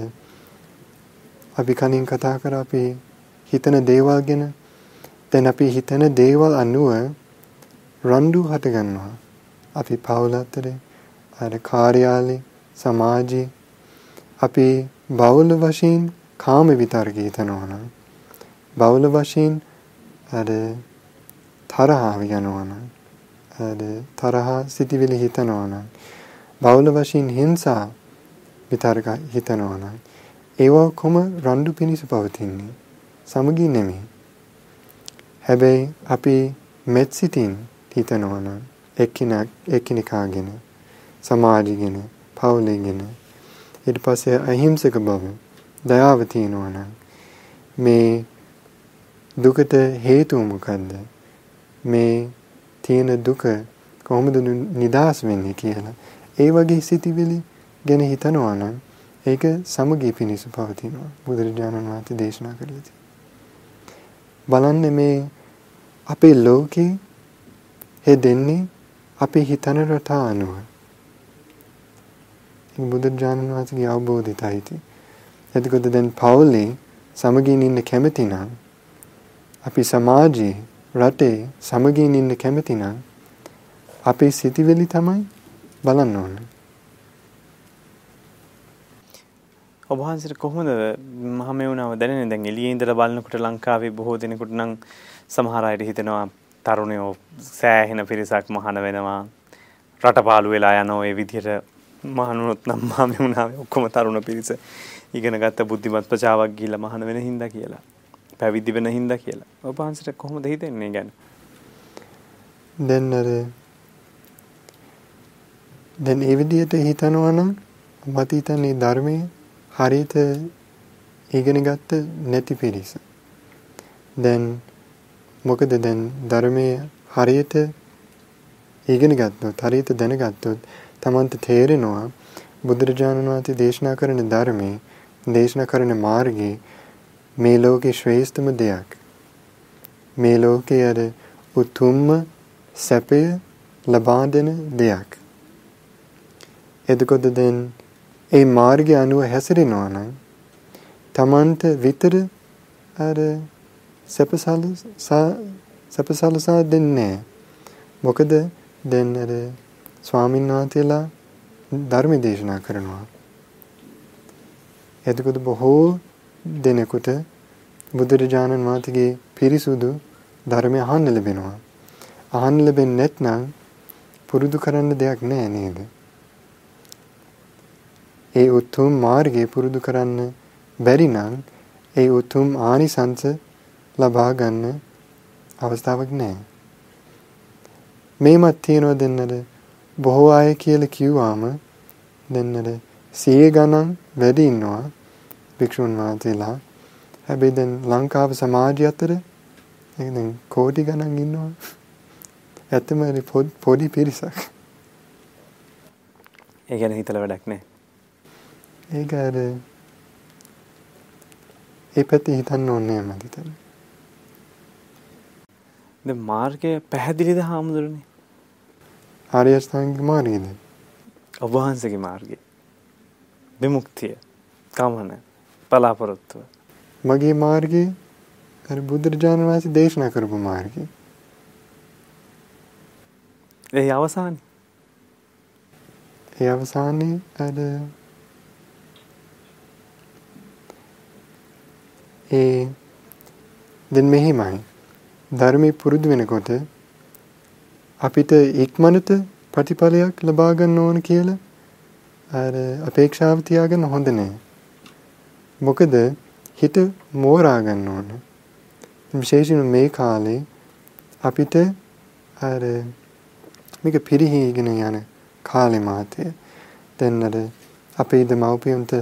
B: අපි කලින් කතා කරා අපි හිතන දේවල් ගැන දැන් අපි හිතන දේවල් අනුව රණ්ඩු හට ගන්නවා. අපි පවුල අතරේ අර කාර්යාලේ සමාජයේ අපි බෞල වශයෙන් කාම විතර්ක හිතනවා නම් බෞල වශයෙන් අර තරහව යනවා නම් අර තරහ සිටිවිලි හිතනවා නම් බෞල වශයෙන් හිංසා විතර්ක හිතනවා නම් ඒවා කොම රණ්ඩු පිනිස පවතින්නේ? සමගී නෙමෙයි. හැබැයි අපි මෙත් සිතින් හිතනවා නම් එක්කිනෙක් එක්කිනෙකාගෙන සමාජගෙන පවුලගෙන ඊට පස්සේ අහිංසක බව දයාව තියෙනවා නම් මේ දුකට හේතුව මොකද්ද? මේ තියෙන දුක කොහොමද නිදහස් වෙන්නේ කියලා. ඒ වගේ සිතිවිලි ගැන හිතනවා නම් ඒක සමගී පිණිස පවතිනවා. බුදුරජාණන් වහන්සේ දේශනා කළේ. බලන්න මේ අපේ ලෝකේ හෙදෙන්නේ අපේ හිතන රටා අනුව. බුදුරජාණන් වහන්සේගේ අවබෝධයයි. එතකොට දැන් පවුලේ සමගින් ඉන්න කැමති නම් අපි සමාජයේ රටේ සමගින් ඉන්න කැමති නම් අපේ සිතිවිලි තමයි බලන්න ඕනේ.
A: ඔබ වහන්සේට කොහොමද මහමෙවුනාව දැනෙන්නේ දැන් එළියේ ඉඳලා බලනකොට ලංකාවේ බොහෝ දෙනෙකුට නම් සමහර අයට හිතෙනවා තරුණයෝ සෑහෙන පිරිසක් මහාන වෙනවා රටපාලු වෙලා යන ওই විදිහට මහනුනොත් නම් මහමෙවුනාවේ ඔක්කොම තරුණ පිරිස ඉගෙන ගත්ත බුද්ධිමත් ප්‍රජාවක් ගිහිල්ලා මහාන වෙන හින්දා කියලා. පැවිදි වෙන හින්දා කියලා. ඔබ වහන්සේට කොහොමද හිතෙන්නේ ගැන?
B: දැන් අර දැන් ඒ විදිහට හිතනවා නම් මට හිතන්නේ ධර්මයේ හරියට ඉගෙන ගත්ත නැති පිරිස. දැන් මොකද දැන් ධර්මයේ හරියට ඉගෙන ගත්තොත් හරියට දැනගත්තොත් Tamanට තේරෙනවා බුදුරජාණන් වහන්සේ දේශනා කරන ධර්මයේ දේශනා කරන මාර්ගයේ මේ ලෝකේ ශ්‍රේෂ්ඨම දෙයක්. මේ ලෝකයේ අර උතුම්ම සැපය ලබා දෙන දෙයක්. එතකොට දැන් ඒ මාර්ගය අනුව හැසිරෙනවා නම් තමන්ට විතර අර සැපසලසා දෙන්නේ මොකද දැන් අර ස්වාමීන් වහන්සේලා ධර්ම දේශනා කරනවා. එතකොට බොහෝ දෙනෙකුට බුදුරජාණන් වහන්සේගේ පිරිසුදු ධර්මය අහන්න ලැබෙනවා. අහන්න ලැබෙන්නේ නැත්නම් පුරුදු කරන්න දෙයක් නැහැ නේද? ඒ උතුම් මාර්ගය පුරුදු කරන්න බැරි නම් ඒ උතුම් ආනිසංස ලබා ගන්න අවස්ථාවක් නැහැ. මේමත් තියනවා දෙන්නද? බොහෝ අය කියලා කිව්වාම දෙන්නද සිය ගණන් වැඩි ඉන්නවා භික්ෂුන් වහන්සේලා. හැබැයි දැන් ලංකාව සමාජය අතර දැන් කෝටි ගණන් ඉන්නවා. ඇත්තම පොඩි පිරිසක්.
A: ඒ ගැන හිතලා වැඩක් නැහැ.
B: ඒක අර ඒ පැත්තේ හිතන්න ඕනේ මම හිතන්නේ.
A: දැන් මාර්ගය පැහැදිලිද හාමුදුරනේ?
B: ආර්ය අෂ්ටාංගික මාර්ගයද?
A: ඔබ වහන්සේගේ මාර්ගය. විමුක්තිය. කමන. බලාපොරොත්තුව.
B: මගේ මාර්ගය අර බුදුරජාණන් වහන්සේ දේශනා කරපු මාර්ගය.
A: ඒ අවසානයේ
B: ඒ අවසානයේ අර ඒ දැන් මෙහිමයි ධර්මයේ පුරුදු වෙනකොට අපිට ඉක්මනට ප්‍රතිඵලයක් ලබා ගන්න ඕන කියලා අර අපේක්ෂාව තියාගන්න හොඳ නෑ. මොකද හිත මෝරා ගන්න ඕන. විශේෂයෙන්ම මේ කාලේ අපිට අර මේක පිරිහීගෙන යන කාලේ මාතේ දැන් අර අපේ දමව්පියන්ට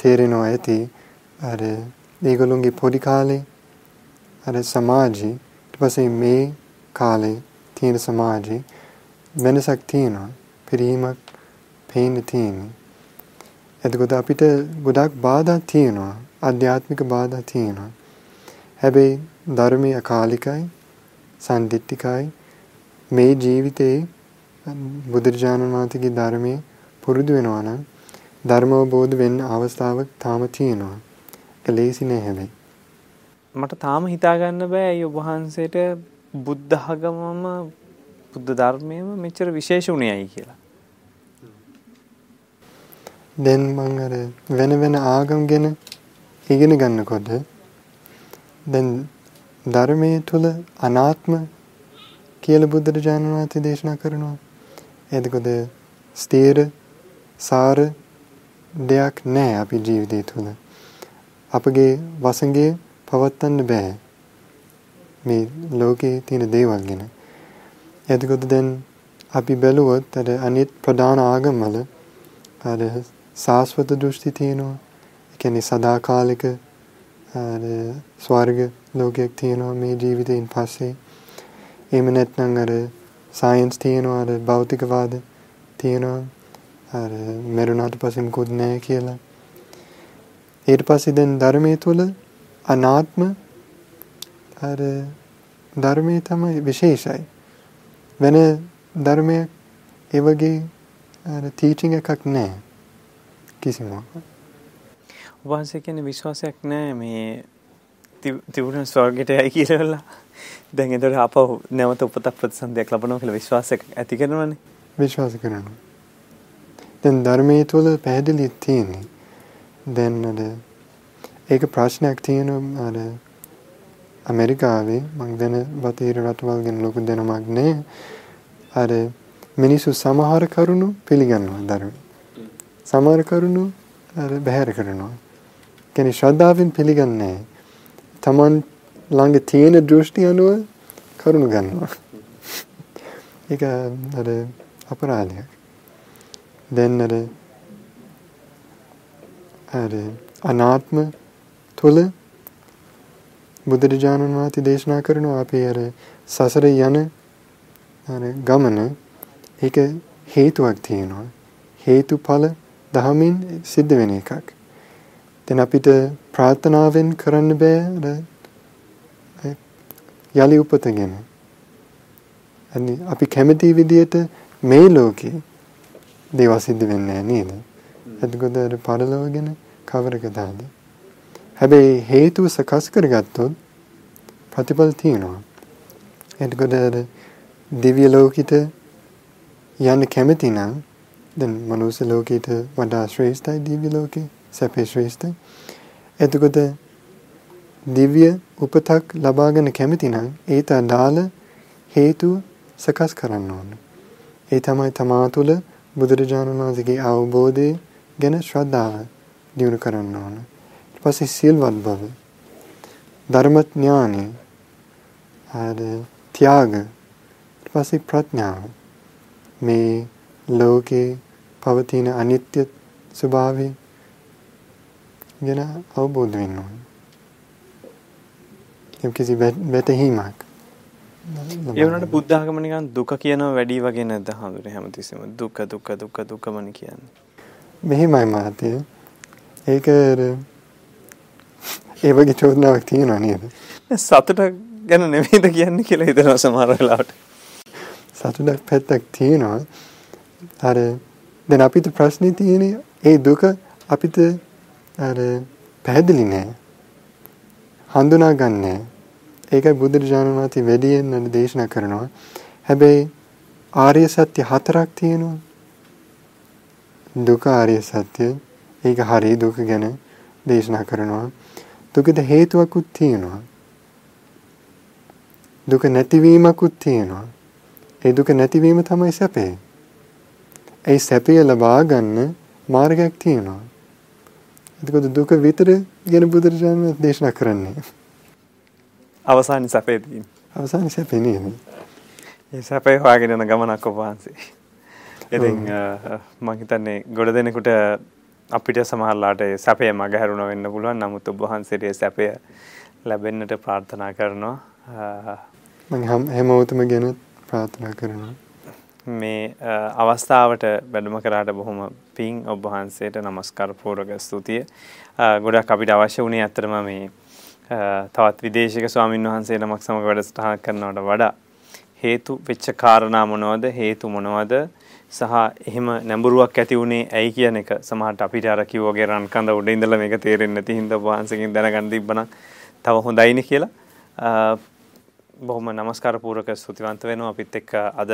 B: තේරෙනවා ඇති අර ඒගොල්ලොන්ගේ පොඩි කාලේ අර සමාජේ ඊට පස්සේ මේ කාලේ තියෙන සමාජේ වෙනසක් තියෙනවා. පිරීමක් පේන්න තියෙන්නේ එතකොට අපිට ගොඩක් බාධා තියෙනවා. ආධ්‍යාත්මික බාධා තියෙනවා. හැබැයි ධර්මයේ අකාලිකයි සම්දිත්තිකයි මේ ජීවිතේ බුදුරජාණන් වහන්සේගේ ධර්මයේ පුරුදු වෙනවා නම් ධර්ම අවබෝධ වෙන්න අවස්ථාවක් තාම තියෙනවා. ලේසි නෑ හැබැයි.
A: මට තාම හිතාගන්න බෑ. ඇයි ඔබ වහන්සේට බුද්ධ ආගමම බුද්ධ ධර්මයම මෙච්චර විශේෂ වුණේයි කියලා.
B: දැන් මම අර වෙන වෙන ආගම් ගැන ඉගෙන ගන්නකොට දැන් ධර්මයේ තුල අනාත්ම කියලා බුදුරජාණන් වහන්සේ දේශනා කරනවා. එතකොට ස්ථීර සාර දෙයක් නැහැ අපි ජීවිතය තුළ. අපගේ වසඟය පවත්වන්න බෑ. මේ ලෝකේ තියෙන දේවල් ගැන. එතකොට දැන් අපි බැලුවොත් අර අනිත් ප්‍රධාන ආගම්වල අර සාස්වත දෘෂ්ටි තියෙනවා. කියන්නේ සදාකාලික අර ස්වර්ග ලෝකයක් තියෙනවා මේ ජීවිතයෙන් පස්සේ. එහෙම නැත්නම් අර සයන්ස් තියෙනවා අර භෞතිකවාද තියෙනවා. අර මරුණාට පස්සේ මොකුත් නැහැ කියලා. ඊට පස්සේ දැන් ධර්මයේ තුල අනාත්ම අර ධර්මයේ තමයි විශේෂයි. වෙන ධර්මයක් ඒ වගේ අර ටීචින් එකක් නැහැ. කිසිම.
A: වහන්සේ කියන්නේ විශ්වාසයක් නැහැ මේ තිබුණ ස්වර්ගයට යයි කියලා. දැන් එතකොට ආපහු නැවත උපතක් ප්‍රතිසන්දියක් ලබනවා කියලා විශ්වාසයක් ඇති කරනවනේ.
B: විශ්වාස කරනවා. දැන් ධර්මයේ තුල පැහැදිලි තියෙන්නේ. දැන් අර ඒක ප්‍රශ්නයක් තියෙනවා අර ඇමරිකාවේ මං දැන බටහිර රටවල් ගැන ලොකු දැනුමක් නැහැ. අර මිනිස්සු සමහර කරුණු පිළිගන්නවා ධර්ම. සමහර කරුණු අර බැහැර කරනවා. කියන්නේ ශ්‍රද්ධාවෙන් පිළිගන්නේ තමන් ළඟ තියෙන දෘෂ්ටි අනුව කරුණු ගන්නවා. ඒක අර අපරාධයක්. දැන් අර අර අනාත්ම තුල බුදුරජාණන් වහන්සේ දේශනා කරනවා අපේ අර සසර යන අර ගමන ඒක හේතුවක් තියෙනවා. හේතුඵල දහමින් සිද්ධ වෙන එකක්. දැන් අපිට ප්‍රාර්ථනාවෙන් කරන්න බෑ යලි උපතගෙන. අනි අපි කැමති විදියට මේ ලෝකේ දේවල් සිද්ධ වෙන්නේ නේද? එතකොට අර පරලෝක ගැන කවරක දාද? හැබැයි හේතුව සකස් කරගත්තොත් ප්‍රතිඵල තියෙනවා. එතකොට අර දිව්‍ය ලෝකිත යන්න කැමති නම් දැන් මනුස්ස ලෝකයට වඩා ශ්‍රේෂ්ඨයි දිව්‍ය ලෝකේ සැපේ ශ්‍රේෂ්ඨයි. එතකොට දිව්‍ය උපතක් ලබාගෙන කැමති නම් ඒට අදාළ හේතු සකස් කරන්න ඕන. ඒ තමයි තමා තුළ බුදුරජාණන් වහන්සේගේ අවබෝධය ගැන ශ්‍රද්ධාව දියුණු කරන්න ඕන. ඊට පස්සේ සිල්වත් බව, ධර්මඥානය, ආද ත්‍යාග, ඊට පස්සේ ප්‍රඥාව. මේ ලෝකේ පවතින අනිත්‍ය ස්වභාවය ගැන අවබෝධ වෙන්න ඕන. යම් කිසි වැටහීමක්.
A: ඒ වුණාට බුද්ධ ආගම නිකන් දුක කියනවා වැඩි වගේ නැද්ද හඳුනේ හැමතිස්සෙම දුක දුක දුක දුකමනේ කියන්නේ.
B: මෙහෙමයි මහත්තය. ඒක ඒ වගේ චෝදනාවක් තියෙනවා නේද?
A: සතුට ගැන නෙමෙයිද කියන්නේ කියලා හිතනවා සමහර වෙලාවට.
B: සතුටක් පැත්තක් තියෙනවා. අර දැන් අපිට ප්‍රශ්නේ තියෙන්නේ ඒ දුක අපිට අර පැහැදිලි නෑ. හඳුනා ගන්නෑ. ඒකයි බුදුරජාණන් වහන්සේ වැඩියෙන් දේශනා කරනවා. හැබැයි ආර්ය සත්‍ය හතරක් තියෙනවා. දුක ආර්ය සත්‍ය. ඒක හරි දුක ගැන දේශනා කරනවා. දුකට හේතුවකුත් තියෙනවා. දුක නැතිවීමකුත් තියෙනවා. ඒ දුක නැතිවීම තමයි සැපේ. ඒ සැපය ලබා ගන්න මාර්ගයක් තියෙනවා. එතකොට දුක විතර ගැන බුදුරජාණන් දේශනා කරන්නේ.
A: අවසාන සැපේ තියෙන.
B: අවසාන සැපේ නේද?
A: ඒ සැපේ හොයාගෙන යන ගමනක් ඔබ වහන්සේ. ඉතින් මම හිතන්නේ ගොඩ දෙනෙකුට අපිට සමහරලාට සැපය මගහැරුණ වෙන්න පුළුවන්. නමුත් ඔබ වහන්සේට ඒ සැපය ලැබෙන්නට ප්‍රාර්ථනා කරනවා.
B: මම හැමෝටම ගැන ප්‍රාර්ථනා කරනවා.
A: මේ අවස්ථාවට වැඩම කරාට බොහොම පිං ඔබ වහන්සේට নমස්කාර පූර්වක ස්තුතිය. ගොඩක් අපිට අවශ්‍ය වුණේ ඇත්තටම මේ තවත් විදේශික ස්වාමින් වහන්සේ නමක් සමග වැඩසටහන කරනවට වඩා හේතු වෙච්ච කාරණා මොනවද හේතු මොනවද සහ එහෙම නැඹුරුවක් ඇති වුණේ ඇයි කියන එක සමහරට අපිට අර කිව්වගේ රන් කඳ උඩ ඉඳලා මේක තේරෙන්නේ නැති හින්දා වහන්සේකින් දැනගන්න තිබ්බනම් තව හොඳයිනේ කියලා බොහොම নমස්කාර පූර්වක ස්තුතිවන්ත වෙනවා අපිත් එක්ක අද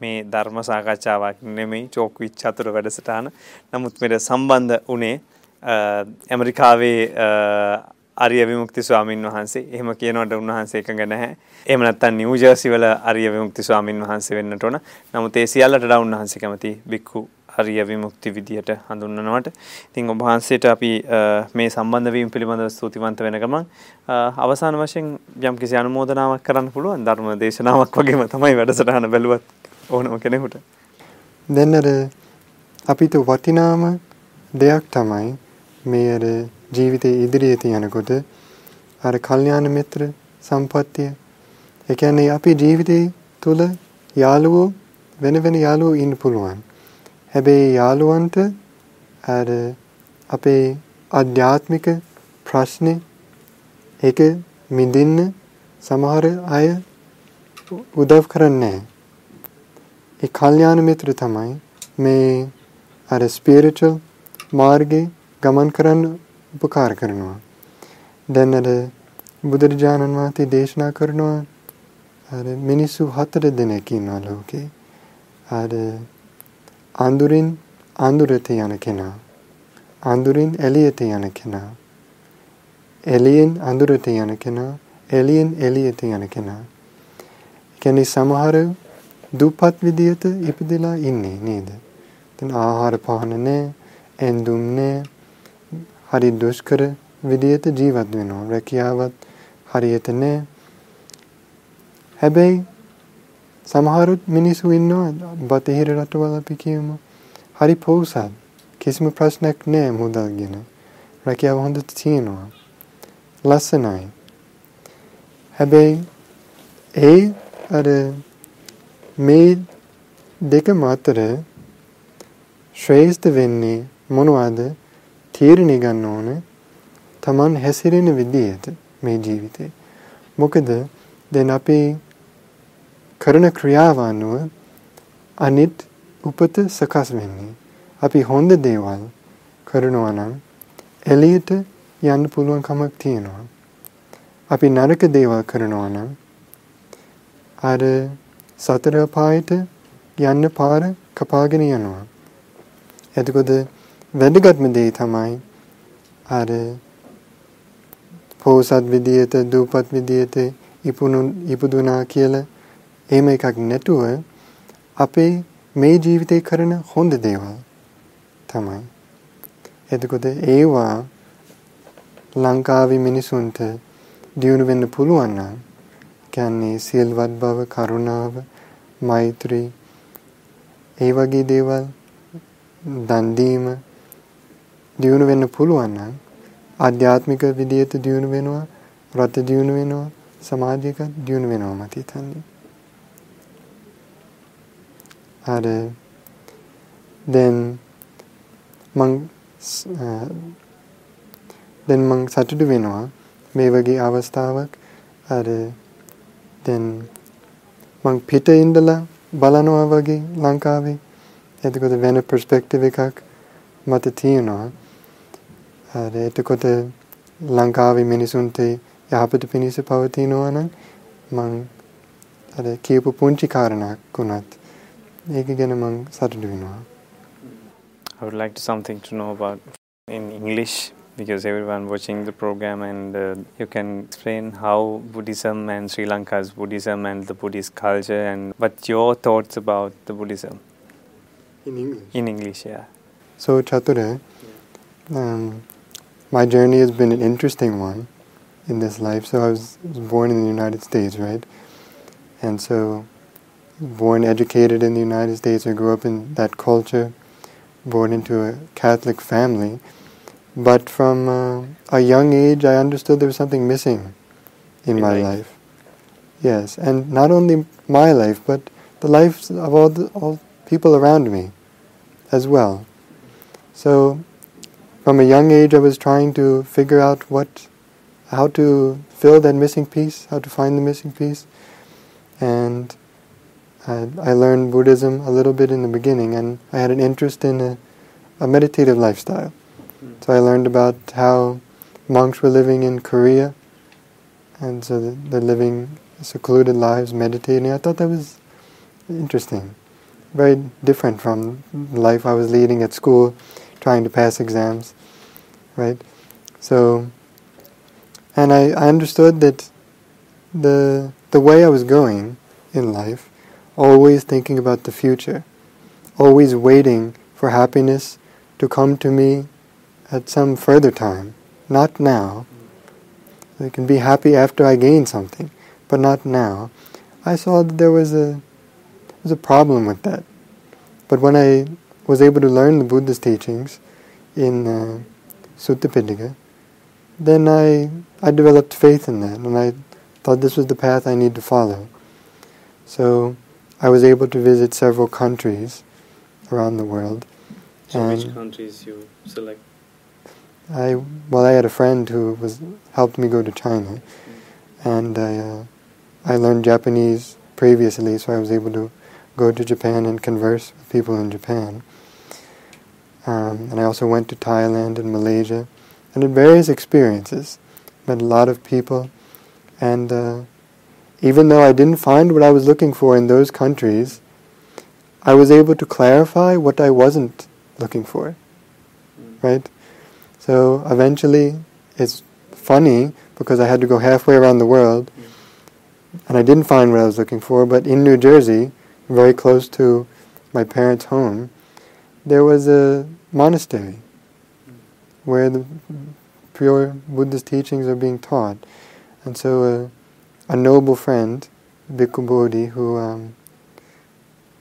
A: මේ ධර්ම සාකච්ඡාවක් නෙමෙයි චෝක් විච් චතුර වැඩසටහන. නමුත් මෙතන සම්බන්ධ වුණේ ඇමරිකාවේ අරිය විමුක්ති ස්වාමින් වහන්සේ. එහෙම කියනකොට උන්වහන්සේ එකඟ නැහැ. එහෙම නැත්නම් නිව් ජර්සි වල අරිය විමුක්ති ස්වාමින් වහන්සේ වෙන්නට ඕන. නමුත් ඒ සියල්ලට වඩා උන්වහන්සේ කැමති බික්කු අරිය විමුක්ති විදියට හඳුන්වනවට. ඉතින් ඔබ වහන්සේට අපි මේ සම්බන්ධ වීම පිළිබඳව ස්තුතිවන්ත වෙන ගමන් අවසාන වශයෙන් යම් කිසි අනුමෝදනාවක් කරන්න පුළුවන් ධර්ම දේශනාවක් වගේම තමයි වැඩසටහන බැලුවත් ඕනම කෙනෙකුට.
B: දැන් අපිට වටිනාම දෙයක් තමයි මේ අර ජීවිතයේ ඉදිරියට යනකොට අර කල්යාණ මිත්‍ර සම්පත්තිය ඒ කියන්නේ අපි ජීවිතේ තුල යාළුවෝ වෙන වෙන යාළුවෝ ඉන්න පුළුවන්. හැබැයි යාළුවන්ට අර අපේ අධ්‍යාත්මික ප්‍රශ්නේ ඒක මිදින්න සමහර අය උදව් කරන්නේ ඒ කල්යාණ මිත්‍ර තමයි මේ අර ස්පිරිචුවල් මාර්ගේ ගමන් කරන්න උපකාර කරනවා. දැන් අර බුදුරජාණන් වහන්සේ දේශනා කරනවා අර මිනිස්සු හතර දෙනෙක් ඉන්නවා ලෝකේ. අර අඳුරින් අඳුරට යන කෙනා. අඳුරින් එළියට යන කෙනා. එළියෙන් අඳුරට යන කෙනා. එළියෙන් එළියට යන කෙනා. කියන්නේ සමහර දුප්පත් විදියට ඉපදලා ඉන්නේ නේද? දැන් ආහාර පාන නැහැ, ඇඳුම් නැහැ, හරි දුෂ්කර විදියට ජීවත් වෙනවා. රැකියාවත් හරියට නැහැ. හැබැයි සමහරුත් මිනිස්සු ඉන්නවා බටහිර රටවල අපි කියමු. හරි පොහොසත්. කිසිම ප්‍රශ්නයක් නැහැ මුදල් ගැන. රැකියාව හොඳට තියෙනවා. ලස්සනයි. හැබැයි ඒ අර මේ දෙකම අතර ශ්‍රේෂ්ඨ වෙන්නේ මොනවද? තීරණය ගන්න ඕනේ. Taman හැසිරෙන විදියට මේ ජීවිතේ. මොකද දැන් අපි කරන ක්‍රියාව අනුව අනිත් උපත සකස් වෙන්නේ. අපි හොඳ දේවල් කරනවා නම් එළියට යන්න පුළුවන් කමක් තියෙනවා. අපි නරක දේවල් කරනවා නම් අර සතර පායට යන්න පාර කපාගෙන යනවා. එතකොට වැදගත්ම දේ තමයි අර පෝසත් විදියට දූපත් විදියට ඉපුණු ඉපදුනා කියලා එහෙම එකක් නැතුව අපේ මේ ජීවිතේ කරන හොඳ දේවල් තමයි. එතකොට ඒවා ලංකාවේ මිනිසුන්ට දියුණු වෙන්න පුළුවන් නම් කියන්නේ සියල්වත් බව, කරුණාව, මෛත්‍රී ඒ වගේ දේවල් දන් දීම දියුණු වෙන්න පුළුවන් නම් ආධ්‍යාත්මික විදියට දියුණු වෙනවා, රට දියුණු වෙනවා, සමාජයක දියුණු වෙනවා මත හිතන්නේ. අර දැන් මං දැන් මං සතුටු වෙනවා මේ වගේ අවස්ථාවක්. අර දැන් මං පිට ඉඳලා බලනවා වගේ ලංකාවේ. එතකොට වෙන පර්ස්පෙක්ටිව් එකක් මත තියෙනවා. අර එතකොට ලංකාවේ මිනිසුන්ට යහපත පිණිස පවතිනවා නම් මං අර කියපු පුංචි කාරණාවක් වුණත් ඒක ගැන මං සතුටු වෙනවා
A: I would like to something to know about in English because everyone watching the program and uh, you can explain how Buddhism and Sri Lanka's Buddhism and the Buddhist culture and what your thoughts about the Buddhism
B: in English.
A: in English, yeah.
B: So Chature, um, my journey has been an interesting one in this life. So I was, was born in the United States, right? And so, born, educated in the United States, I grew up in that culture, born into a Catholic family. But from uh, a young age, I understood there was something missing in,
A: In
B: my
A: life.
B: life. Yes, and not only my life, but the lives of all the all people around me as well. So, from a young age, I was trying to figure out what, how to fill that missing piece, how to find the missing piece, and I, I learned Buddhism a little bit in the beginning, and I had an interest in a, a meditative lifestyle. So I learned about how monks were living in Korea, and so they're living secluded lives, meditating. I thought that was interesting, very different from the life I was leading at school, trying to pass exams, right? So, and I, I understood that the the way I was going in life, always thinking about the future, always waiting for happiness to come to me at some further time, not now. I can be happy after I gain something, but not now. I saw that there was a there was a problem with that. But when I was able to learn the Buddhist teachings in uh, Sutta Pitaka, then I, I developed faith in that and I thought this was the path I need to follow. So I was able to visit several countries around the world.
A: So which countries you select?
B: I well, I had a friend who was helped me go to China, and I uh, I learned Japanese previously, so I was able to go to Japan and converse with people in Japan. Um, and I also went to Thailand and Malaysia, and had various experiences. Met a lot of people, and uh, even though I didn't find what I was looking for in those countries, I was able to clarify what I wasn't looking for. Right. So eventually, it's funny because I had to go halfway around the world, and I didn't find what I was looking for. But in New Jersey, very close to my parents' home, there was a monastery where the pure Buddhist teachings are being taught. And so, uh, a noble friend, Bhikkhu Bodhi, who um,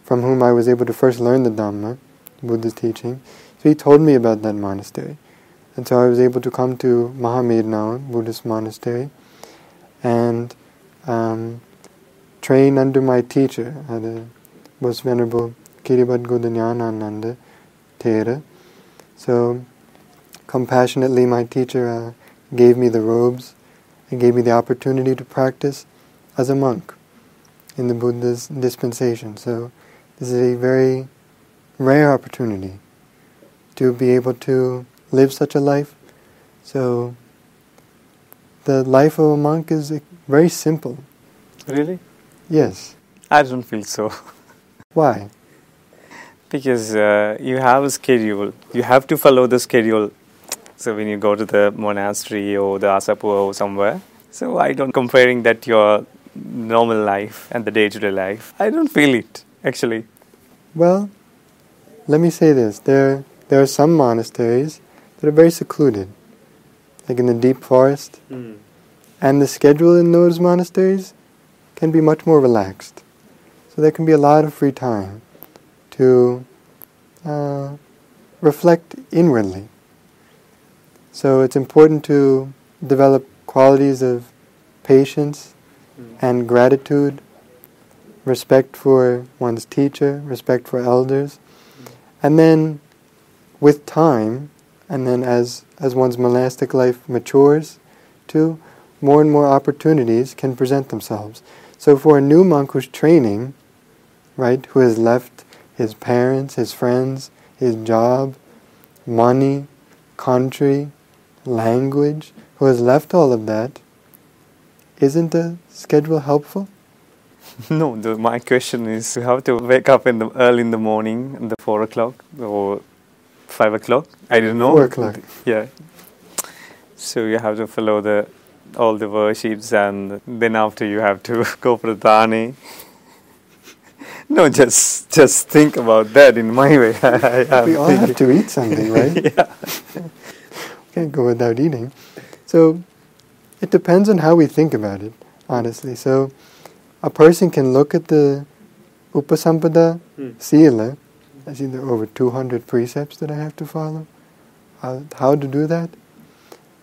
B: from whom I was able to first learn the Dhamma, Buddhist teaching, so he told me about that monastery. And so I was able to come to Mahamednaun Buddhist monastery and um, train under my teacher, a Most Venerable Kiribad Godanyana Thera. So compassionately my teacher uh, gave me the robes and gave me the opportunity to practice as a monk in the Buddha's dispensation. So this is a very rare opportunity to be able to live such a life. So the life of a monk is very simple.
A: Really?
B: Yes.
A: I don't feel so. *laughs*
B: Why?
A: Because uh, you have a schedule. You have to follow the schedule. So when you go to the monastery or the asapu or somewhere, so I don't comparing that to your normal life and the day-to-day life. I don't feel it actually.
B: Well, let me say this. There, there are some monasteries that are very secluded, like in the deep forest, and the schedule in those monasteries can be much more relaxed. So there can be a lot of free time to uh, reflect inwardly. So it's important to develop qualities of patience and gratitude, respect for one's teacher, respect for elders, and then with time, and then as, as one's monastic life matures, too, more and more opportunities can present themselves. So for a new monk who's training, right, who has left his parents, his friends, his job, money, country, language, who has left all of that, isn't the schedule helpful? *laughs*
A: No, the, my question is you have to wake up in the early in the morning, in the four o'clock or five o'clock. I don't know.
B: Four o'clock.
A: Yeah. So you have to follow the all the worships, and then after you have to *laughs* go for the dani. No, just just think about that in my way. *laughs* I, I'm
B: we all have to eat something, right? *laughs*
A: yeah. *laughs*
B: can't go without eating. So it depends on how we think about it, honestly. So a person can look at the Upasampada
A: Hmm.
B: Sila. I see there are over 200 precepts that I have to follow. How, how to do that?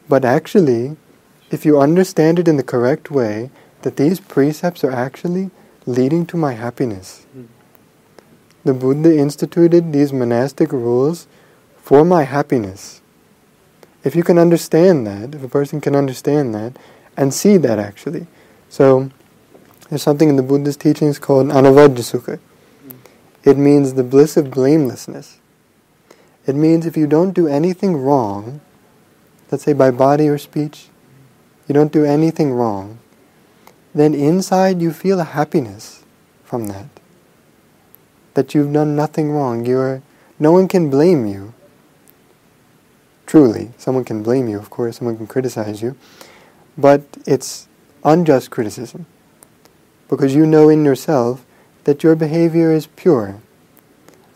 B: But actually, if you understand it in the correct way, that these precepts are actually leading to my happiness.
A: Hmm.
B: The Buddha instituted these monastic rules for my happiness. If you can understand that, if a person can understand that, and see that actually. So, there's something in the Buddha's teachings called anavajja sukha. It means the bliss of blamelessness. It means if you don't do anything wrong, let's say by body or speech, you don't do anything wrong, then inside you feel a happiness from that. That you've done nothing wrong. You're, no one can blame you. Truly, someone can blame you, of course, someone can criticize you, but it's unjust criticism. Because you know in yourself that your behavior is pure.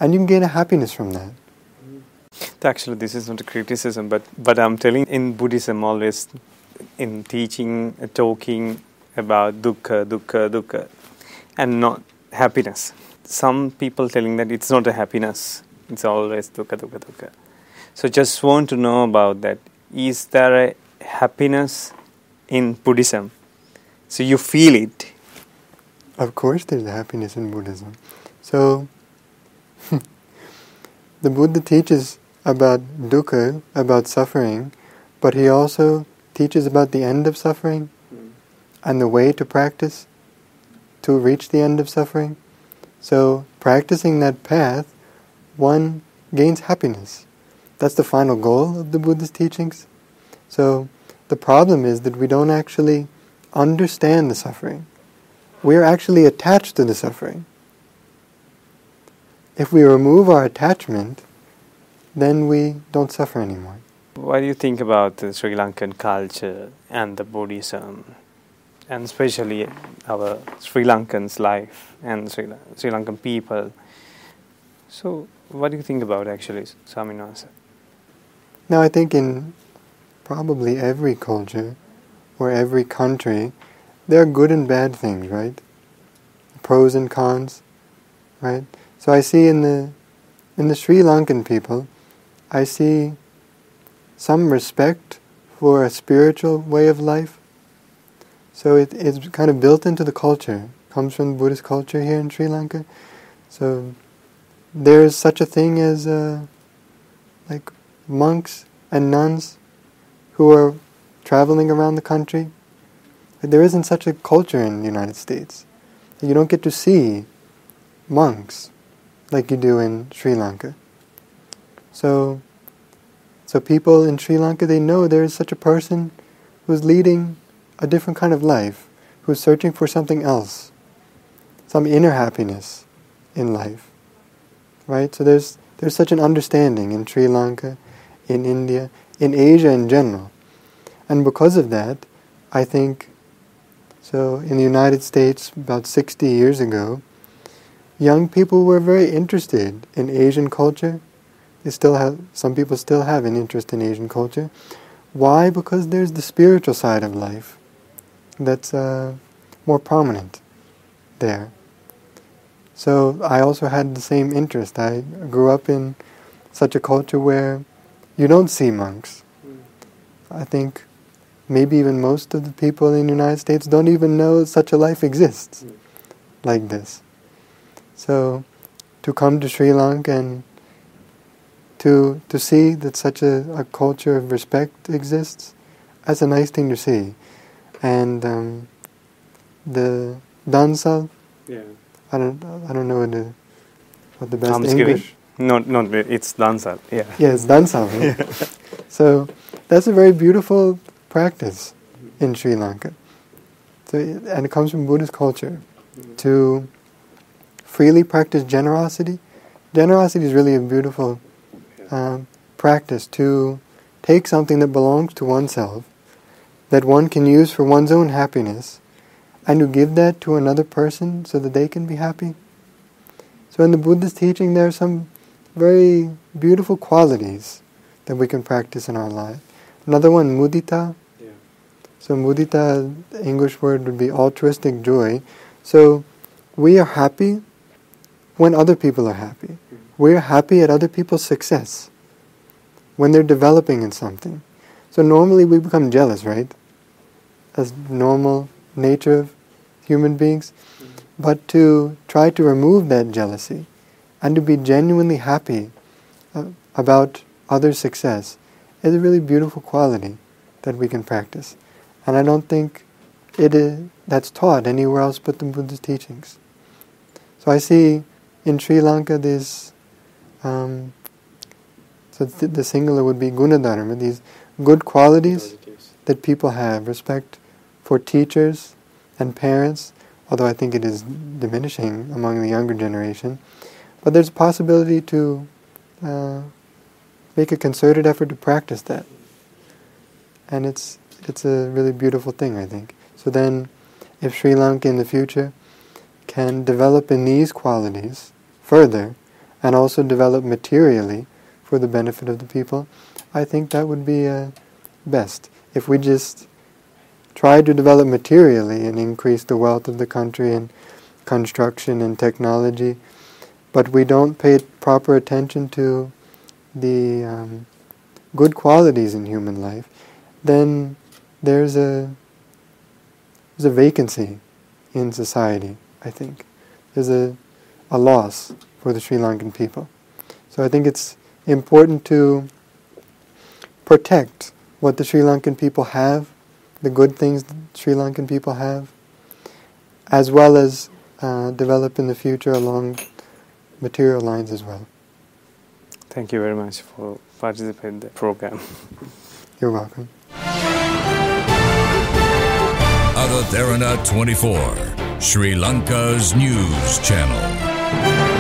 B: And you can gain a happiness from that.
A: Actually, this is not a criticism, but but I'm telling in Buddhism always in teaching, talking about dukkha, dukkha, dukkha, and not happiness. Some people telling that it's not a happiness; it's always dukkha, dukkha, dukkha. So just want to know about that. Is there a happiness in Buddhism? So you feel it.
B: Of course, there's happiness in Buddhism. So, *laughs* the Buddha teaches about dukkha, about suffering, but he also teaches about the end of suffering and the way to practice to reach the end of suffering. So, practicing that path, one gains happiness. That's the final goal of the Buddha's teachings. So, the problem is that we don't actually understand the suffering. We're actually attached to the suffering. If we remove our attachment, then we don't suffer anymore.
A: What do you think about the Sri Lankan culture and the Buddhism, and especially our Sri Lankans' life and Sri, Sri Lankan people? So, what do you think about actually, Swaminwasa?
B: Now, I think in probably every culture or every country, there are good and bad things, right? Pros and cons, right? So I see in the in the Sri Lankan people, I see some respect for a spiritual way of life. So it, it's kind of built into the culture, comes from Buddhist culture here in Sri Lanka. So there is such a thing as uh, like monks and nuns who are traveling around the country. There isn't such a culture in the United States. You don't get to see monks like you do in Sri Lanka. So, so people in Sri Lanka they know there is such a person who's leading a different kind of life, who's searching for something else, some inner happiness in life. Right? So there's there's such an understanding in Sri Lanka, in India, in Asia in general. And because of that, I think so in the United States about 60 years ago, young people were very interested in Asian culture. They still have some people still have an interest in Asian culture. Why? Because there's the spiritual side of life that's uh, more prominent there. So I also had the same interest. I grew up in such a culture where you don't see monks. I think maybe even most of the people in the United States don't even know such a life exists like this. So to come to Sri Lanka and to to see that such a, a culture of respect exists, that's a nice thing to see. And um, the dansal,
A: Yeah.
B: I don't I don't know what the what the best
A: Almsgiving?
B: English.
A: No, no, it's dansal. Yeah.
B: Yes, dansal. Right? *laughs* So that's a very beautiful practice in Sri Lanka. So, and it comes from Buddhist culture to freely practice generosity. Generosity is really a beautiful um, practice to take something that belongs to oneself, that one can use for one's own happiness, and to give that to another person so that they can be happy. So in the Buddha's teaching, there are some very beautiful qualities that we can practice in our life. Another one, mudita.
A: Yeah.
B: So mudita, the English word would be altruistic joy. So we are happy when other people are happy. Mm-hmm. We're happy at other people's success when they're developing in something. So normally we become jealous, right? As normal nature of human beings. But to try to remove that jealousy and to be genuinely happy uh, about others' success is a really beautiful quality that we can practice. And I don't think it is, that's taught anywhere else but the Buddha's teachings. So I see in Sri Lanka this, um, so th- the singular would be gunadharma, these good qualities that people have, respect for teachers and parents, although I think it is diminishing among the younger generation. But there's a possibility to uh, make a concerted effort to practice that. And it's, it's a really beautiful thing, I think. So then, if Sri Lanka in the future can develop in these qualities further, and also develop materially for the benefit of the people, I think that would be uh, best. If we just try to develop materially and increase the wealth of the country and construction and technology, but we don't pay proper attention to the um, good qualities in human life, then there's a there's a vacancy in society. I think there's a a loss for the Sri Lankan people. So I think it's important to protect what the Sri Lankan people have, the good things the Sri Lankan people have, as well as uh, develop in the future along material lines as well.
A: Thank you very much for participating in the program. *laughs*
B: You're welcome.
C: Avatharana 24, Sri Lanka's news channel.